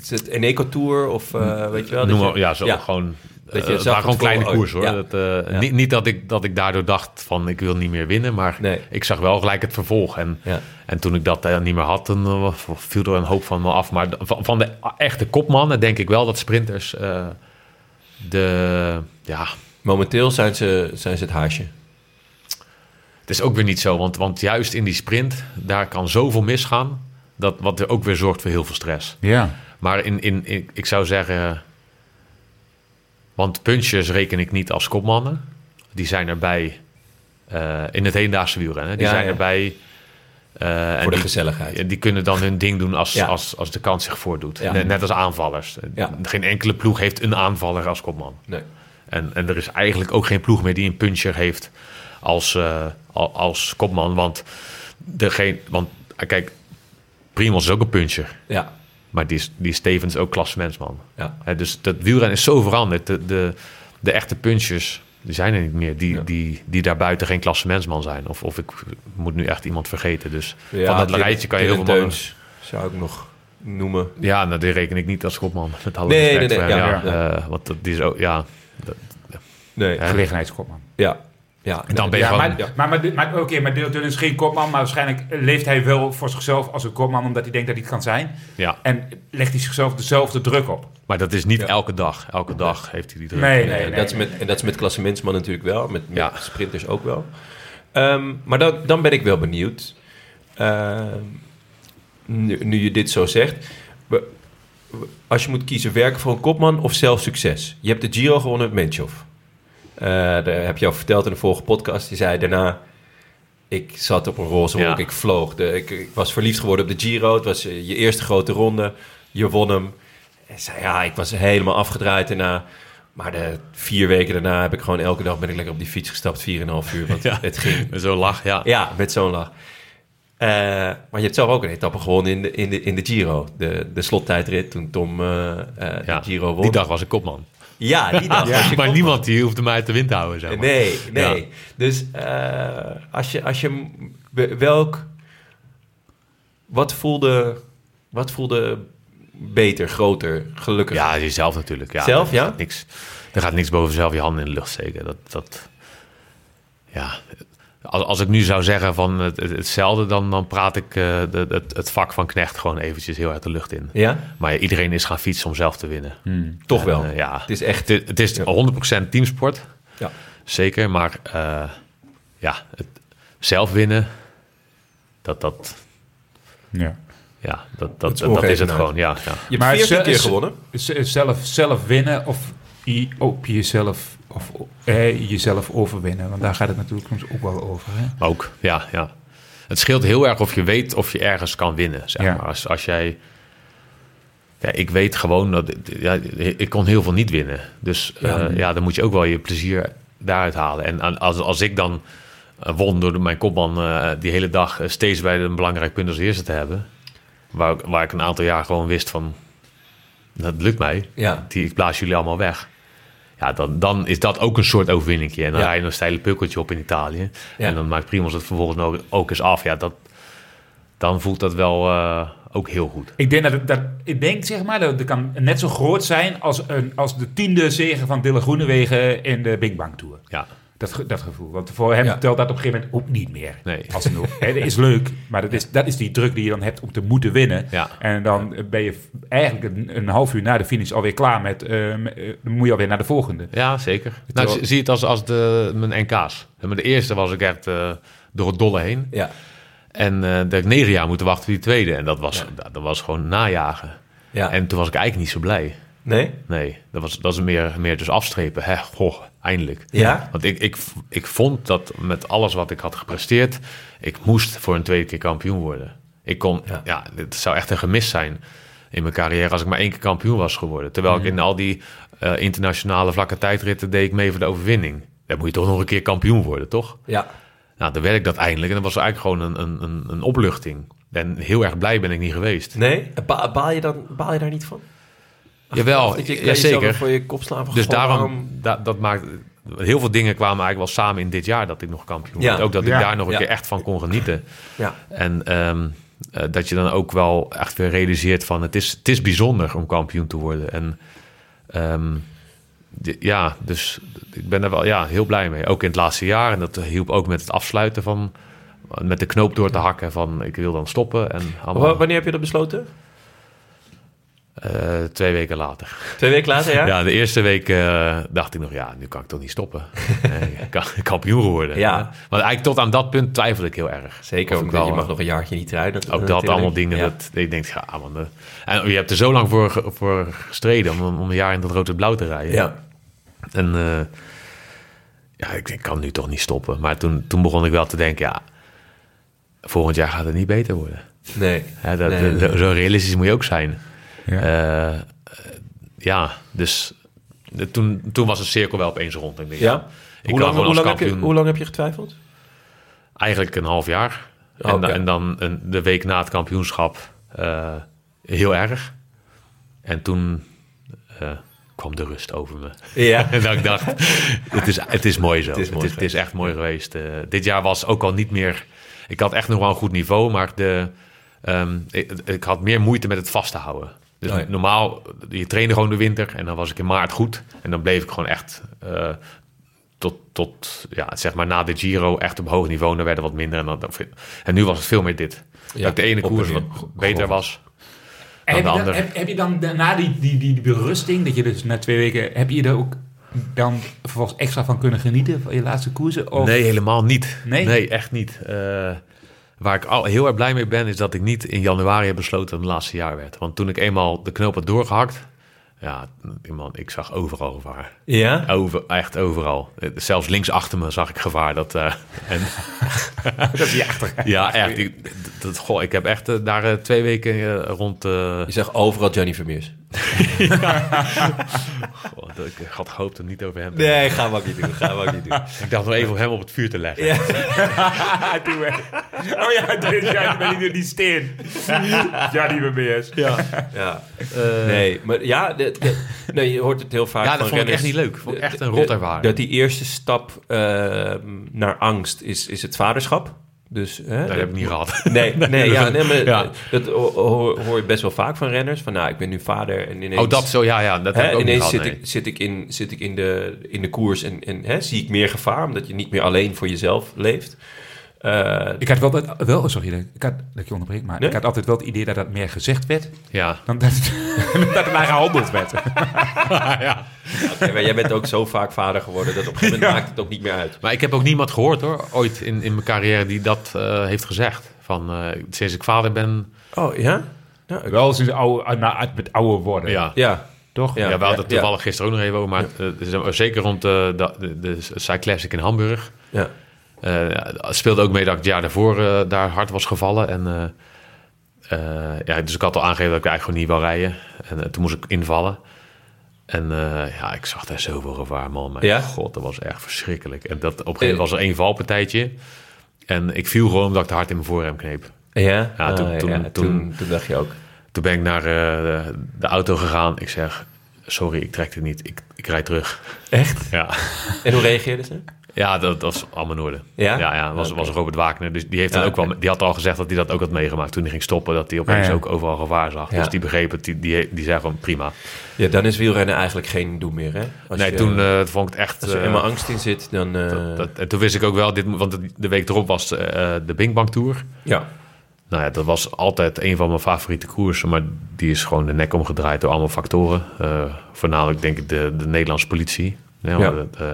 Is het een eco-tour of eh, weet je wel? Noem maar, je- ja, zo gewoon. Dat je Dat zag waren gewoon kleine tevoren, koers hoor. ja. Dat, eh, Ja. niet, niet dat ik, dat ik daardoor dacht van ik wil niet meer winnen, maar Nee. ik zag wel gelijk het vervolg. En, Ja. en toen ik dat eh, niet meer had, dan eh, viel er een hoop van me af. Maar van, van de echte kopmannen denk ik wel dat sprinters eh, de. Ja, Momenteel zijn ze, zijn ze het haasje. het is ook weer niet zo, want, want juist in die sprint, daar kan zoveel misgaan. Dat, wat er ook weer zorgt voor heel veel stress. Ja. Maar in, in, in- ik zou zeggen. Want punchers reken ik niet als kopmannen. Die zijn erbij eh, in het hedendaagse wielrennen. Die Ja, zijn ja. erbij. eh, en Voor de die, gezelligheid. Die kunnen dan hun ding doen als, Ja. als, als de kans zich voordoet. Ja. Net, net als aanvallers. Ja. Geen enkele ploeg heeft een aanvaller als kopman. Nee. En, en er is eigenlijk ook geen ploeg meer die een puncher heeft als, eh, al- als kopman. Want, degene, want kijk, Primoz is ook een puncher. Ja. Maar die is, die is tevens ook klassementsman. Ja. Hè, dus dat wielrennen is zo veranderd. De, de, de echte punchers, die zijn er niet meer. Die, Ja. die, die daarbuiten geen klassementsman zijn. Of, of ik moet nu echt iemand vergeten. Dus Ja, van dat rijtje kan je heel veel mannen... Teuns zou ik nog noemen. Ja, nou, die reken ik niet als schopman. Met alle Nee, respect nee, ja. Eh, want dat, die is ook, ja... dat- Nee. Gelegenheidskopman. Ja. Ja. En dan ben je Ja, gewoon... maar, ja. maar, maar, maar oké, maar Dylan is geen kopman, maar waarschijnlijk leeft hij wel voor zichzelf als een kopman, omdat hij denkt dat hij het kan zijn. Ja, En legt hij zichzelf dezelfde druk op. maar dat is niet Ja. elke dag. Elke dag heeft hij die druk. Nee, Nee, nee, nee. dat is met, en dat is met klassementsman natuurlijk wel. Met, met Ja. sprinters ook wel. Ehm, maar dan, dan ben ik wel benieuwd. Ehm, nu, nu je dit zo zegt. Als je moet kiezen, werken voor een kopman of zelf succes? Je hebt de Giro gewonnen met Menchov. Eh daar heb je al verteld in de vorige podcast. Je zei daarna... Ik zat op een roze wolk, Ja. ik vloog. De, ik, ik was verliefd geworden op de Giro. Het was eh, je eerste grote ronde. Je won hem. En zei, ja, ik was helemaal afgedraaid daarna. Maar de vier weken daarna heb ik gewoon elke dag ben ik lekker op die fiets gestapt, 4,5 uur. Want Ja. het ging. Met Zo'n lach, ja. Ja, met zo'n lach. Eh, maar je hebt zelf ook een etappe gewonnen in de, in de, in de Giro. De, de slottijdrit toen Tom Ja, de Giro won. Die dag was ik kopman. Ja, die dag. maar niemand die hoefde mij te wind te houden, zeg maar. Nee, nee. Ja. Dus eh, als je, als je welk, wat voelde, wat voelde beter, groter, gelukkiger? Ja, jezelf natuurlijk. Ja, Zelf, er ja? Gaat niks, er gaat niks boven zelf je handen in de lucht steken. Dat, dat, ja, als, als ik nu zou zeggen van het, het- hetzelfde, dan, dan praat ik eh, de, het, het vak van knecht gewoon eventjes heel uit de lucht in. Ja? Maar iedereen is gaan fietsen om zelf te winnen. Toch En, wel. eh, ja, Het is echt... het, het is Ja. 100% teamsport, Ja. zeker. Maar eh, ja, het, zelf winnen, dat, dat, Ja. ja, dat, Dat dat, is dat, is het gewoon. Ja, ja. Je hebt Maar 14 ze- keer gewonnen. Zelf, zelf winnen of op jezelf, of eh, jezelf overwinnen. Want daar gaat het natuurlijk soms ook wel over. Hè? Ook, ja, ja. Het scheelt heel erg of je weet of je ergens kan winnen, zeg Ja. maar. Als, als jij... Ja, ik weet gewoon dat... Ja, ik kon heel veel niet winnen. Dus Ja. ja, ja dan moet je ook wel je plezier daaruit halen. En als, als ik dan eh, won door mijn kopman eh, die hele dag eh, steeds bij een belangrijk punt als eerste te hebben... Waar, ik- waar ik een aantal jaar gewoon wist van... Dat lukt mij. Ja. Die, ik blaas jullie allemaal weg. Ja, dan, dan is dat ook een soort overwinningje. En dan Ja. rij je een steile pukkeltje op in Italië. Ja. En dan maakt Primoz het vervolgens ook, ook eens af. Ja, dat, dan voelt dat wel eh, ook heel goed. Ik denk, dat, het- dat, ik denk zeg maar, dat het kan net zo groot zijn als, een, als de tiende zege van Dylan Groenewegen in de Big Bang Tour. Ja, Dat, ge- dat gevoel. Want voor hem Ja. telt dat op een gegeven moment ook niet meer. Nee. Alsnog. Hè, dat is leuk, maar dat is, dat is die druk die je dan hebt om te moeten winnen. Ja. En dan ben je eigenlijk een, een half uur na de finish alweer klaar met... dan moet je alweer naar de volgende. ja zeker. Nou, ik zie het als, als de, mijn NK's. Maar de eerste was ik echt eh, door het dolle heen. Ja. En eh dat ik negen jaar moeten wachten voor die tweede. En dat was, dat, dat was gewoon najagen. ja. En toen was ik eigenlijk niet zo blij. Nee? Nee, dat was, dat was meer, meer dus afstrepen. Hè, goh, eindelijk. Ja? Want ik, ik, ik vond dat met alles wat ik had gepresteerd, ik moest voor een tweede keer kampioen worden. Ik kon, Ja. ja, het zou echt een gemis zijn in mijn carrière als ik maar één keer kampioen was geworden. Terwijl ik in al die eh, internationale vlakke tijdritten deed ik mee voor de overwinning. Dan moet je toch nog een keer kampioen worden, toch? Ja. Nou, dan werd ik dat eindelijk en dat was eigenlijk gewoon een, een, een, een opluchting. En heel erg blij ben ik niet geweest. Nee? Ba- baal, je dan, baal je daar niet van? Jawel, Dat je, ja, zeker. voor je kop slaan Dus daarom, da- dat maakt... Heel veel dingen kwamen eigenlijk wel samen in dit jaar dat ik nog kampioen Ja. werd. Ook dat Ja. ik daar nog een Ja. keer echt van kon genieten. Ja. En ehm, eh, dat je dan ook wel echt weer realiseert van... het is, het is bijzonder om kampioen te worden. En ehm, de- ja, dus ik ben er wel ja, heel blij mee. Ook in het laatste jaar. En dat hielp ook met het afsluiten van... met de knoop door te hakken van ik wil dan stoppen. En allemaal, Wanneer heb je dat besloten? Eh, twee weken later. Twee weken later, ja? Ja, de eerste week eh, dacht ik nog, ja, nu kan ik toch niet stoppen. Nee, ik kan kampioen worden. Ja. Want eigenlijk tot aan dat punt twijfelde ik heel erg. Zeker, omdat wel, je mag nog een jaartje niet rijden. Ook dat natuurlijk. allemaal dingen Ja. dat ik denk, ja, man. eh, en je hebt er zo lang voor, voor gestreden om, om een jaar in dat rood en blauw te rijden. Ja. En eh, ja, ik, ik kan nu toch niet stoppen. Maar toen, toen begon ik wel te denken, ja, volgend jaar gaat het niet beter worden. Nee. Hè, dat, Nee, zo- nee. Zo realistisch moet je ook zijn. Ja. Eh, ja, dus de- toen, toen was de cirkel wel opeens rond. Ik denk, Ja? Ik hoe, lang, hoe, lang heb je, hoe lang heb je getwijfeld? Eigenlijk een half jaar. Oh, en, dan- en dan een, de week na het kampioenschap eh, heel erg. En toen eh, kwam de rust over me. Ja. En dat ik dacht, het is, het is mooi zo. Het is mooi het is, echt mooi geweest. Dit jaar was ook al niet meer... Ik had echt nog wel een goed niveau, maar de, ehm, ik, ik had meer moeite met het vast te houden. Dus Oh ja. normaal, je trainde gewoon de winter en dan was ik in maart goed. En dan bleef ik gewoon echt eh, tot, tot ja, zeg maar na de Giro echt op hoog niveau. Dan werd het wat minder. En, dan, en nu was het veel meer dit. Ja, dat ik de ene koers wat beter was. En dan heb, de je dan, andere. heb, heb je dan na die, die, die, die berusting, dat je dus na twee weken, heb je er ook dan vervolgens extra van kunnen genieten van je laatste koersen? Of, Nee, helemaal niet. Nee? echt niet. Eh, waar ik al heel erg blij mee ben, is dat ik niet in januari heb besloten dat het laatste jaar werd. Want toen ik eenmaal de knoop had doorgehakt, ja, man, ik zag overal gevaar. Ja? Over, echt overal. Zelfs links achter me zag ik gevaar. Dat, eh, en, Dat is je achter. ja, echt. Ik, dat- goh, ik heb echt eh, daar eh, twee weken rond... eh, Je zegt overal Johnny Vermeers. goh, dat- ik had gehoopt het niet over hem te. Nee, gaan we ook niet doen. Gaan we ook niet doen. Ik dacht nog even om hem op het vuur te leggen. Doe weg. Oh ja, dit ja, ben ik door die steen. Ja, die bemeers. Ja. Ja. nee, maar ja, de, de- nee, je hoort het heel vaak Ja, dat van vond ik echt niet leuk. Vond ik echt een rot ervaring. Dat die eerste stap ehm, naar angst is, is het vaderschap. Dus, hè, Dat heb ik niet gehad. Nee, nee, ja, nee maar Ja. dat ho- hoor, hoor je best wel vaak van renners. Van nou, ik ben nu vader en ineens... Oh, dat zo, ja, ja. Dat heb ik ook niet ineens gehad, zit, nee. ik, zit ik, in, zit ik in, de, in de koers en, en hè, zie ik meer gevaar, omdat je niet meer alleen voor jezelf leeft. Eh, Ik had wel, dat, wel oh, sorry, ik had, dat ik je onderbreek, maar Nee? ik had altijd wel het idee dat dat meer gezegd werd Ja. dan dat, dat er naar gehandeld werd. oké, maar jij bent ook zo vaak vader geworden dat op een gegeven moment maakt het ook niet meer uit. Maar ik heb ook niemand gehoord hoor, ooit in, in mijn carrière die dat eh, heeft gezegd. Van eh, sinds ik vader ben, Oh, ja? Nou, ik- Wel sinds oude, nou, uit- met ouder worden. ja. ja. Toch? Ja, Ja, we hadden het ja, toevallig gisteren ook nog even over, maar maar, zeker rond de, de, de, de Cyclassic in Hamburg. ja. Eh, het speelde ook mee dat ik het jaar daarvoor eh, daar hard was gevallen. En, eh, eh, ja, dus ik had al aangegeven dat ik eigenlijk gewoon niet wil rijden. En eh, toen moest ik invallen. En eh, ja, ik zag daar zoveel gevaar, man. Mijn Ja? god, dat was echt verschrikkelijk. En dat, op een gegeven moment was er één valpartijtje. En ik viel gewoon omdat ik te hard in mijn voorrem kneep. Ja, Ja, toen- Ah, toen- ja, toen- toen, toen dacht je ook. Toen ben ik naar eh, de, de auto gegaan. Ik zeg, sorry, ik trek het niet. Ik, ik rijd terug. Echt? Ja, En hoe reageerde ze? Ja dat, dat was allemaal in orde. Ja? Ja, ja was, was Robert Wagner. Dus die, heeft dan Ja, ook wel, die had al gezegd dat hij dat ook had meegemaakt toen hij ging stoppen. Dat hij opeens ja. ook overal gevaar zag. Dus die begreep het. Die, die, die zei gewoon prima. Ja, dan is wielrennen eigenlijk geen doen meer, hè? Als nee, je, toen eh, vond ik het echt... Als er eh, eenmaal angst in zit, dan... eh, dat, dat- en toen wist ik ook wel, dit, want de- week erop was eh, de Binkbank Tour. ja. Nou ja, dat was altijd een van mijn favoriete koersen. Maar die is gewoon de nek omgedraaid door allemaal factoren. Eh, voornamelijk denk ik de, de Nederlandse politie. Ja, eh,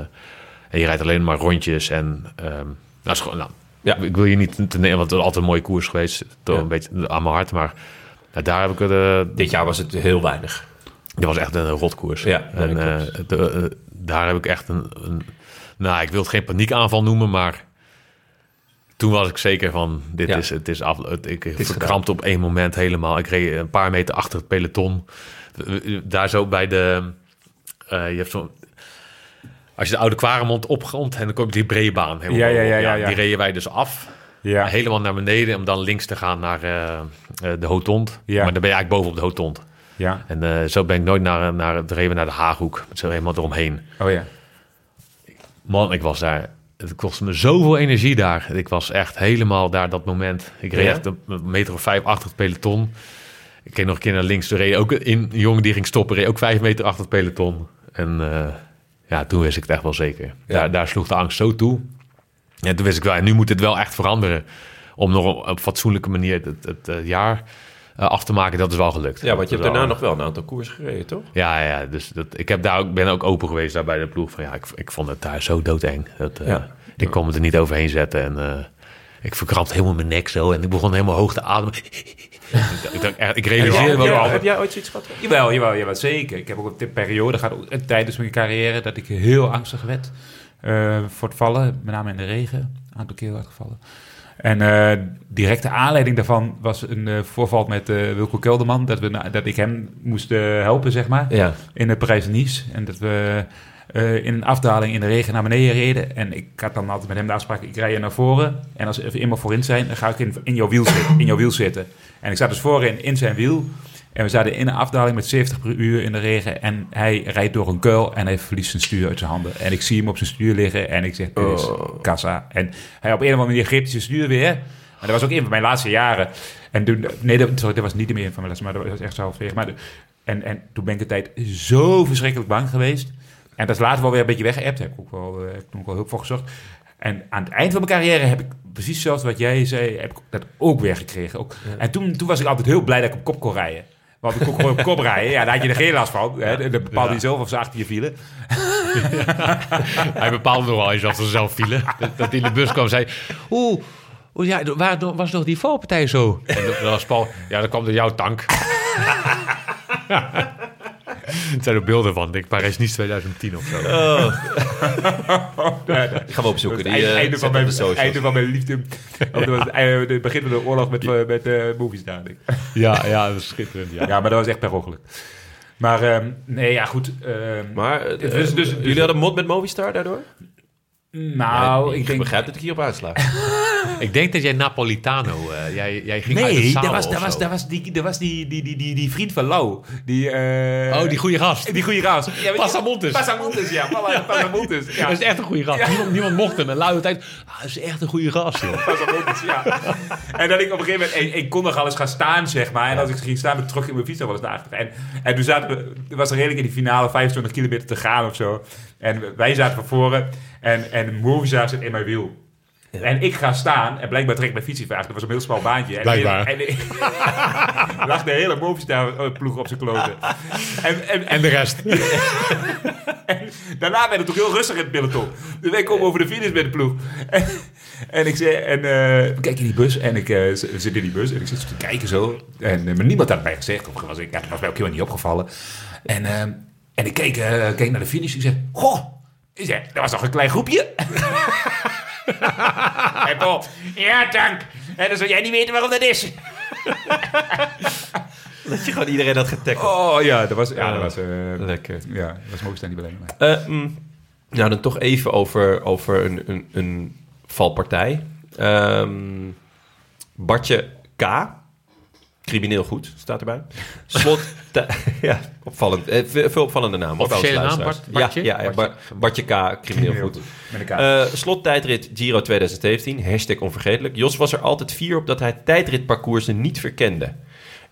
en je rijdt alleen maar rondjes. En nou, is gewoon, nou, Ja. ik wil je niet te nemen, want het is altijd een mooie koers geweest. Toch Ja. een beetje aan mijn hart. Maar nou, daar heb ik het. eh, Dit jaar was het heel weinig. dit was echt een rotkoers. Ja, en, dat eh, de- eh, daar heb ik echt een, een. Nou, ik wil het geen paniekaanval noemen, maar. Toen was ik zeker van, dit Ja. is, het is af. Het, ik is verkrampte op één moment helemaal. Ik reed een paar meter achter het peloton. Daar zo bij de... je hebt zo, als je de oude Kwaremond opgrond en dan kom je die brede baan. helemaal Ja, ja, ja, ja, ja. Die reden wij dus af. Ja. Helemaal naar beneden om dan links te gaan naar eh, de Hotond. Ja. Maar dan ben je eigenlijk bovenop de Hotond. Ja. En eh, zo ben ik nooit naar, naar, het reven naar de Haaghoek. Zo helemaal eromheen. Oh ja. Man, ik was daar. Het kostte me zoveel energie daar. Ik was echt helemaal daar dat moment. Ik reed echt een meter of vijf achter het peloton. Ik keek nog een keer naar links. Toen reed ook een, jongen die ging stoppen. Reed ook vijf meter achter het peloton. En eh, ja, toen wist ik het echt wel zeker. Daar, daar sloeg de angst zo toe. En toen wist ik wel, nu moet het wel echt veranderen. Om nog op fatsoenlijke manier het, het, jaar eh, af te maken. Dat is wel gelukt. Ja, want je hebt daarna wel- nog wel een aantal koers gereden, toch? ja, ja, dus dat, ik heb daar ook, ben ook open geweest daar bij de ploeg. Van, ja, ik, ik vond het daar zo doodeng. Dat, eh. Ik kon me er niet overheen zetten. En eh, ik verkrampte helemaal mijn nek zo. En ik begon helemaal hoog te ademen. Ik, dacht, echt, ik realiseerde me ook Ja, al. Heb jij ooit zoiets gehad? Jawel, jawel, jawel, zeker. Ik heb ook een periode gehad, tijdens mijn carrière, dat ik heel angstig werd eh, voor het vallen. Met name in de regen. Een aantal keer gevallen. En eh directe aanleiding daarvan was een eh, voorval met eh, Wilco Kelderman. Dat, we, dat ik hem moest helpen, zeg maar. Ja. in de Parijs-Nice. En dat we eh, in een afdaling in de regen naar beneden reden. En ik had dan altijd met hem de afspraak, ik rij je naar voren. En als we eenmaal voorin zijn, dan ga ik in, in, jouw, wiel zitten, in jouw wiel zitten. En ik zat dus voorin in zijn wiel. En we zaten in een afdaling met 70 per uur in de regen. En hij rijdt door een kuil en hij verliest zijn stuur uit zijn handen. En ik zie hem op zijn stuur liggen en ik zeg, dit is kassa. En hij op een of andere manier greep zijn stuur weer. En dat was ook een van mijn laatste jaren. En toen, nee, dat, sorry, dat was niet meer een van mijn laatste, maar dat was echt zo. Maar de- en, en toen ben ik de tijd zo verschrikkelijk bang geweest. En dat is later wel weer een beetje weggeëpt. Heb ik ook wel, eh, heb ik ook wel hulp voor gezocht. En aan het eind van mijn carrière heb ik precies hetzelfde wat jij zei, heb ik dat ook weer gekregen. Ook. En toen, toen was ik altijd heel blij dat ik op kop kon rijden. Want ik kon gewoon op kop rijden. Ja, daar had je er geen last van. Hè. Dan bepaalde je zelf of ze achter je vielen. Hij bepaalde nog wel eens of ze zelf vielen. Dat, hij in de bus kwam en zei... Oeh, oeh ja, waar was nog die valpartij zo? En dat dat was Paul... Ja, dat kwam door jouw tank. Het zijn er beelden van. Ik denk, Parijs niet 2010 of zo. Die gaan we opzoeken. Het Die, einde, eh, einde, van mijn, einde van mijn liefde. Of was het, begin van de oorlog met, eh, met eh, movies daar. denk ik. Ja, ja, dat is schitterend. Ja. Ja, maar dat was echt per ongeluk. Maar ehm, nee, ja goed. ehm, Maar Dus- dus- dus- jullie hadden mot met Movistar daardoor? Nou, ik, ik denk... begrijp dat ik hierop aansla. Ik denk dat jij Napolitano... eh, jij, jij ging uit Nee, zadel dat was, was, was, die, dat was die, die, die, die, die vriend van Lau. Die, eh, Oh, die goede gast. Die goede gast. Ja, Passamontes. Passamontes, ja. Passamontes, ja. Dat is echt een goede gast. Niemand, niemand mocht hem. En luide tijd... Ah, dat is echt een goede gast, joh. Passamontes, ja. En dat ik op een gegeven moment... Ik, ik kon nog alles gaan staan, zeg maar. En als ik ging staan, met terug in mijn fiets dan wel eens naar achteren. En, en toen zaten we... Was er redelijk in die finale 25 kilometer te gaan of zo. En wij zaten van voren. En, en Movistar zit in mijn wiel. En ik ga staan en blijkbaar trekt mijn fiets niet vaak. Dat was een heel smal baantje. En Blijkbaar. En, en, lag de hele Movistar ploeg op zijn kloten. En, en, En de rest. daarna werd het toch heel rustig in het peloton. Dus wij komen over de finish met de ploeg. En, en ik zei, en eh, we kijken in die bus. En ik eh, zit in die bus en ik zit te kijken zo. En eh, maar niemand had mij gezegd. Of was ik, ja, dat was mij ook helemaal niet opgevallen. En, eh, en ik keek, eh, keek naar de finish. Ik zei, goh. Ik zei, dat was toch een klein groepje? en Paul, ja dank. En dan zou jij niet weten waarom dat is. dat je gewoon iedereen had getackled. Oh ja, dat was, ja, dat was, eh, Lekker. ja, dat was Movistar niet alleen. Maar. Mm, nou, dan toch even over, over een, een, een valpartij. Ehm, Bartje K. Crimineel goed, staat erbij. Slot... Ja, opvallend. Eh, veel opvallende naam. Officiële naam. Bart- Bartje? Ja, ja, ja, Bar- Bartje K. Crimineel goed. Eh slottijdrit Giro 2017, hashtag onvergetelijk. Jos was er altijd fier op dat hij tijdritparcoursen niet verkende.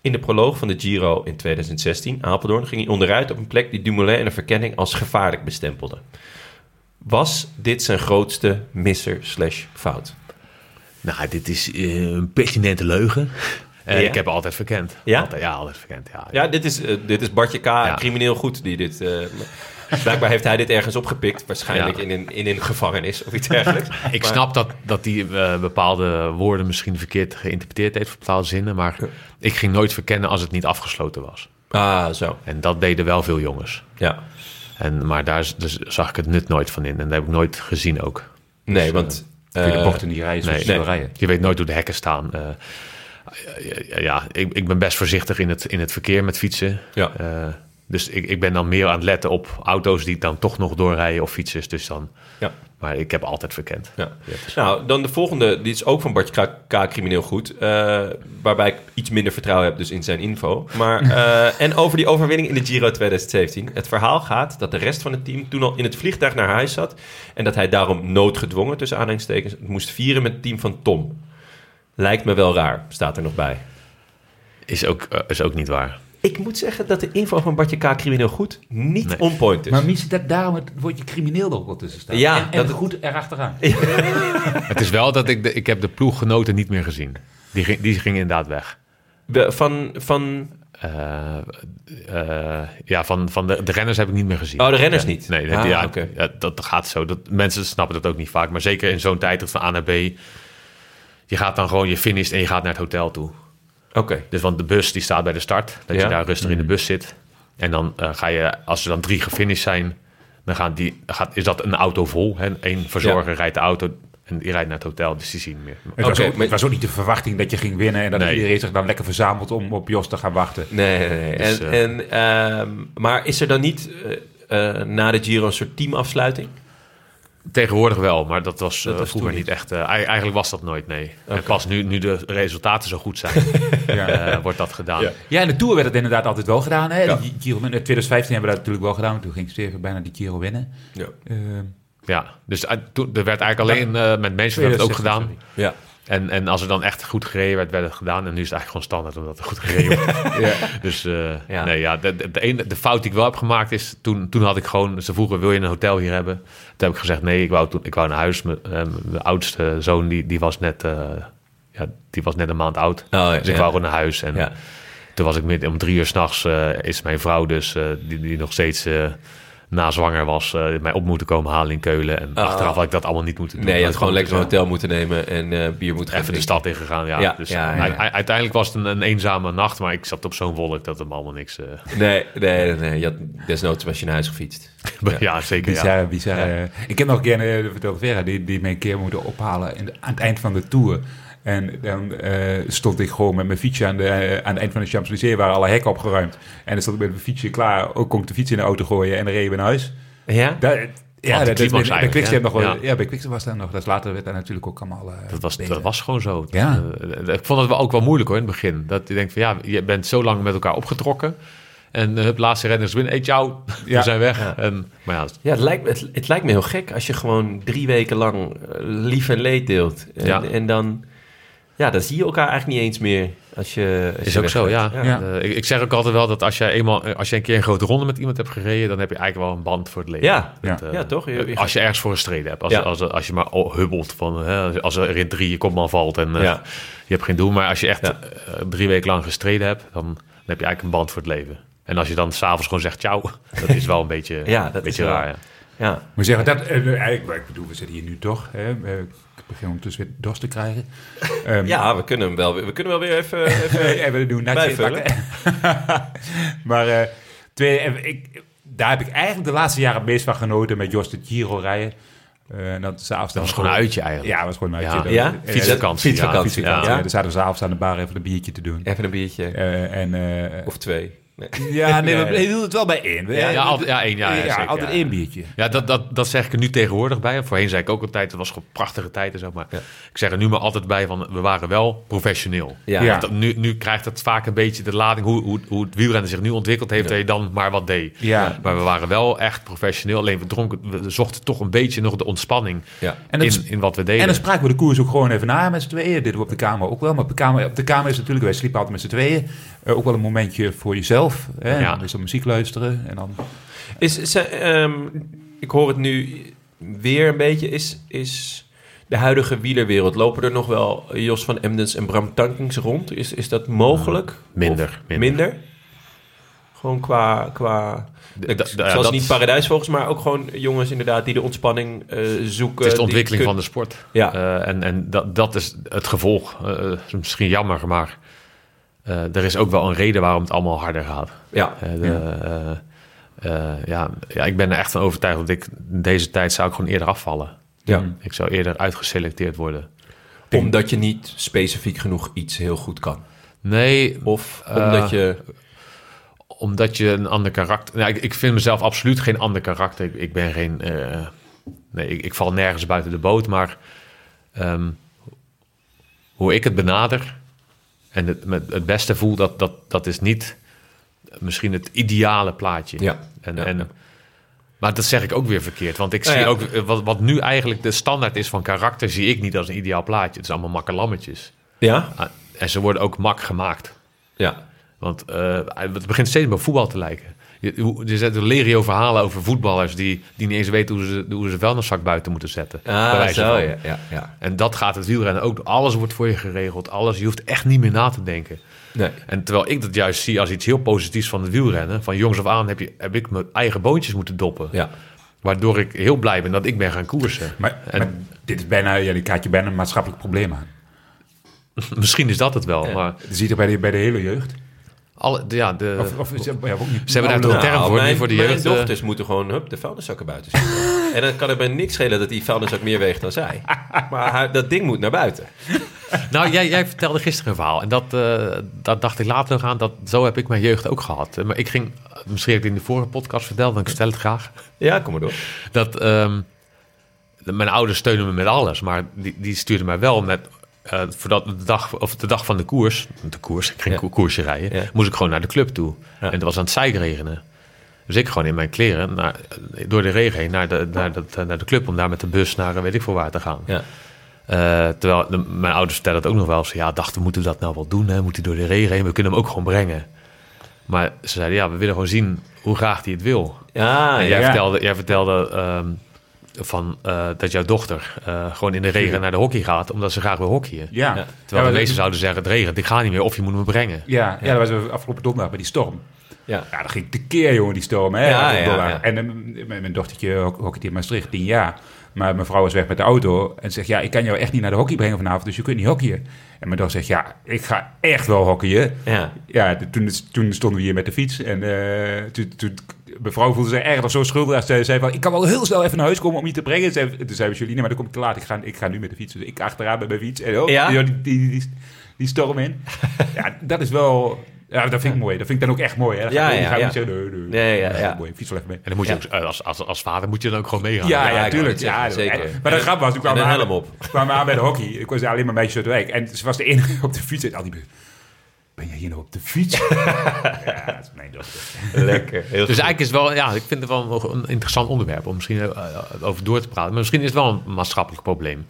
In de proloog van de Giro in 2016, Apeldoorn, ging hij onderuit op een plek die Dumoulin en een verkenning als gevaarlijk bestempelde. Was dit zijn grootste misser slash fout? Nou, dit is eh, een pertinente leugen. En Ja? ik heb altijd verkend. Ja? Altijd, ja, altijd verkend. Ja, Ja, dit is, eh, dit is Bartje K. crimineel goed die dit... eh, blijkbaar heeft hij dit ergens opgepikt, waarschijnlijk Ja. in, een, in een gevangenis of iets dergelijks. Ik Maar- snap dat, dat hij eh, bepaalde woorden misschien verkeerd geïnterpreteerd heeft voor bepaalde zinnen. Maar ik ging nooit verkennen als het niet afgesloten was. Ah, zo. En dat deden wel veel jongens. Ja. En, maar daar dus zag ik het nut nooit van in. En dat heb ik nooit gezien ook. Nee, want... Kun je de eh, bochten niet rijden zoals nee, je nee. wil rijden. Je weet nooit hoe de hekken staan. Eh, ja, ja, ik, ik ben best voorzichtig in het, in het verkeer met fietsen. Ja. Eh, dus ik, ik ben dan meer aan het letten op auto's die dan toch nog doorrijden of fietsers. Dus dan, Ja. maar ik heb altijd verkend. Ja. Nou, dan de volgende, die is ook van Bartje K. K. crimineel goed. eh, waarbij ik iets minder vertrouwen heb dus in zijn info. Maar, eh, en over die overwinning in de Giro 2017. Het verhaal gaat dat de rest van het team toen al in het vliegtuig naar huis zat. En dat hij daarom noodgedwongen, tussen aanhalingstekens, moest vieren met het team van Tom. Lijkt me wel raar, staat er nog bij. Is ook, eh, is ook niet waar. Ik moet zeggen dat de info van Bartje K. crimineel goed niet Nee. on point is. Maar misschien dat daarom het woordje crimineel er ook wel tussen staat. Ja, en, en dat- goed erachteraan. Het is wel dat ik de, ik heb de ploeggenoten niet meer gezien. Die, ging, die gingen inderdaad weg. We- Van, van Eh, eh, ja, van, van de, de renners heb ik niet meer gezien. Oh, de renners Ja, niet? Nee, dat, Ah, ja, ja, dat gaat zo. Dat, mensen snappen dat ook niet vaak. Maar zeker in zo'n tijd van A naar B. Je gaat dan gewoon, je finisht en je gaat naar het hotel toe. Oké. Dus want de bus die staat bij de start. Dat Ja. je daar rustig in de bus zit. En dan eh, ga je, als er dan drie gefinished zijn, dan gaan die, gaat, is dat een auto vol. Hè? Eén verzorger rijdt de auto en die rijdt naar het hotel. Dus die zien meer. Het, was Oké, ook, maar- het was ook niet de verwachting dat je ging winnen en dat Nee. iedereen zich dan lekker verzamelt om op Jos te gaan wachten. Nee, nee, nee. Dus, en, eh, en, ehm, maar is er dan niet eh, na de Giro een soort teamafsluiting? Tegenwoordig wel, maar dat was, Dat eh, vroeger niet echt. eh, ei- eigenlijk was dat nooit, nee. En pas nu, nu de resultaten zo goed zijn, eh, wordt dat gedaan. Ja. Ja, in de Tour werd het inderdaad altijd wel gedaan. Hè? Ja. Die Giro, in 2015 hebben we dat natuurlijk wel gedaan. Toen ging Steven bijna die Giro winnen. Ja. Eh, Ja, dus toen, er werd eigenlijk alleen eh, met mensen werd het ook 2016, gedaan. Ja. En, en als er dan echt goed gereden werd, werd het gedaan. En nu is het eigenlijk gewoon standaard omdat er goed gereden wordt. ja. Dus eh, Ja. nee, ja, de, de, de, ene, de fout die ik wel heb gemaakt is, toen, toen had ik gewoon, ze vroegen, wil je een hotel hier hebben? Toen heb ik gezegd, nee, ik wou, toen, ik wou naar huis. Mijn, eh, mijn oudste zoon, die, die, was net, eh, ja, die was net een maand oud. Oh, dus ik wou gewoon naar huis. En toen was ik midden om drie uur s'nachts, eh is mijn vrouw dus, die, die nog steeds na zwanger was, eh, mij op moeten komen halen in Keulen. En Oh. achteraf had ik dat allemaal niet moeten doen. Nee, je had gewoon lekker een hotel moeten nemen en eh, bier moeten Even de stad ingegaan, ja. Ja, dus ja, ja, uiteindelijk was het een, een eenzame nacht, maar ik zat op zo'n wolk dat het me allemaal niks... eh Nee, nee, nee, nee. Je had, desnoods was je naar huis gefietst. ja. zeker. Ja. Bizar, bizar. Ik heb nog een keer, uh, Vera, die, die mij een keer moeten ophalen in de- aan het eind van de Tour. En dan eh, stond ik gewoon met mijn fietsje aan, de, eh, aan het eind van de Champs-Élysées, waren alle hekken opgeruimd. En dan stond ik met mijn fietsje klaar, ook kon ik de fiets in de auto gooien en dan reden we naar huis. Ja? Dat, ja, dat, dat, climax bij, Quickstep nog wel. Ja. Ja. bij Quickstep was dat nog. Dat is later werd dat natuurlijk ook allemaal. eh, Dat was, dat was gewoon zo. Ja. Ik vond het wel ook wel moeilijk hoor in het begin. Dat je denkt van ja, je bent zo lang met elkaar opgetrokken. En uh, het laatste renners winnen. Hey, ciao, Ja. we zijn weg. Ja. En, maar ja, Ja, het lijkt, me- het, het lijkt me heel gek als je gewoon drie weken lang lief en leed deelt. En, Ja. en dan, ja, dan zie je elkaar eigenlijk niet eens meer als je. Als is je ook zo, ja. Eh, ik, ik zeg ook altijd wel dat als je, eenmaal, eh, als je een keer een grote ronde met iemand hebt gereden, dan heb je eigenlijk wel een band voor het leven. Ja. Dat, eh, Ja, toch? Je- je- als je ergens voor gestreden hebt. Als, Ja. als, als, je maar hubbelt van, hè, als er in drie je kopman valt en Ja. je hebt geen doel. Maar als je echt Ja. drie weken lang gestreden hebt, dan, dan heb je eigenlijk een band voor het leven. En als je dan s'avonds gewoon zegt ciao, dat is wel een beetje, Ja, dat een beetje is wel- raar. Ja. Ja. Maar zeggen dat, eigenlijk, maar ik bedoel, we zitten hier nu toch. Hè, eh, begin ondertussen weer dorst te krijgen. Ehm, ja, we kunnen hem wel, weer- we kunnen wel weer even. even even doen Bijvullen. maar eh, twee, eh, ik, daar heb ik eigenlijk de laatste jaren het meest van genoten met Jos de Giro rijden. Eh, en dat, dan Dat was gewoon een uitje eigenlijk. Ja, dat was gewoon een Ja. uitje. Ja? Eh, Fietsvakantie. Fietsvakantie. fietsvakantie. Ja. Ja. Dan zaten we s'avonds aan de bar even een biertje te doen. even een biertje. Eh, en, eh, Of twee. Nee. ja, nee, we hielden het wel bij één. We- Ja, ja, altijd, ja, één, ja, ja, ja, zeker, altijd één biertje. Ja, dat, dat, dat zeg ik er nu tegenwoordig bij. Voorheen zei ik ook altijd, het was gewoon prachtige tijd en zo. Maar Ja. ik zeg er nu maar altijd bij van, we waren wel professioneel. Ja. Ja. Want dat- nu, nu krijgt het vaak een beetje de lading, hoe, hoe, hoe het wielrennen zich nu ontwikkeld heeft, dat je dan maar wat deed. Ja. Maar we waren wel echt professioneel. Alleen we dronken, we zochten toch een beetje nog de ontspanning Ja. En dat in, in wat we deden. En dan spraken we de koers ook gewoon even na met z'n tweeën. Dit we op de kamer ook wel. Maar op de kamer, op de kamer is natuurlijk, wij sliepen altijd met z'n tweeën. Eh, ook wel een momentje voor jezelf. Hè? Ja. Dus dan muziek luisteren. En dan, Is, is, eh, ehm, ik hoor het nu weer een beetje. Is, is de huidige wielerwereld, lopen er nog wel Jos van Emdens en Bram Tankings rond? Is, is dat mogelijk? Minder, Of minder. minder? Gewoon qua... qua zoals dat- niet paradijs volgens, maar ook gewoon jongens inderdaad die de ontspanning eh, zoeken. Het is de ontwikkeling kun- van de sport. Ja. Eh, en en dat, dat is het gevolg. Eh, is misschien jammer, maar er is ook wel een reden waarom het allemaal harder gaat. Ja, Eh, de, eh, eh, ja, ja, ik ben er echt van overtuigd dat ik deze tijd zou ik gewoon eerder afvallen. ja. Ik zou eerder uitgeselecteerd worden. omdat je niet specifiek genoeg iets heel goed kan. Nee, Of Eh, omdat je... omdat je een ander karakter... Nou, ik, ik vind mezelf absoluut geen ander karakter. Ik, ik ben geen... eh, nee, ik, ik val nergens buiten de boot. Maar ehm, hoe ik het benader... en het, het beste voel, dat, dat, dat is niet misschien het ideale plaatje. Ja. En, Ja, en. Maar dat zeg ik ook weer verkeerd. Want ik Nou zie ja. ook... eh, Wat, wat nu eigenlijk de standaard is van karakter... zie ik niet als een ideaal plaatje. Het is allemaal makkelammetjes. Ja? Ah, En ze worden ook mak gemaakt. Ja. Want eh, het begint steeds meer voetbal te lijken. Er zijn legio verhalen over voetballers die, die niet eens weten hoe ze, hoe ze vuilniszak buiten moeten zetten. Ah, zo, ja. ja, ja. En dat gaat het wielrennen ook. Alles wordt voor je geregeld. Alles, je hoeft echt niet meer na te denken. Nee. En terwijl ik dat juist zie als iets heel positiefs van het wielrennen. Van jongs af aan heb, je, heb ik mijn eigen boontjes moeten doppen. Ja. Waardoor ik heel blij ben dat ik ben gaan koersen. maar, En- maar dit is bijna, ja, die kaart je bijna een maatschappelijk probleem aan. Misschien is dat het wel. Maar Dat zie je bij de, bij de hele jeugd? Alle, ja, de, Of, of is- ja, ook niet. Ze hebben daar toch een term voor, mijn, nu voor de mijn jeugd, eh. dochters moeten gewoon hup, de vuilniszakken buiten zetten. en dan kan het mij niks schelen dat die vuilniszak meer weegt dan zij. Maar hij- dat ding moet naar buiten. Nou, jij, jij vertelde gisteren een verhaal. En dat, eh, dat dacht ik later nog aan. Dat, zo heb ik mijn jeugd ook gehad. Maar ik ging, misschien heb ik het in de vorige podcast verteld, want ik vertel het graag. Ja, kom maar door. Dat ehm, mijn ouders steunen me met alles, maar die, die stuurden mij wel met. Eh voordat de dag, of de dag van de koers, de koers, ik ging Ja. ko- koersje rijden, Ja. moest ik gewoon naar de club toe. Ja. En het was aan het zijkregenen. Dus ik gewoon in mijn kleren naar, door de regen heen naar de, naar, dat, eh, naar de club om daar met de bus naar weet ik veel waar te gaan. Ja. Eh, terwijl de- mijn ouders vertellen het ook nog wel eens. Ja, dachten, moeten we dat nou wel doen? Hè? Moet hij door de regen heen? We kunnen hem ook gewoon brengen. Maar ze zeiden, ja, we willen gewoon zien hoe graag hij het wil. Ja, En ja. jij, ja. vertelde, jij vertelde ehm, van, eh, dat jouw dochter eh, gewoon in de regen naar de hockey gaat, omdat ze graag wil hockeyen. Ja. Ja. Terwijl Ja, de meesten zouden zeggen, het regent, ik ga niet meer, of je moet me brengen. Ja, ja. dat was afgelopen donderdag bij die storm. Ja. Ja, dat ging tekeer, jongen, die storm. Hè, Ja. En eh, mijn, dochtertje ho- hockeyt in Maastricht, tien jaar. Maar mijn vrouw is weg met de auto en zegt, ja, ik kan jou echt niet naar de hockey brengen vanavond, dus je kunt niet hockeyen. En mijn dochter zegt, ja, ik ga echt wel hockeyen. Ja. Ja, de- toen, toen stonden we hier met de fiets en toen, toen, mijn vrouw voelde zich erg zo schuldig. Ze zei van, ik kan wel heel snel even naar huis komen om je te brengen. Zei, toen zei we, Juline, maar dan kom ik te laat. Ik ga, ik ga nu met de fiets. Dus ik achteraan met mijn fiets. En oh, Ja? die, die, die, die, die storm in. ja, dat is wel... Ja, dat vind ik mooi. Dat vind ik dan ook echt mooi. Hè? Dan Ja, ga ik, ja, ga ja. niet zeggen, nee, nee. Nee, ja, ja. mooi. Fiets wel even mee. En dan moet je Ja. ook, eh, als, als, als vader moet je dan ook gewoon meegaan. Ja, Ja, tuurlijk. Ja, zeker. en- Maar de grap was, toen En kwamen we aan, aan bij de hockey. Ik was alleen maar meisjes uit de wijk. En ze was de enige op de fiets. En al die... Ben jij hier nou op de fiets? ja, dat is mijn dochter. Lekker. Heel Dus goed. eigenlijk is het wel, ja, ik vind het wel nog een interessant onderwerp om misschien eh, over door te praten. Maar misschien is het wel een maatschappelijk probleem.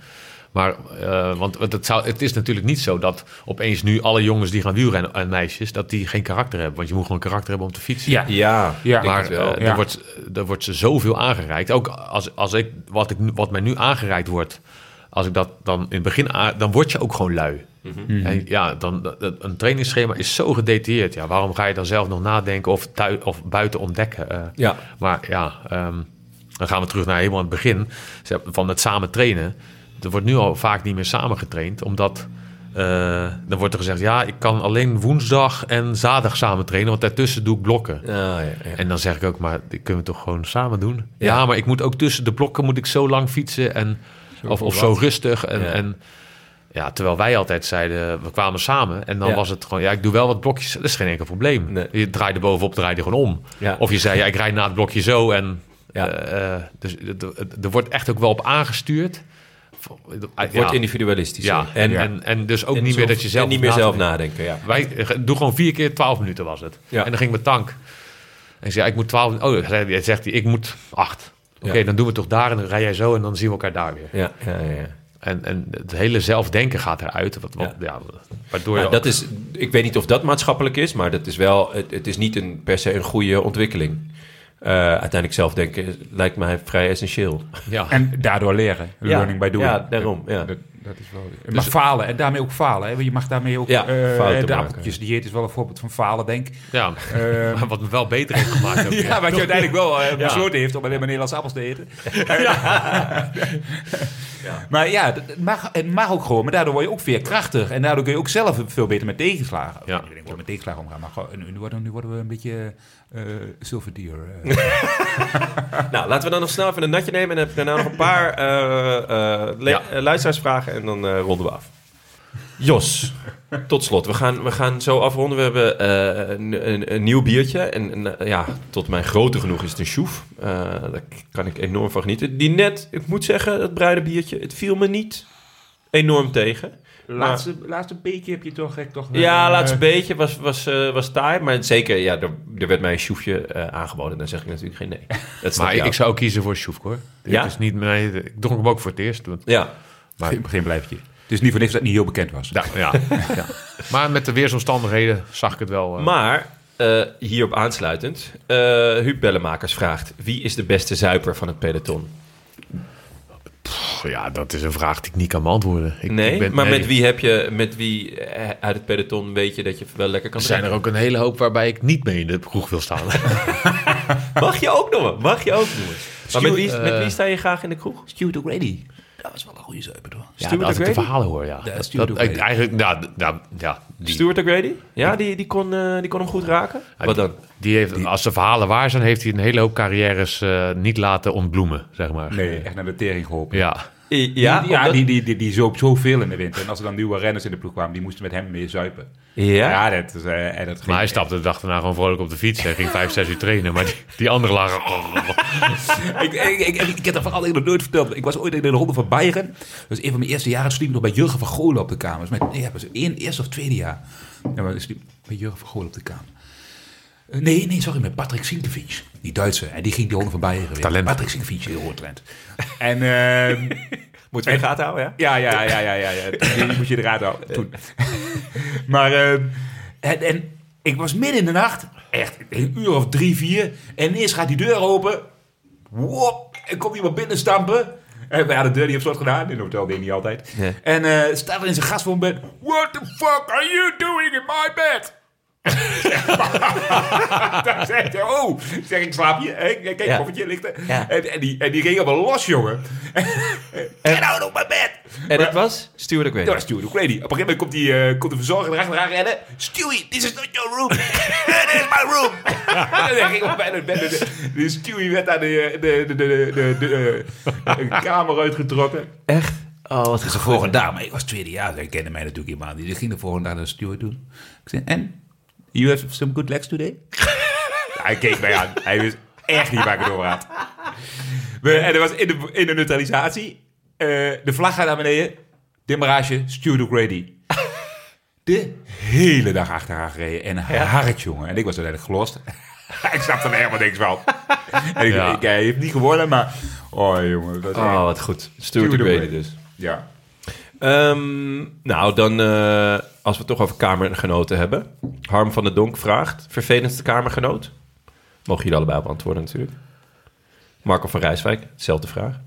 Maar, eh, want want het, zou, het is natuurlijk niet zo dat opeens nu alle jongens die gaan wielrennen en meisjes, dat die geen karakter hebben. Want je moet gewoon karakter hebben om te fietsen. Ja. Ja, Ja. Maar het wel. eh, Ja. er, wordt, er wordt ze zoveel aangereikt. Ook als, als ik, wat, ik, wat mij nu aangereikt wordt, als ik dat dan in het begin aan, dan word je ook gewoon lui. Mhm. En ja, dan, een trainingsschema is zo gedetailleerd. Ja, waarom ga je dan zelf nog nadenken of, of buiten ontdekken? eh? Ja. Maar ja, ehm, dan gaan we terug naar helemaal het begin van het samen trainen. Er wordt nu al vaak niet meer samen getraind, omdat eh, dan wordt er gezegd: ja, ik kan alleen woensdag en zaterdag samen trainen, want daartussen doe ik blokken. Ja, ja, ja. En dan zeg ik ook, maar die kunnen we toch gewoon samen doen? Ja, Ja. maar ik moet ook tussen de blokken moet ik zo lang fietsen en of, of zo rustig. En, en ja, terwijl wij altijd zeiden, we kwamen samen en dan Ja. was het gewoon, ja, ik doe wel wat blokjes. Dat is geen enkel probleem. Nee. Je draaide bovenop, draaide gewoon om. Ja. Of je zei, ja, ik rijd na het blokje zo en Ja. eh, eh, dus er- wordt echt ook wel op aangestuurd. Het wordt individualistisch. ja, en, en, en dus ook en niet meer dat je zelf niet meer zelf nadenken. Ja. Wij eh, doe gewoon vier keer 12 minuten was het. Ja. En dan ging mijn tank. En ik zei, ik moet 12. Oh, hij zegt hij, ik moet 8. Oké, dan doen we toch daar en dan rij jij zo en dan zien we elkaar daar weer. Ja, ja, ja. En, en het hele zelfdenken gaat eruit. Wat, wat, ja. waardoor je Maar ook- dat is, ik weet niet of dat maatschappelijk is, maar dat is wel, het, het is niet een, per se een goede ontwikkeling. Eh, uiteindelijk zelf denken lijkt mij vrij essentieel. ja. En daardoor leren. Ja, Learning by doing. ja, daarom, ja. Dat, dat is wel... maar falen. En daarmee ook falen. Hè? Want Je mag daarmee ook... Ja, eh, fouten de appeltjesdieet is wel een voorbeeld van falen, denk ik. ja. Eh, Maar wat me wel beter heeft gemaakt. ook, ja, wat je uiteindelijk wel eh, besloten heeft om alleen maar Nederlandse appels te eten. Maar ja, het mag, het mag ook gewoon. Maar daardoor word je ook veerkrachtig. En daardoor kun je ook zelf veel beter met tegenslagen. Ja. Ik hoe we met tegenslagen omgaan. Maar gewoon, nu, worden, nu worden we een beetje uh, zilverdier. Nou, laten we dan nog snel even een natje nemen. En heb ik daarna nog een paar eh, eh, le- En dan eh, ronden we af. Jos, tot slot. We gaan, we gaan zo afronden. We hebben eh, een, een, een nieuw biertje. En, en, eh, ja, tot mijn grote genoeg is het een schoef. Eh, daar kan ik enorm van genieten. Die net, ik moet zeggen, dat bruine biertje, het viel me niet enorm tegen. laatste, laatste beetje heb je toch... echt toch Ja, eh, laatste beetje was, was, eh, was taai. Maar zeker, ja, er, er werd mij een schoefje eh, aangeboden. Dan zeg ik natuurlijk geen nee. Dat Maar ik, zou ook kiezen voor Sjoefk hoor. Dit Ja? is niet mijn, ik dronk hem ook voor het eerst. want- Ja, Maar, Geen, geen blijftje. Het is niet voor niks dat het niet heel bekend was. ja, ja, ja. maar met de weersomstandigheden zag ik het wel. eh, Maar eh, hierop aansluitend, eh Huub Bellemakers vraagt: wie is de beste zuiper van het peloton? pff, ja, dat is een vraag die ik niet kan beantwoorden. Ik, nee, ik ben- maar nee. met wie heb je, met wie uit het peloton weet je dat je wel lekker kan Er zijn er ook een hele hoop waarbij ik niet mee in de kroeg wil staan. Mag je ook noemen? Mag je ook noemen? Maar met wie, met wie sta je graag in de kroeg? Stuart O'Grady. Dat was wel een goede zuiper, hoor. Ja, Stuart als ik de verhalen hoor, ja. Dat- Stuart dat, ik, eigenlijk, ja, d- ja, die, Stuart O'Grady? Ja, die, die, kon, eh, die kon hem goed raken. Wat dan? die heeft, als de verhalen waar zijn, heeft hij een hele hoop carrières eh, niet laten ontbloemen, zeg maar. Nee, echt naar de tering geholpen. Ja, Ja, die, ja die, die, die, die zoop zoveel in de winter. En als er dan nieuwe renners in de ploeg kwamen, die moesten met hem mee zuipen. Ja? dat is... eh, en dat Maar hij stapte de dag daarna gewoon vrolijk op de fiets. Hij ging vijf, zes uur trainen. Maar die, die andere lagen... ik, ik, ik, ik, heb dat verhaal nog nooit verteld. Ik was ooit in de ronde van Bayern. Dat is een van mijn eerste jaren. sliep ik nog bij Jurgen van Golen op de kamer. Dat is mijn, nee, dat was één, eerste of tweede jaar. Ja, maar ik sliep bij Jurgen van Golen op de kamer. Eh, Nee, nee, sorry, met Patrick Sinkevic. Die Duitse. En die ging de ronde van Bayern. Talent. Patrick Sinkevic, heel hoort talent. En... ehm, Moeten we in de gaten houden, ja? Ja, ja, ja, ja, ja. ja. Toen die moest je eruit houden. Toen. maar, ehm, en, en ik was midden in de nacht, echt een uur of drie, vier. En ineens gaat die deur open. Wop, en komt iemand binnenstampen. En we hadden de deur niet op slot gedaan. In een hotel deed niet altijd. Nee. En eh staat er in zijn gastwoonbed. What the fuck are you doing in my bed? Dan zegt hij, oh, zeg ik slaap? Hey, Kijk, Ja. koffertje ligt er. Ja. En, en, die, en die ging helemaal los, jongen. Get out of my bed! En dat was Stuart O'Grady. Dat was Stewie O'Grady. Op een gegeven moment komt die, eh, komt de verzorger erachteraan rennen. Stewie, this is not your room. It is my room. en dan ging op bijna het bed. De, Stewie werd aan de, de, de, de, de, de, eh, de kamer uitgetrokken. Echt? Oh, wat Dus de volgende dag, maar ik was tweede jaar, zij kende mij natuurlijk helemaal niet. Die ging de volgende dag naar Stewie doen. Ik zei, en? You have some good legs today? Ja, hij keek mij aan. Hij wist echt niet waar ik het over had. We, en dat was in de, in de neutralisatie. eh, de vlag gaat naar beneden. Demarage, Stuart O'Grady. De hele dag achteraan gereden. En hard, jongen. En ik was uiteindelijk gelost. ik snapte er helemaal niks van. en ik, Ja. ik, hij heeft niet gewonnen, maar... Oh, jongen. Dat Oh, wat goed. Stuart O'Grady dus. Ja. Ehm, nou, dan eh, als we het toch over kamergenoten hebben. Harm van der Donk vraagt, vervelendste kamergenoot? Mogen jullie allebei beantwoorden natuurlijk. Marco van Rijswijk, dezelfde vraag.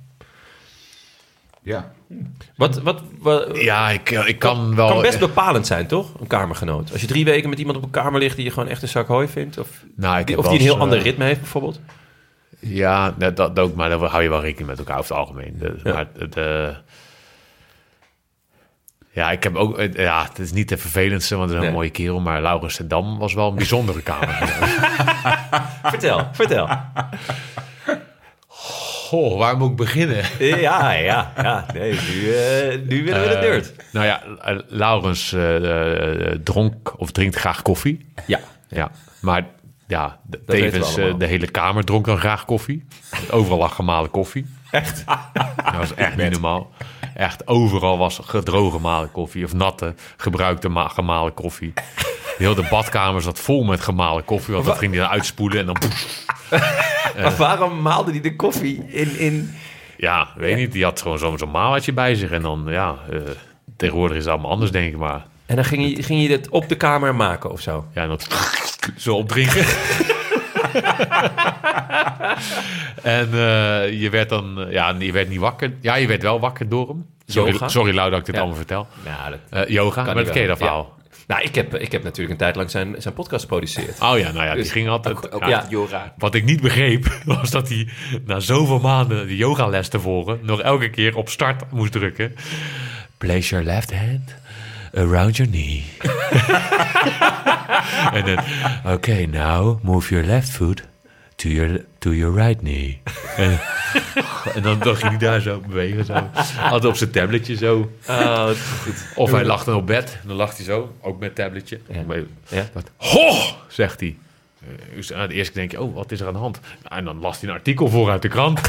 Ja. Wat, wat, wat Ja, ik, eh, ik kan wel... kan best bepalend zijn, toch? Een kamergenoot. Als je drie weken met iemand op een kamer ligt die je gewoon echt een zak hooi vindt. Of, Nou, ik die, of een heel ander eh, ritme heeft bijvoorbeeld. Ja, dat, dat ook, maar daar hou je wel rekening met elkaar over het algemeen. De, Ja. Maar de, ja, ik heb ook... eh, Ja, het is niet de vervelendste, want het is een Nee. mooie kerel. Maar Laurens ten Dam was wel een bijzondere kamer. Vertel, vertel. Goh, waar moet ik beginnen? Ja, ja, ja. Nee, nu, eh, nu willen we de Eh, dirt. nou ja, eh, Laurens eh, eh, dronk of drinkt graag koffie. Ja. Ja, maar ja, de- tevens eh, de hele kamer dronk dan graag koffie. Overal lag gemalen koffie. Echt? Dat was echt niet normaal. Echt overal was gedrogen gemalen koffie of natte gebruikte ma- gemalen koffie. Heel de badkamer zat vol met gemalen koffie, want dat ging hij dan uitspoelen en dan... Maar waarom maalde hij de koffie in... in... Ja, weet niet, die had gewoon zo'n maaltje bij zich en dan, ja, eh, tegenwoordig is het allemaal anders, denk ik maar. En dan ging je, ging je dit op de kamer maken of zo? Ja, en dat zo opdrinken. en eh, je werd dan, eh, ja, je werd niet wakker. Ja, je werd wel wakker door hem. Sorry, Yoga? sorry Lau dat ik dit Ja. allemaal vertel. Ja, dat Eh, yoga, maar dat ken je dat verhaal. Nou, ik heb, ik heb natuurlijk een tijd lang zijn, zijn podcast geproduceerd. Oh ja, nou ja, die Dus ging altijd... Ook ja, ja. yoga. Wat ik niet begreep, was dat hij na zoveel maanden de yogales te volgen... nog elke keer op start moest drukken. Place your left hand around your knee. en dan, oké, now move your left foot to your, to your right knee. en, en dan, dan ging hij daar zo bewegen, zo. Altijd op zijn tabletje zo. Oh, Of hij lag dan op bed, dan lag hij zo, ook met tabletje. Ja. dat, ho, zegt hij. Eh, dus aan de eerste keer denk je, oh, wat is er aan de hand? Nou, en dan las hij een artikel voor uit de krant.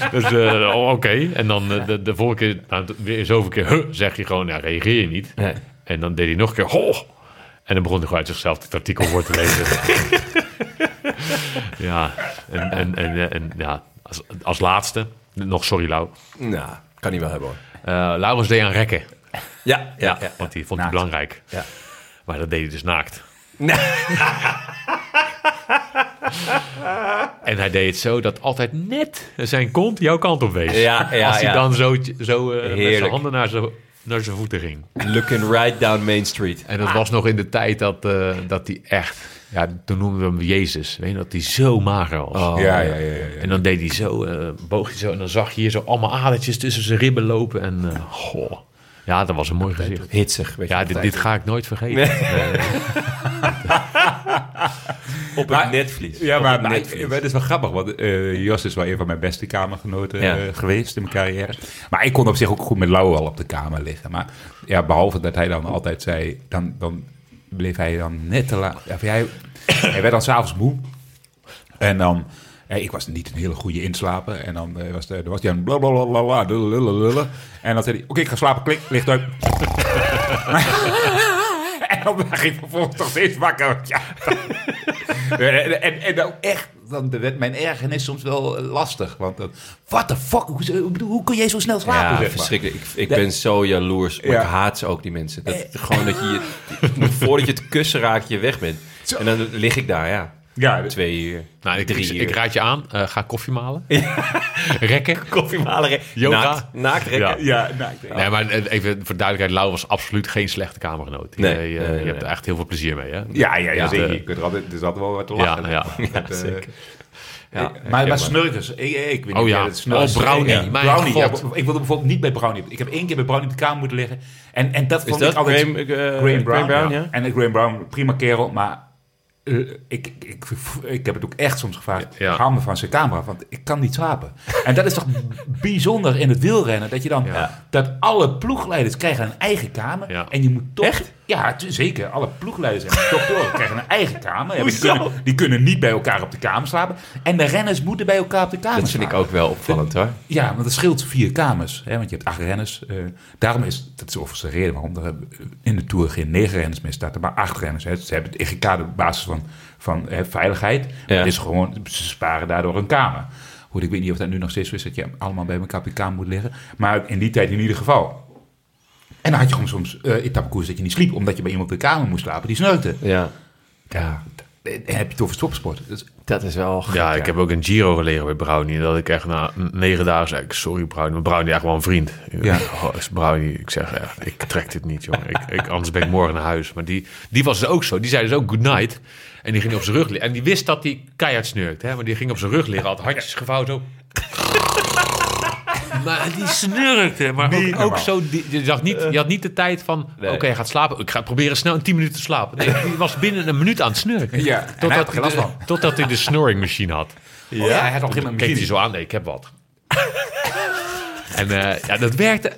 dus, eh, oh, oké. En dan eh, de, de volgende keer, nou, weer zoveel keer, huh, zeg je gewoon, ja, reageer je niet. Nee. En dan deed hij nog een keer, ho. En dan begon hij gewoon uit zichzelf het artikel voor te lezen. ja, en, en, en, en ja, als, als laatste, nog sorry Lau. nou, kan hij wel hebben hoor. Eh Laurens deed aan rekken, Ja, ja, ja. want die vond hij belangrijk. Ja. Maar dat deed hij dus naakt. En hij deed het zo dat altijd net zijn kont jouw kant op wees. Ja, ja, Als hij ja. dan zo, zo eh, met zijn handen naar zijn, naar zijn voeten ging. Looking right down Main Street. En dat was nog in de tijd dat, eh, dat hij echt... Ja, toen noemden we hem Jezus. Weet je, dat hij zo mager was. Oh, Ja, ja, ja, ja. En dan deed hij zo, eh, boog hij zo... En dan zag je hier zo allemaal adertjes tussen zijn ribben lopen. En eh, goh. Ja, dat was een mooi gezicht. Hitsig, weet je. Ja, dit, ga ik nooit vergeten. Nee. Op Maar- het netvlies. Ja, Op maar, het maar is wel grappig, want eh, Jos is wel een van mijn beste kamergenoten Ja. eh, geweest in mijn carrière. Maar ik kon op zich ook goed met Lauwe al op de kamer liggen. Maar ja, behalve dat hij dan altijd zei, dan, dan bleef hij dan net te laat. Ja, hij, hij werd dan s'avonds moe. En dan, ik was niet een hele goede inslapen. En dan eh, was, de, was hij aan blablabla, lullen, lullen. En dan zei hij, oké, ik ga slapen, klik, licht uit. En dan ging ik vervolgens nog steeds wakker. Ja. en, en, en dan echt, dan werd mijn ergernis soms wel lastig. Want dan, what the fuck, hoe, hoe, kun jij zo snel slapen? zeg Ja, maar? verschrikkelijk. Ik, ik ben zo jaloers. Maar Ja. ik haat ze ook, die mensen. Dat, gewoon dat je, je- voordat je het kussen raakt, je weg bent. En dan lig ik daar, ja. Ja, Twee uur, Nou, ik, drie ik, uur. ik raad je aan, eh, ga koffie malen. Rekken. Koffiemalen, Yoga. naakt, naakt rekken. Ja. ja, Nee, maar eh, even voor duidelijkheid, Lau was absoluut geen slechte kamergenoot. Je- Nee, je, nee, je nee, hebt nee. er echt heel veel plezier mee, hè? ja, ja, ja, Ja, zeker. eh, Je kunt er altijd, er is altijd wel wat te lachen. Ja, ja. Met, eh, zeker. Ja, maar, maar snurkers, ik, ik weet niet Oh of ja. snurkers- Oh, Brownie, Ja, brownie, ja, ik wilde bijvoorbeeld niet bij Brownie. Ik heb één keer bij Brownie op de kamer moeten liggen. En, en dat Is vond dat ik altijd... Graham, eh, Graham Brown, Brown, ja. ja? En Graham Brown, prima kerel, maar eh, ik, ik, ik heb het ook echt soms gevraagd. Ja. Haal me van zijn camera, want ik kan niet slapen. en dat is toch bijzonder in het wielrennen, dat je dan... Ja. Dat alle ploegleiders krijgen een eigen kamer. En je moet toch... Echt? Ja, zeker. Alle ploegleiders en doktoren krijgen een eigen kamer. Ja, die, kunnen, die kunnen niet bij elkaar op de kamer slapen. En de renners moeten bij elkaar op de kamer Dat vind ik slapen. ook wel opvallend, hoor. Ja, want het scheelt vier kamers. Hè, want je hebt acht renners. eh, daarom is, dat is overigens de reden waarom er in de Tour geen negen renners meer starten, maar acht renners. Hè. Ze hebben het EGK op basis van, van hè, veiligheid. Ja. Het is gewoon, ze sparen daardoor een kamer. Goed, ik weet niet of dat nu nog steeds is, dat je allemaal bij elkaar op je kamer moet liggen. Maar in die tijd in ieder geval. En dan had je gewoon soms eh etappekoers dat je niet sliep, omdat je bij iemand op de kamer moest slapen die snurkte. Ja. ja, heb je het over stopsport. Dus, dat is wel gek, Ja, ik heb ook een Giro gelegen bij Brownie. Dat ik echt na negen dagen zei, ik, sorry Brownie. Maar Brownie echt wel een vriend. Ja. Oh, is Brownie, ik zeg echt, ik trek dit niet, jongen. Ik, ik, anders ben ik morgen naar huis. Maar die, die was dus ook zo. Die zei dus ook good night. En die ging op zijn rug liggen. En die wist dat hij keihard snurkte. Hè? Maar die ging op zijn rug liggen, had handjes gevouwen zo. Maar die snurkte. Maar ook, ook zo, die, je, zag niet, je had niet de tijd van, Nee. oké, hij gaat slapen. Ik ga proberen snel in 10 minuten te slapen. Nee, die was binnen een minuut aan het snurken. Ja, hij totdat, had geen last de- totdat hij de snoring machine had. ja, hij had op een gegeven Keek hij zo aan, nee, ik heb wat. en eh, ja, dat werkte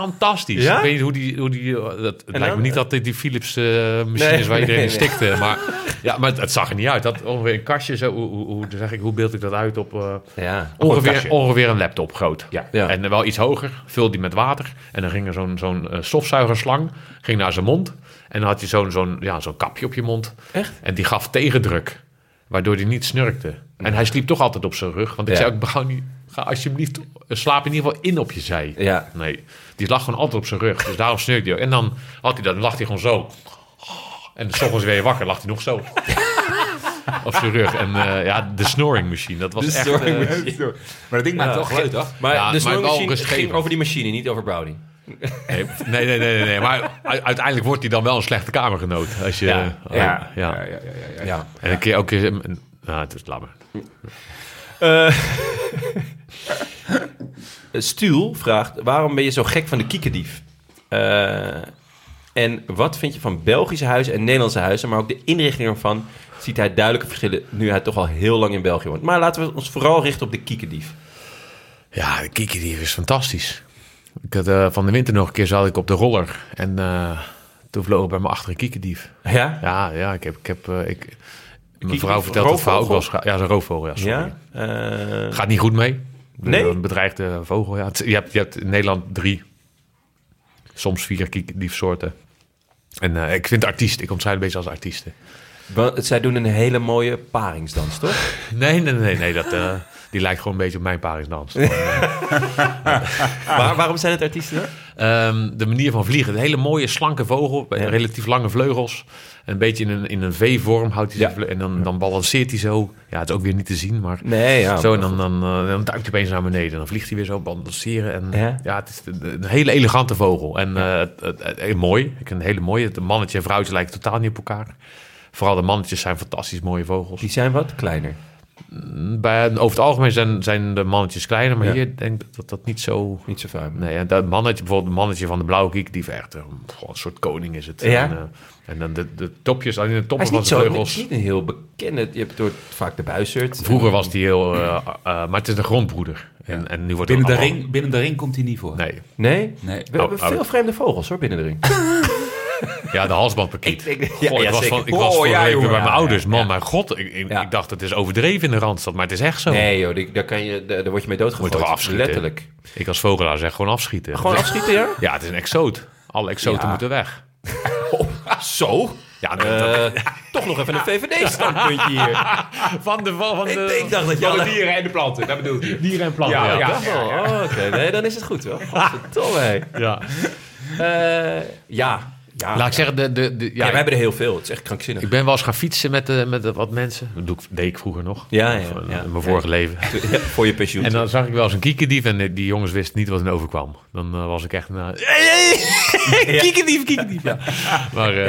fantastisch. Ja? Ik weet niet hoe die... Hoe die eh, dat, het lijkt dan? me niet dat dit die Philips eh machine Nee, is waar iedereen nee, stikte. Maar, ja, maar het, het zag er niet uit. Dat ongeveer een kastje, zo, hoe, hoe, hoe, zeg ik, hoe beeld ik dat uit op... eh, Ja. ongeveer, kastje. ongeveer een laptop groot. Ja. Ja. En wel iets hoger, vulde die met water. En dan ging er zo'n zo'n stofzuigerslang ging naar zijn mond. En dan had je zo'n zo'n ja, zo'n kapje op je mond. Echt? En die gaf tegendruk, waardoor hij niet snurkte. En hij sliep toch altijd op zijn rug. Want ik Ja. zei ook, ga alsjeblieft, slaap in ieder geval in op je zij. Ja. Nee, die lag gewoon altijd op zijn rug. Dus daarom snurkte hij ook. En dan had hij dat, lag hij gewoon zo. En s ochtends weer wakker, lag hij nog zo. op zijn rug. En eh, ja, de snoring machine, dat was De echt... snoring eh, machine. Maar dat ding maakt Ja. wel geluid, toch? Maar Ja, de maar snoermachine wel ging over die machine, niet over Brownie. Nee, nee, nee, nee, nee. Maar u- uiteindelijk wordt hij dan wel een slechte kamergenoot. Als je, Ja, oh, Ja, ja. ja, ja, ja, ja, ja. Ja. En een keer ook... Nou, het is maar. Eh, Stuul vraagt, waarom ben je zo gek van de kiekendief? Eh, en wat vind je van Belgische huizen en Nederlandse huizen, maar ook de inrichting ervan, ziet hij duidelijke verschillen nu hij toch al heel lang in België woont. Maar laten we ons vooral richten op de kiekendief. Ja, de kiekendief is fantastisch. Ik had, eh, van de winter nog een keer zat ik op de roller. En eh, toen vloog bij me achter een kiekendief. Ja? Ja, ja, ik heb... Ik heb eh, ik, mijn vrouw vertelt het verhaal ook wel eens. Ja, zo'n roofvogel, ja, sorry. Ja? Eh, Gaat niet goed mee. Nee? Een bedreigde vogel, ja. Je hebt, je hebt in Nederland drie, soms vier kiekendiefsoorten. En eh, ik vind artiest, ik omschrijf een beetje als artiesten. zij doen een hele mooie paringsdans, toch? Nee, nee, nee, nee. Dat, eh, die lijkt gewoon een beetje op mijn paringsdans. Waar, waarom zijn het artiesten? Ehm, de manier van vliegen. Een hele mooie, slanke vogel. Relatief lange vleugels. Een beetje in een, in een V-vorm houdt hij Ja. En dan, dan balanceert hij zo. Ja, het is ook weer niet te zien, maar... Nee, ja. zo, en dan, dan, eh, dan duikt hij opeens naar beneden. Dan vliegt hij weer zo balanceren. En, Ja. ja. het is een, hele elegante vogel. En eh, het, het- het- eh, mooi. Ik vind een hele mooie. Het mannetje en vrouwtje lijken totaal niet op elkaar. Vooral de mannetjes zijn fantastisch mooie vogels. Die zijn wat kleiner. Bij, over het algemeen zijn, zijn de mannetjes kleiner, maar Ja. hier denk ik dat dat niet zo... Niet zo vaak. Nee, en dat mannetje, bijvoorbeeld het mannetje van de blauwe kiek, die echt eh, een soort koning is het. Ja? En, eh, en dan de, de topjes, alleen de Hij toppen is van zo, vleugels. is niet een heel bekende. Je hebt door vaak de buizerd. Vroeger was die heel... eh, maar het is een grondbroeder. En, en nu wordt Binnen de, allemaal- ring, binnen de ring komt hij niet voor. Nee. Nee? Nee. We hebben Oh, veel oh. vreemde vogels hoor binnen de ring. Ja, de halsbandpakiet. Ik Goh, ja, ik ja, was, van, ik was Oh, vorige week bij mijn ja, ouders. Man, ja. mijn god. Ik, ik, Ja. ik dacht, het is overdreven in de Randstad. Maar het is echt zo. Nee joh, die- daar, kan je, daar, daar word je mee doodgegooid. Moet je afschieten? Letterlijk. Ik als vogelaar zeg gewoon afschieten. Gewoon afschieten ja? Ja, het is een exoot. Alle exoten Ja. moeten weg. Zo? Ja, Eh, toch nog even een VVD-standpuntje hier. van de... Van de ik dacht dat je alle dieren en de planten, dat bedoelt hij. dieren en planten. Ja, Ja? Oh, Oké, nee, dan is het goed. Godverdomme. hé. ja. Eh, ja. Ja. Laat ik zeggen, de, de, de, ja, ja, wij hebben er heel veel. Het is echt krankzinnig. ik ben wel eens gaan fietsen met, de, met de, wat mensen. Dat doe ik, deed ik vroeger nog. Ja, ja, Of, eh, ja. in mijn Ja. vorige leven. Ja, voor je pensioen. En dan zag ik wel eens een kiekendief en die jongens wisten niet wat hen overkwam. Dan eh, was ik echt... Uh, kiekendief, kiekendief. Ja. Maar eh,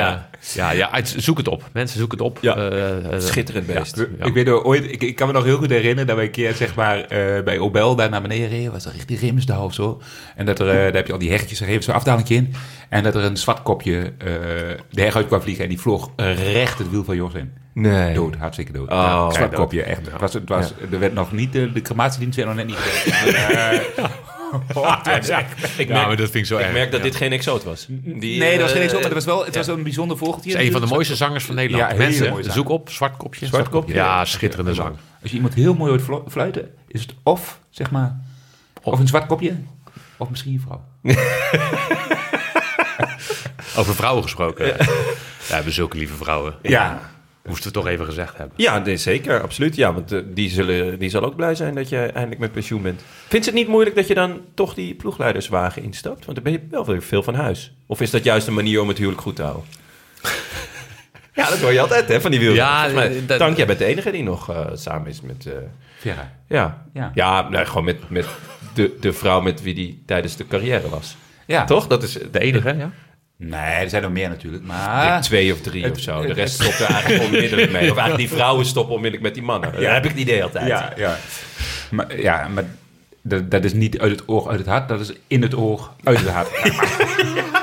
Ja. ja. Zoek het op. Mensen, zoek het op. Ja. Eh, eh, Schitterend beest. Ja. Ik weet nog ooit, ik, ik kan me nog heel goed herinneren dat we een keer zeg maar eh, bij Obel daar naar beneden reden, was dat richting Rimsdal of zo. En dat er, eh, daar heb je al die heggetjes, er heeft zo'n afdaling in. En dat er een zwartkopje eh de heg uit kwam vliegen en die vloog recht het wiel van Jos in. Nee. Dood, hartstikke dood. Oh, ja, kijk, zwartkopje, echt. Het was, het was, Er werd nog niet, de, de crematiedienst werd nog net niet gedaan. Eh, oh, echt- Ik Ja, merk, dat vind ik zo ik erg. merk dat Ja. dit geen exoot was. Die, nee, dat was geen eh, op, maar het was wel het was een bijzonder vogeltje. Het is een van de mooiste zangers van Nederland. Ja, Mensen, zoek op, zwartkopje. Zwartkopje. Ja, schitterende zang. Als je iemand heel mooi hoort flu- fluiten, is het of, zeg maar, of een zwart kopje, of misschien een vrouw. Over vrouwen gesproken. Ja. We hebben zulke lieve vrouwen. Ja. Moesten we toch even gezegd hebben. Ja, nee, zeker, absoluut. Ja, want eh, die, zullen, die zal ook blij zijn dat je eindelijk met pensioen bent. Vindt ze het niet moeilijk dat je dan toch die ploegleiderswagen instapt? Want dan ben je wel weer veel van huis. Of is dat juist een manier om het huwelijk goed te houden? ja, dat hoor je altijd, hè, van die wielrenners. Ja, Volgens mij, dat- Dank, jij bent de enige die nog eh, samen is met... eh, Vera. ja, Ja. ja nee, gewoon met, met de, de vrouw met wie die tijdens de carrière was. Ja. Toch? Dat is De enige, ja? Nee, er zijn er meer natuurlijk, maar... twee of drie het- of zo. De rest stopt er eigenlijk onmiddellijk mee. Of eigenlijk die vrouwen stoppen onmiddellijk met die mannen. Ja, heb ik het idee altijd. Ja, ja. Maar, ja, maar dat, dat is niet uit het oog, uit het hart. Dat is in het oog, uit het hart. Hè,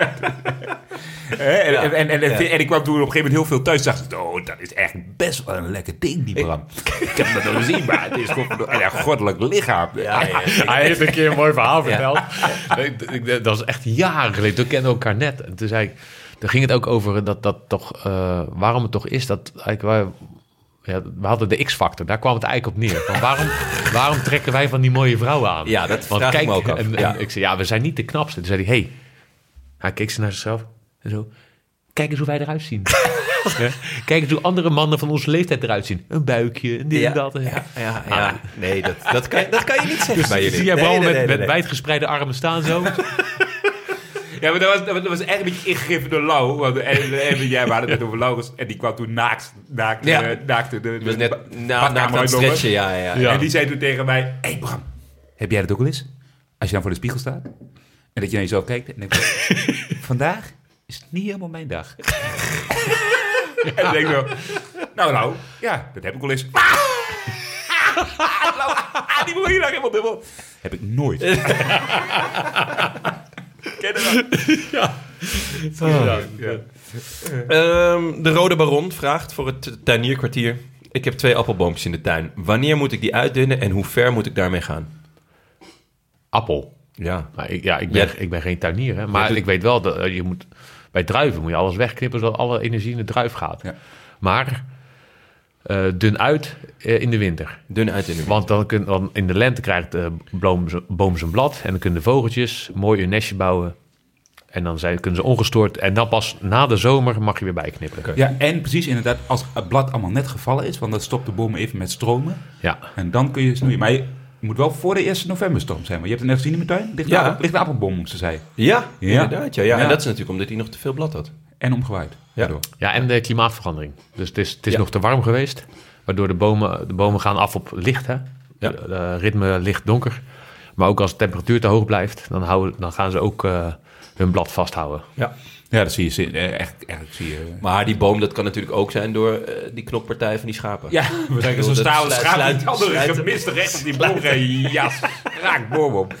en, en, en, en, en, en ik kwam toen op een gegeven moment heel veel thuis. dacht ik, oh, dat is echt best wel een lekker ding, die Bram. Ik heb hem nog gezien, maar het is gewoon een goddelijk lichaam. Ja, ja, ja. Hij heeft een keer een mooi verhaal verteld. Ik- ik- Dat was echt jaren geleden. Toen kenden we elkaar net. En toen zei ik... Toen ging het ook over dat, dat toch... eh, waarom het toch is dat... Eigenlijk wij, ja, we hadden de X-factor. Daar kwam het eigenlijk op neer. Van waarom, waarom trekken wij van die mooie vrouwen aan? Ja, dat vraag ik me ook af. En, en Ja. ik zei, ja, we zijn niet de knapste. Toen zei hij, hey. Hij keek ze naar zichzelf. En zo... Kijk eens hoe wij eruit zien. Kijk eens hoe andere mannen van onze leeftijd eruit zien. Een buikje, en dit en dat. ja, ja, ja. Nee, dat, dat, kan, dat kan je niet zeggen bij jullie. Zie jij Nee, met, nee, wijdgespreide armen staan zo? Ja, maar dat was, dat was, echt een beetje ingegeven door Lau. Want en, en, jij we hadden het net over Laurens. En die kwam toen naakt, naakt, Ja. eh, naakt de, de, was net na, badkamer na het stretchen, ja, ja. ja. En die zei toen tegen mij... Hey Bram, heb jij dat ook wel eens? Als je dan voor de spiegel staat. En dat je naar jezelf kijkt. En denkt, vandaag is het niet helemaal mijn dag. en dan denk ik zo... Nou, nou, ja, dat heb ik wel eens. Lau, ah, die moet hier nou helemaal dubbel. Heb ik nooit. Ken je dat? Ehm, de Rode Baron vraagt voor het tuinierkwartier. Ik heb twee appelboompjes in de tuin. Wanneer moet ik die uitdunnen en hoe ver moet ik daarmee gaan? Appel. Ja. Nou, ik, ja, ik ben, Ja. ik ben geen tuinier, hè, maar Ja, ik weet wel dat eh, je moet... Bij druiven moet je alles wegknippen, zodat alle energie in de druif gaat. Ja. Maar eh, dun uit eh, in de winter. Dun uitdunnen. Want dan, kun, dan in de lente krijgt de boom zijn blad. En dan kunnen de vogeltjes mooi een nestje bouwen. En dan zijn, kunnen ze ongestoord. En dan pas na de zomer mag je weer bijknippen. Ja, en precies inderdaad, als het blad allemaal net gevallen is, want dan stopt de boom even met stromen. Ja. En dan kun je snoeien. Maar je moet wel voor de 1 novemberstorm zijn. Want je hebt het net gezien in mijn tuin. Ligt, Ja. een, appel- ligt een appelboom om ze zei. Ja, Ja. inderdaad. Ja, ja. Ja. En dat is natuurlijk omdat hij nog te veel blad had. En omgewaaid. Ja. daardoor. Ja, en de klimaatverandering. Dus het is, het is Ja. nog te warm geweest. Waardoor de bomen, de bomen gaan af op licht. Hè? Ja. De, de ritme licht-donker. Maar ook als de temperatuur te hoog blijft, dan, houden, dan gaan ze ook eh, hun blad vasthouden. Ja. Ja, dat zie je eh, echt, echt zie je. Maar die boom, dat kan natuurlijk ook zijn door eh, die knokpartij van die schapen. Ja, we zijn zo'n Dat stalen schaap sluit- die andere sluit- gemist recht op die boom. Ja, raak boom op.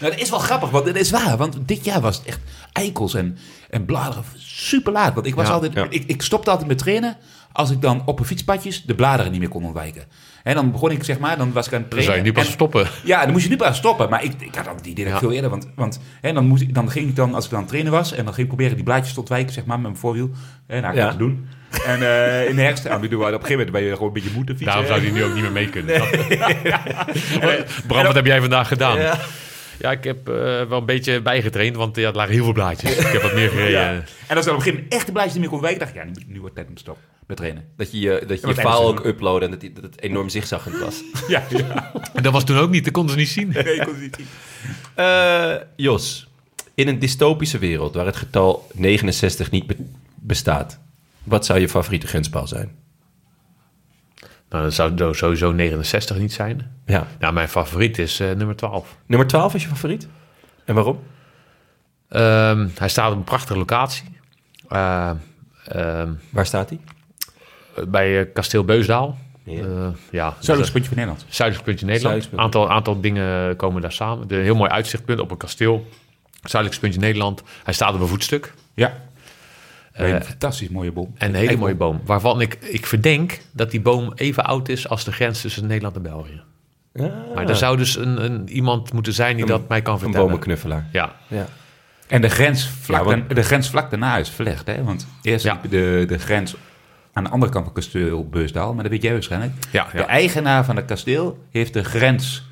Nou, dat is wel grappig, want het is waar. Want dit jaar was het echt eikels en, en bladeren super laat. Want ik, was Ja, altijd, ja. ik, ik stopte altijd met trainen als ik dan op een fietspadjes de bladeren niet meer kon ontwijken. En dan begon ik, zeg maar, dan was ik aan het Dan zou trainen. je nu pas en- stoppen. Ja, dan moest je nu pas stoppen. Maar ik, ik had die idee dat ik Ja. veel eerder. Want, want hè, dan, moest ik, dan ging ik dan, als ik dan aan het trainen was... en dan ging ik proberen die blaadjes te ontwijken, zeg maar, met mijn voorwiel. En nou, ik Ja. ja. te doen. En eh, in de herfst, ja, op een gegeven moment ben je gewoon een beetje moeten fietsen. Daarom zou hij nu ook niet meer mee kunnen. Bram, wat heb jij vandaag gedaan? Ja. Ik heb eh, wel een beetje bijgetraind, want ja, er lagen heel veel blaadjes. Ik heb wat meer gereden. Ja. En als ik dan op een gegeven moment echt de blaadjes niet meer kon wijken, dacht ik, ja, nu, nu wordt het tijd om te stoppen met trainen. Dat je je, dat je, tijdens ook uploaden en dat, die- dat het enorm zigzaggend was. Ja, ja. En dat was toen ook niet, dat konden ze niet zien. Nee, ik kon het niet zien. Eh, Jos, in een dystopische wereld waar het getal 69 niet be- bestaat, wat zou je favoriete grenspaal zijn? Nou, dat zou sowieso 69 niet zijn. Ja. Nou, mijn favoriet is eh, nummer 12. Nummer 12 is je favoriet? En waarom? Ehm, hij staat op een prachtige locatie. Eh, ehm, Waar staat hij? bij eh, kasteel Beusdaal. Ja. Eh, ja, Zuidelijks puntje van Nederland. Zuidelijk puntje Nederland. Zuidelijk Een aantal, aantal dingen komen daar samen. Een heel mooi uitzichtpunt op een kasteel. Zuidelijk puntje Nederland. Hij staat op een voetstuk. Ja. Een Eh, fantastisch mooie boom. En een hele Eikel. mooie boom. Waarvan ik, ik verdenk dat die boom even oud is als de grens tussen Nederland en België. Maar er zou dus een, een, iemand moeten zijn die Een- dat mij kan Een vertellen. bomenknuffelaar. Ja, Ja. En de grens vlak, Ja, want- daarna- de grens vlak daarna is verlegd. Hè? Want eerst Ja. de, de grens aan de andere kant van kasteel Beusdaal. Maar dat weet jij waarschijnlijk. Ja, De eigenaar van het kasteel heeft de grens...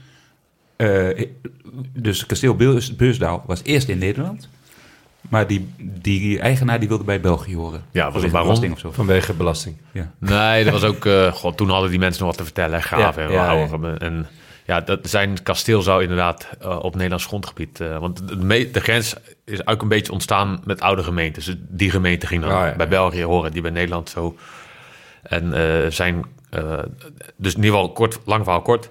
eh, dus kasteel Beus- Beusdaal was eerst in Nederland. Maar die, die eigenaar die wilde bij België horen. Ja, was het Vanwege waarom? belasting of zo. Vanwege belasting. Ja. Nee, dat was ook... eh, god, toen hadden die mensen nog wat te vertellen. Graven Ja, en ja, oude. En ja, dat, zijn kasteel zou inderdaad eh, op Nederlands grondgebied... eh, want de, grens is ook een beetje ontstaan met oude gemeentes. Dus die gemeente ging dan Ah, ja. bij België horen, die bij Nederland zo... En eh, zijn... eh, dus in ieder geval kort, lang verhaal kort...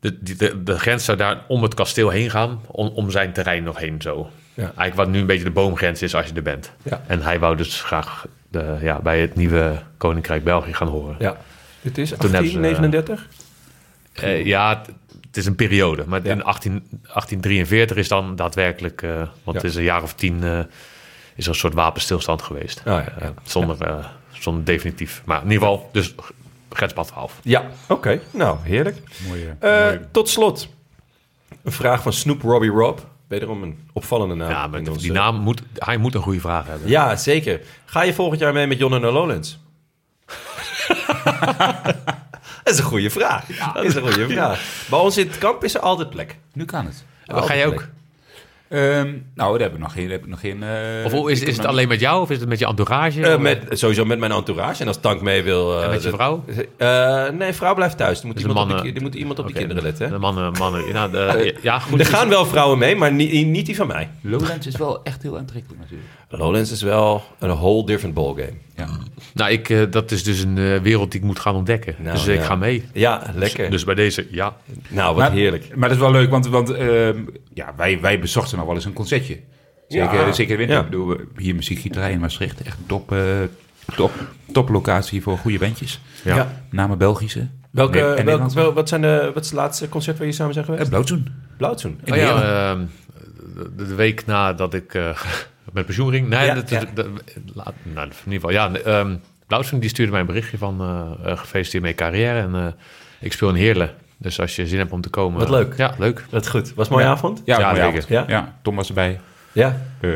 De, de, de grens zou daar om het kasteel heen gaan, om, om zijn terrein nog heen zo. Ja. Eigenlijk wat nu een beetje de boomgrens is als je er bent. Ja. En hij wou dus graag de, ja, bij het nieuwe Koninkrijk België gaan horen. Ja. Het is Toen hebben ze, 1839? Eh, ja, het, is een periode. Maar Ja. in 18, 1843 is dan daadwerkelijk, eh, want Ja. het is een jaar of tien, eh, is er een soort wapenstilstand geweest. Ah, ja, ja. Eh, zonder, eh, zonder definitief. Maar in ieder geval, dus grenspad 12. Ja, oké. Nou, heerlijk. Mooie, Eh, mooie- tot slot, een vraag van Snoop Robbie Rob. Wederom een opvallende naam. ja, maar die naam moet, hij moet een goede vraag hebben. Ja, zeker. Ga je volgend jaar mee met Jon naar Lowlands? dat is een goede vraag. Dat is een goede vraag. Bij ons in het kamp is er altijd plek. Nu kan het. Ga je ook? Ehm, nou, daar heb ik nog geen... Heb ik nog geen eh, Of hoe- is, is het nog- alleen met jou of is het met je entourage? Eh, met, sowieso met mijn entourage. En als Tank mee wil... eh, En met je vrouw? Eh, nee, vrouw blijft thuis. Er moet, Dus iemand, op, die, er moet iemand op die kinderen letten. De mannen, mannen. Nou, de, ja, goed. Er gaan wel vrouwen mee, maar niet, niet die van mij. Lowlands is wel echt heel aantrekkelijk natuurlijk. Lowlands is wel een whole different ballgame. Ja. Nou, ik, eh, dat is dus een eh, wereld die ik moet gaan ontdekken. Nou, dus ik ja. ga mee. Ja, lekker. Dus bij deze, ja. nou, wat maar, heerlijk. Maar dat is wel leuk, want, want ehm, ja, wij, wij bezochten nog wel eens een concertje. Zeker, Ja. zeker in winter. Ja. Ik bedoel, hier muziekgieterij in Maastricht. Echt een top, eh, top, top locatie voor goede bandjes. Ja. Ja. Name Belgische. Welke, Nee, en welk, wel, wat, zijn de, wat is het laatste concert waar je samen zijn geweest? Blauwzoen. Blauwzoen. In Oh ja, ehm, de, de week nadat ik eh, met pensioen ging. Nee, Ja, dat- ja. dat- dat- laat- nou, in ieder geval. Ja, ehm Blauwzoen, die stuurde mij een berichtje van eh eh, gefeliciteerd met je carrière. En eh, ik speel in Heerlen. Dus als je zin hebt om te komen. Wat leuk. Ja, leuk. Wat goed. Was een mooie Ja. avond? Ja, Ja, zeker. avond. Ja? Ja. Tom was erbij. Ja. Eh,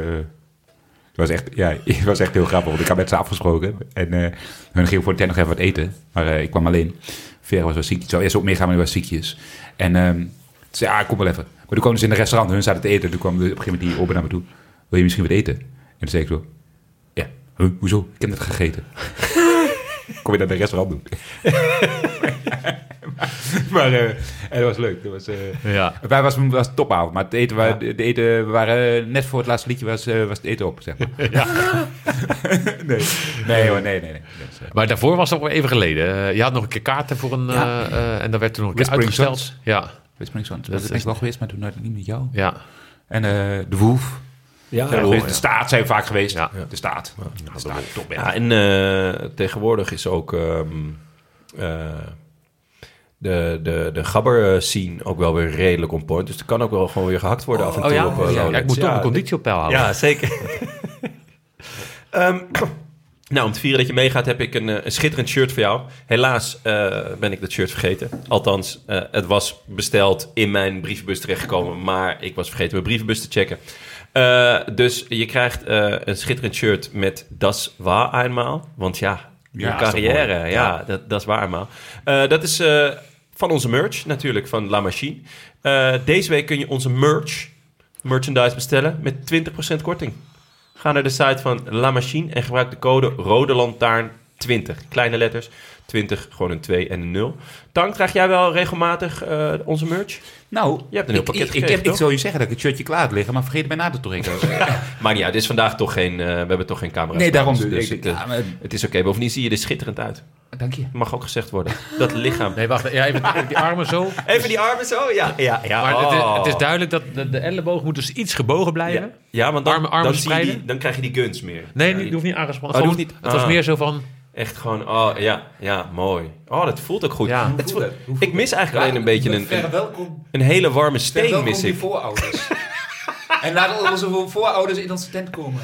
het was echt, ja, het was echt heel grappig, want ik had met ze afgesproken. En eh hun gingen voor de tijd nog even wat eten. Maar eh, ik kwam alleen. Vera was wel ziek. Ik zou eerst ook meegaan, maar die was ziekjes. En ehm toen zei ja, kom wel even. Maar toen kwamen ze in een restaurant, hun zaten te eten. Toen kwam op een gegeven moment die open naar me toe. Wil je misschien wat eten? En toen zei ik zo, ja, huh, hoezo? Ik heb net gegeten. kom je naar een restaurant doen? maar eh, en dat was leuk. Dat was, eh, Ja. wij was, was een topavond, maar het eten, de, de eten, we waren net voor het laatste liedje was, eh, was het eten op, zeg maar. nee, nee hoor, nee, nee, nee. Dus, eh, Maar daarvoor was het nog wel even geleden. Eh, je had nog een keer kaarten voor een... Ja. eh, eh, en dan werd toen nog een keer uitgesteld. Ja, Whispering Dat dat ben is- ik wel geweest, maar toen had ik niet met jou. ja. En eh, De Wolf, Ja, de staat zijn vaak geweest. Ja. De staat. De staat, ja. Ja, en eh, tegenwoordig is ook ehm, eh, de, de, de gabber scene ook wel weer redelijk on point. Dus er kan ook wel gewoon weer gehakt worden af en toe Oh ja? op eh, ja, Lowlands. ik moet toch mijn conditie op peil houden. Ja, zeker. Ehm, nou, om te vieren dat je meegaat heb ik een, eh, een schitterend shirt voor jou. Helaas eh, ben ik dat shirt vergeten. Althans, eh, het was besteld in mijn brievenbus terechtgekomen, maar ik was vergeten mijn brievenbus te checken. Dus je krijgt een schitterend shirt met Das war einmal. Want ja, je Ja, carrière, ja, dat, dat is waar eenmaal. Dat is van onze merch natuurlijk, van La Machine. Deze week kun je onze merch, merchandise bestellen met 20% korting. Ga naar de site van La Machine en gebruik de code Rode Lantaarn 20. Kleine letters, 20, gewoon een 2 en een 0. Tank, draag jij wel regelmatig eh, onze merch? Nou, Je hebt een heel ik, pakket ik, ik, heb, zou je zeggen dat ik het shirtje klaar had liggen, maar vergeet mij na te trekken. Maar ja, dit is vandaag toch geen, eh, we hebben toch geen camera's. nee, daarom. Dus ik, het, eh, ja, maar- het is oké. Bovendien zie je er schitterend uit. dank je. Mag ook gezegd worden. Dat lichaam. Nee, wacht. Ja, even, even die armen zo. Even die armen zo? Ja, ja, ja. Maar het, is, Oh. het is duidelijk dat de, de elleboog moet dus iets gebogen blijven. Ja, ja want dan, Armen- armen dan, zie je die, dan krijg je die guns meer. Nee, Ja, die, die hoeft niet aangespannen. Oh, hoeft niet- Het was ah. meer zo van... Echt gewoon, oh ja, ja, mooi. Oh, dat voelt ook goed. Ja. Het voelt- ik mis eigenlijk alleen een beetje een, een, hele warme steen, mis ik. voorouders. en laat onze voorouders in onze tent komen.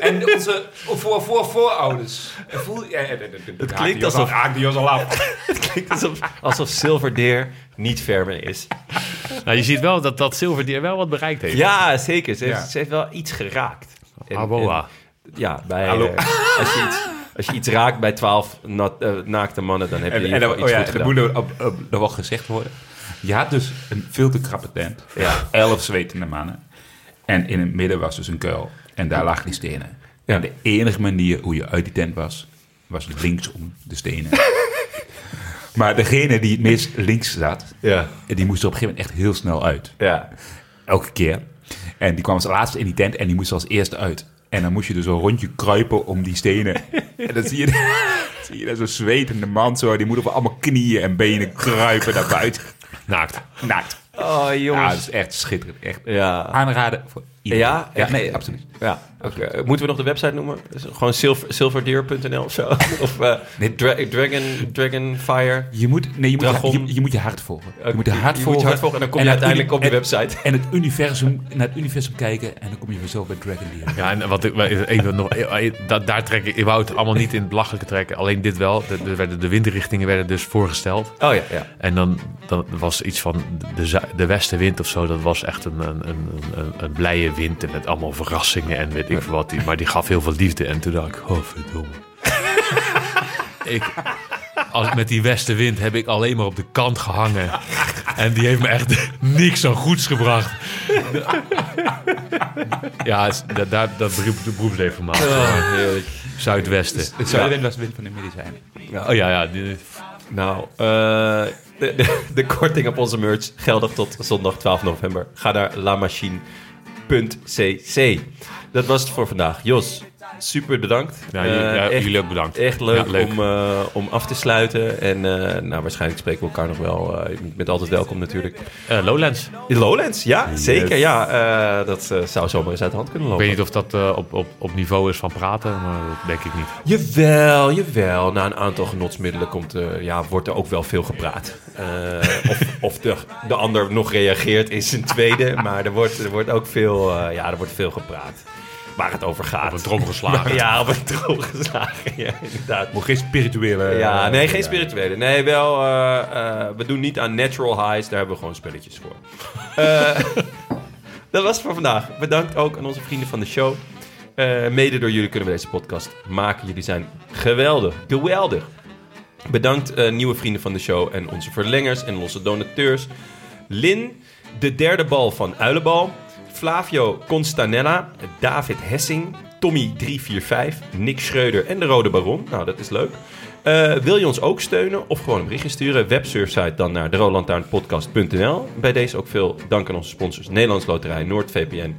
En onze voor, voor voorouders. Voel, ja, Het klinkt alsof- Haak die ons al af. Het klinkt alsof, alsof Silverdeer niet ver mee is. Nou, je ziet wel dat dat Silverdeer wel wat bereikt heeft. Ja, zeker. Ze heeft, Ja. ze heeft wel iets geraakt. En- Aboa. en- ja, bij, Hallo. eh, als, je iets, als je iets raakt bij twaalf eh, naakte mannen, dan heb je En, oh iets ja, goed dat gedaan. moet er, op, er wel gezegd worden. Je had dus een veel te krappe tent. Ja. Elf zwetende mannen. En in het midden was dus een kuil. En daar lagen die stenen. Ja. En de enige manier hoe je uit die tent was, was linksom de stenen. maar degene die het meest links zat, Ja. die moest er op een gegeven moment echt heel snel uit. Ja. Elke keer. En die kwam als laatste in die tent en die moest als eerste uit. En dan moest je dus een rondje kruipen om die stenen. en dan zie je, zie je daar zo'n zwetende man zo. Die moet op allemaal knieën en benen kruipen naar buiten. Naakt. Naakt. Oh, Ja, jongens. dat is echt schitterend. Echt Ja. aanraden voor iedereen. Ja? ja nee, absoluut. Ja, oké. Moeten we nog de website noemen? Gewoon silver, silverdeer.nl of zo? Of eh, Nee. Dra- Dragon, Dragonfire? Je moet, nee, je, moet, je, je moet je hart volgen. Je moet je hart je volgen. moet je hart volgen en dan kom je uiteindelijk op de website. En het universum, naar het universum kijken. En dan kom je vanzelf bij Dragon Deer. Ja, en wat ik, even nog, dat, daar trek ik, ik wou het allemaal niet in het belachelijke trekken. Alleen dit wel. De, de, werden- de windrichtingen werden dus voorgesteld. Oh ja, ja. En dan, dan was iets van de, de westenwind of zo. Dat was echt een, een, een, een, een blije wind. En met allemaal verrassingen en weet ik veel wat. Die, maar die gaf heel veel liefde. En toen dacht ik, oh verdomme. ik, als, met die westenwind heb ik alleen maar op de kant gehangen. En die heeft me echt niks aan goeds gebracht. ja, het dat, dat beroep, de beroepsdeformatie. Zuidwesten. Het zuidenwind was de wind van de medicijnen. Oh ja, ja. Nou, eh, de, de, de korting op onze merch geldig tot zondag 12 november. Ga naar Dat was het voor vandaag. Jos, super bedankt. Ja, jullie- Eh, ja, echt, jullie ook bedankt. Echt leuk, Ja, leuk. Om, eh, om af te sluiten. En eh, nou, waarschijnlijk spreken we elkaar nog wel. je bent altijd welkom natuurlijk. Lowlands. In Lowlands, ja, zeker. Ja, dat zou zomaar eens uit de hand kunnen Ik lopen. weet niet of dat op, op, op niveau is van praten, maar dat denk ik niet. Jawel, jawel. Na een aantal genotsmiddelen komt, ja, wordt er ook wel veel gepraat. Of of de, de ander nog reageert is een tweede. Maar er wordt, er wordt ook veel, ja, er wordt veel gepraat. Waar het over gaat. Op een trom geslagen. Ja, op een trom geslagen. Ja, inderdaad. Maar geen spirituele... Ja, nee, geen spirituele. Nee, wel, eh, eh, we doen niet aan natural highs. Daar hebben we gewoon spelletjes voor. Eh, dat was het voor vandaag. Bedankt ook aan onze vrienden van de show. Eh, mede door jullie kunnen we deze podcast maken. Jullie zijn geweldig. Geweldig. Bedankt eh, nieuwe vrienden van de show en onze verlengers en onze donateurs. Lin, de derde bal van Uilenbal. Flavio Constanella, David Hessing, Tommy345, Nick Schreuder en de Rode Baron. Nou, dat is leuk. Eh, wil je ons ook steunen of gewoon een berichtje sturen? Websurfsite dan naar derolantaarnpodcast.nl. Bij deze ook veel dank aan onze sponsors Nederlands Loterij, NoordVPN,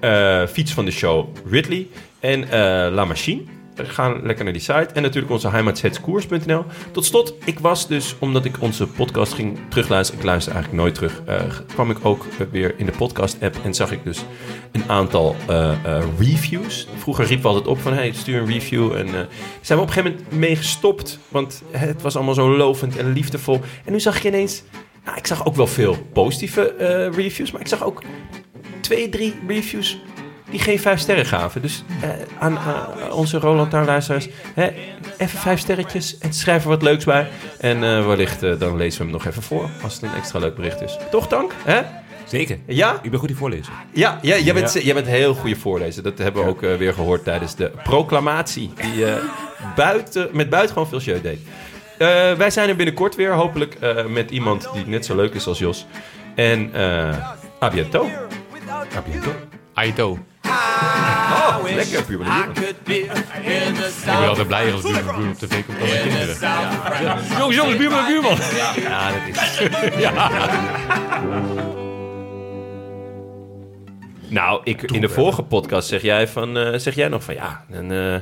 eh, Fiets van de Show, Ridley en eh, La Machine. Ga lekker naar die site. En natuurlijk onze heimatzhetskoers.nl. Tot slot, ik was dus, omdat ik onze podcast ging terugluisteren... ik luister eigenlijk nooit terug... eh, kwam ik ook weer in de podcast-app... en zag ik dus een aantal eh, eh, reviews. Vroeger riepen we altijd op van... hey, stuur een review. En zijn we op een gegeven moment mee gestopt. Want het was allemaal zo lovend en liefdevol. En nu zag ik ineens... Nou, ik zag ook wel veel positieve reviews... maar ik zag ook twee, drie reviews die geen vijf sterren gaven. Dus eh, aan onze Roland luisteraars, hè, even vijf sterretjes en schrijf er wat leuks bij. En eh, wellicht eh, dan lezen we hem nog even voor, als het een extra leuk bericht is. Toch, Dank? Hè? Zeker. Ja? Ik ben goed in voorlezen. Ja, ja, jij, bent, jij bent heel goede voorlezer. Dat hebben we ook weer gehoord tijdens de proclamatie. Die eh, buiten, met buitengewoon veel show deed. Wij zijn er binnenkort weer, hopelijk met iemand die net zo leuk is als Jos. En uh, a. Aito. Oh, lekker, puur Ik ben altijd blij als buurman buurman op tv komt dan mijn kinderen. Jongens, jongens, buurman, buurman. Ja, dat is... Nou, ik, in de vorige podcast zeg jij, van, eh, zeg jij nog van ja, een eh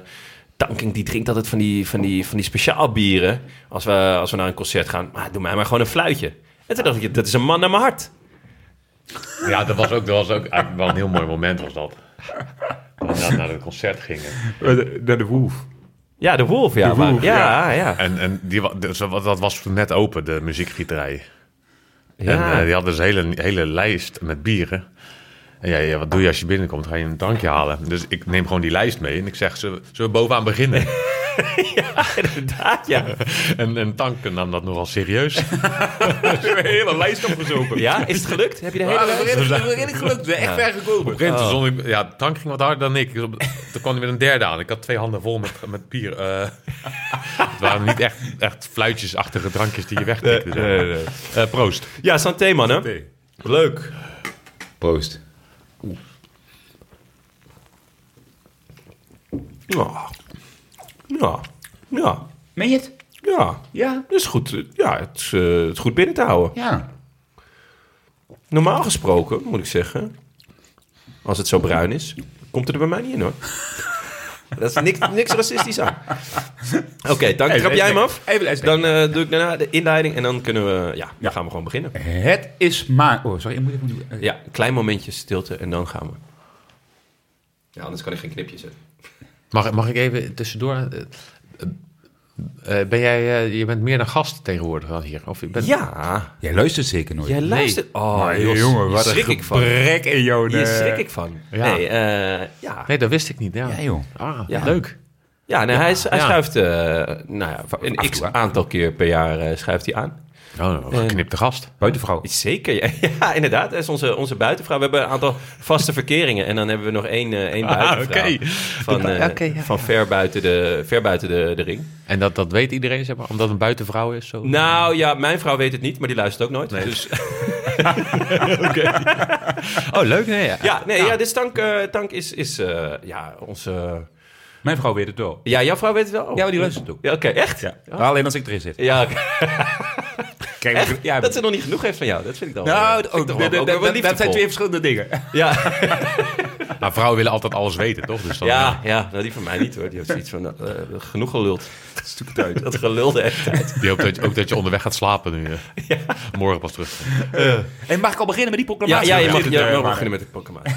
Tanking die drinkt altijd van die, van die, van die speciaal bieren als we, als we naar een concert gaan. Maar doe mij maar gewoon een fluitje. En toen dacht ik, dat is een man naar mijn hart. Ja, dat was ook, dat was ook eigenlijk wel een heel mooi moment was dat. We naar het concert gingen. Naar de Wolf. Ja, de Wolf, ja. De maar- Wolf, ja, ja. En, en die, dus dat was toen net open, de muziekgieterij. Ja. En eh, die hadden dus een hele, hele lijst met bieren. En ja, ja, wat doe je als je binnenkomt? Ga je een drankje halen. Dus ik neem gewoon die lijst mee en ik zeg, zullen we, zullen we bovenaan beginnen? Inderdaad, ja. en, en Tank nam dat nogal serieus. een hele lijst opgezopen. Ja, is het gelukt? Heb je de hele Ah, lijst? redelijk gelukt. We zijn echt ver gekomen. Stond ik- ja, Tank ging wat harder dan ik. Dus Toen kwam hij met een derde aan. Ik had twee handen vol met, met bier. eh. het waren niet echt, echt fluitjesachtige drankjes die je wegtikte. zeg. Eh, proost. Ja, santé, mannen. Nee. Leuk. Proost. Ja. Ja. Ja. Meen je het? Ja. Ja. Dat is goed. Ja, het is, eh, het goed binnen te houden. Ja. Normaal gesproken, moet ik zeggen, als het zo bruin is, komt het er bij mij niet in hoor. Dat is niks, niks racistisch aan. Oké, dan trap jij hem af. Even luisteren. Dan eh, doe ik daarna de inleiding en dan kunnen we, ja, dan gaan we gewoon beginnen. Het is maar... Oh, sorry. Ik moet even... eh, Ja, een klein momentje stilte en dan gaan we. Ja, anders kan ik geen knipje zetten. Mag, mag ik even tussendoor? eh, eh, eh, ben jij, eh, je bent meer dan gast tegenwoordig al hier? Of je bent, Ja, Jij luistert zeker nooit. jij luistert. Oh, Jos, jongen, wat een schrik ik van. gebrek in jouw... Hier schrik ik van. Ja. Nee, eh, ja. Nee, dat wist ik niet. Ja, Ja, joh. Ah, Ja. leuk. Ja, nee, hij, hij Ja. schuift eh, nou ja, een x aantal keer per jaar eh, schuift hij aan. Oh, een geknipte gast. Buitenvrouw. Zeker, ja, ja inderdaad. Dat is onze, onze buitenvrouw. We hebben een aantal vaste verkeringen. En dan hebben we nog één, eh, één Ah, buitenvrouw. oké. Van, eh, ja, van ja. ver buiten, de, ver buiten de, de ring. En dat, dat weet iedereen, zeg maar, omdat het een buitenvrouw is? Zo. Nou ja, mijn vrouw weet het niet, maar die luistert ook nooit. Dus, Oh, leuk. Nee, ja. ja, nee, ja, dus Tank, eh, Tank is, is eh, ja, onze... Mijn vrouw weet het wel. Ja, jouw vrouw weet het wel? Oh. Ja, maar die luistert ook. Ja, oké, echt? Ja. Alleen als ik erin zit. Ja, oké. Kijk, Echt? ja, dat ze nog niet genoeg heeft van jou. Dat vind ik dan wel- Nou, toch dat, wel- zijn twee verschillende dingen. Ja, Nou, vrouwen willen altijd alles weten, toch? Dus dan, ja, ja nou, die van mij niet hoor. Die heeft zoiets van, eh, genoeg geluld. Uit. Dat gelul de hele tijd. Die hoopt dat je, ook dat je onderweg gaat slapen nu. eh. Morgen pas terug. En mag ik al beginnen met die Ja, proclamatie? ja je mag, Ja, je eh, mag beginnen met het Pokémon. Ja.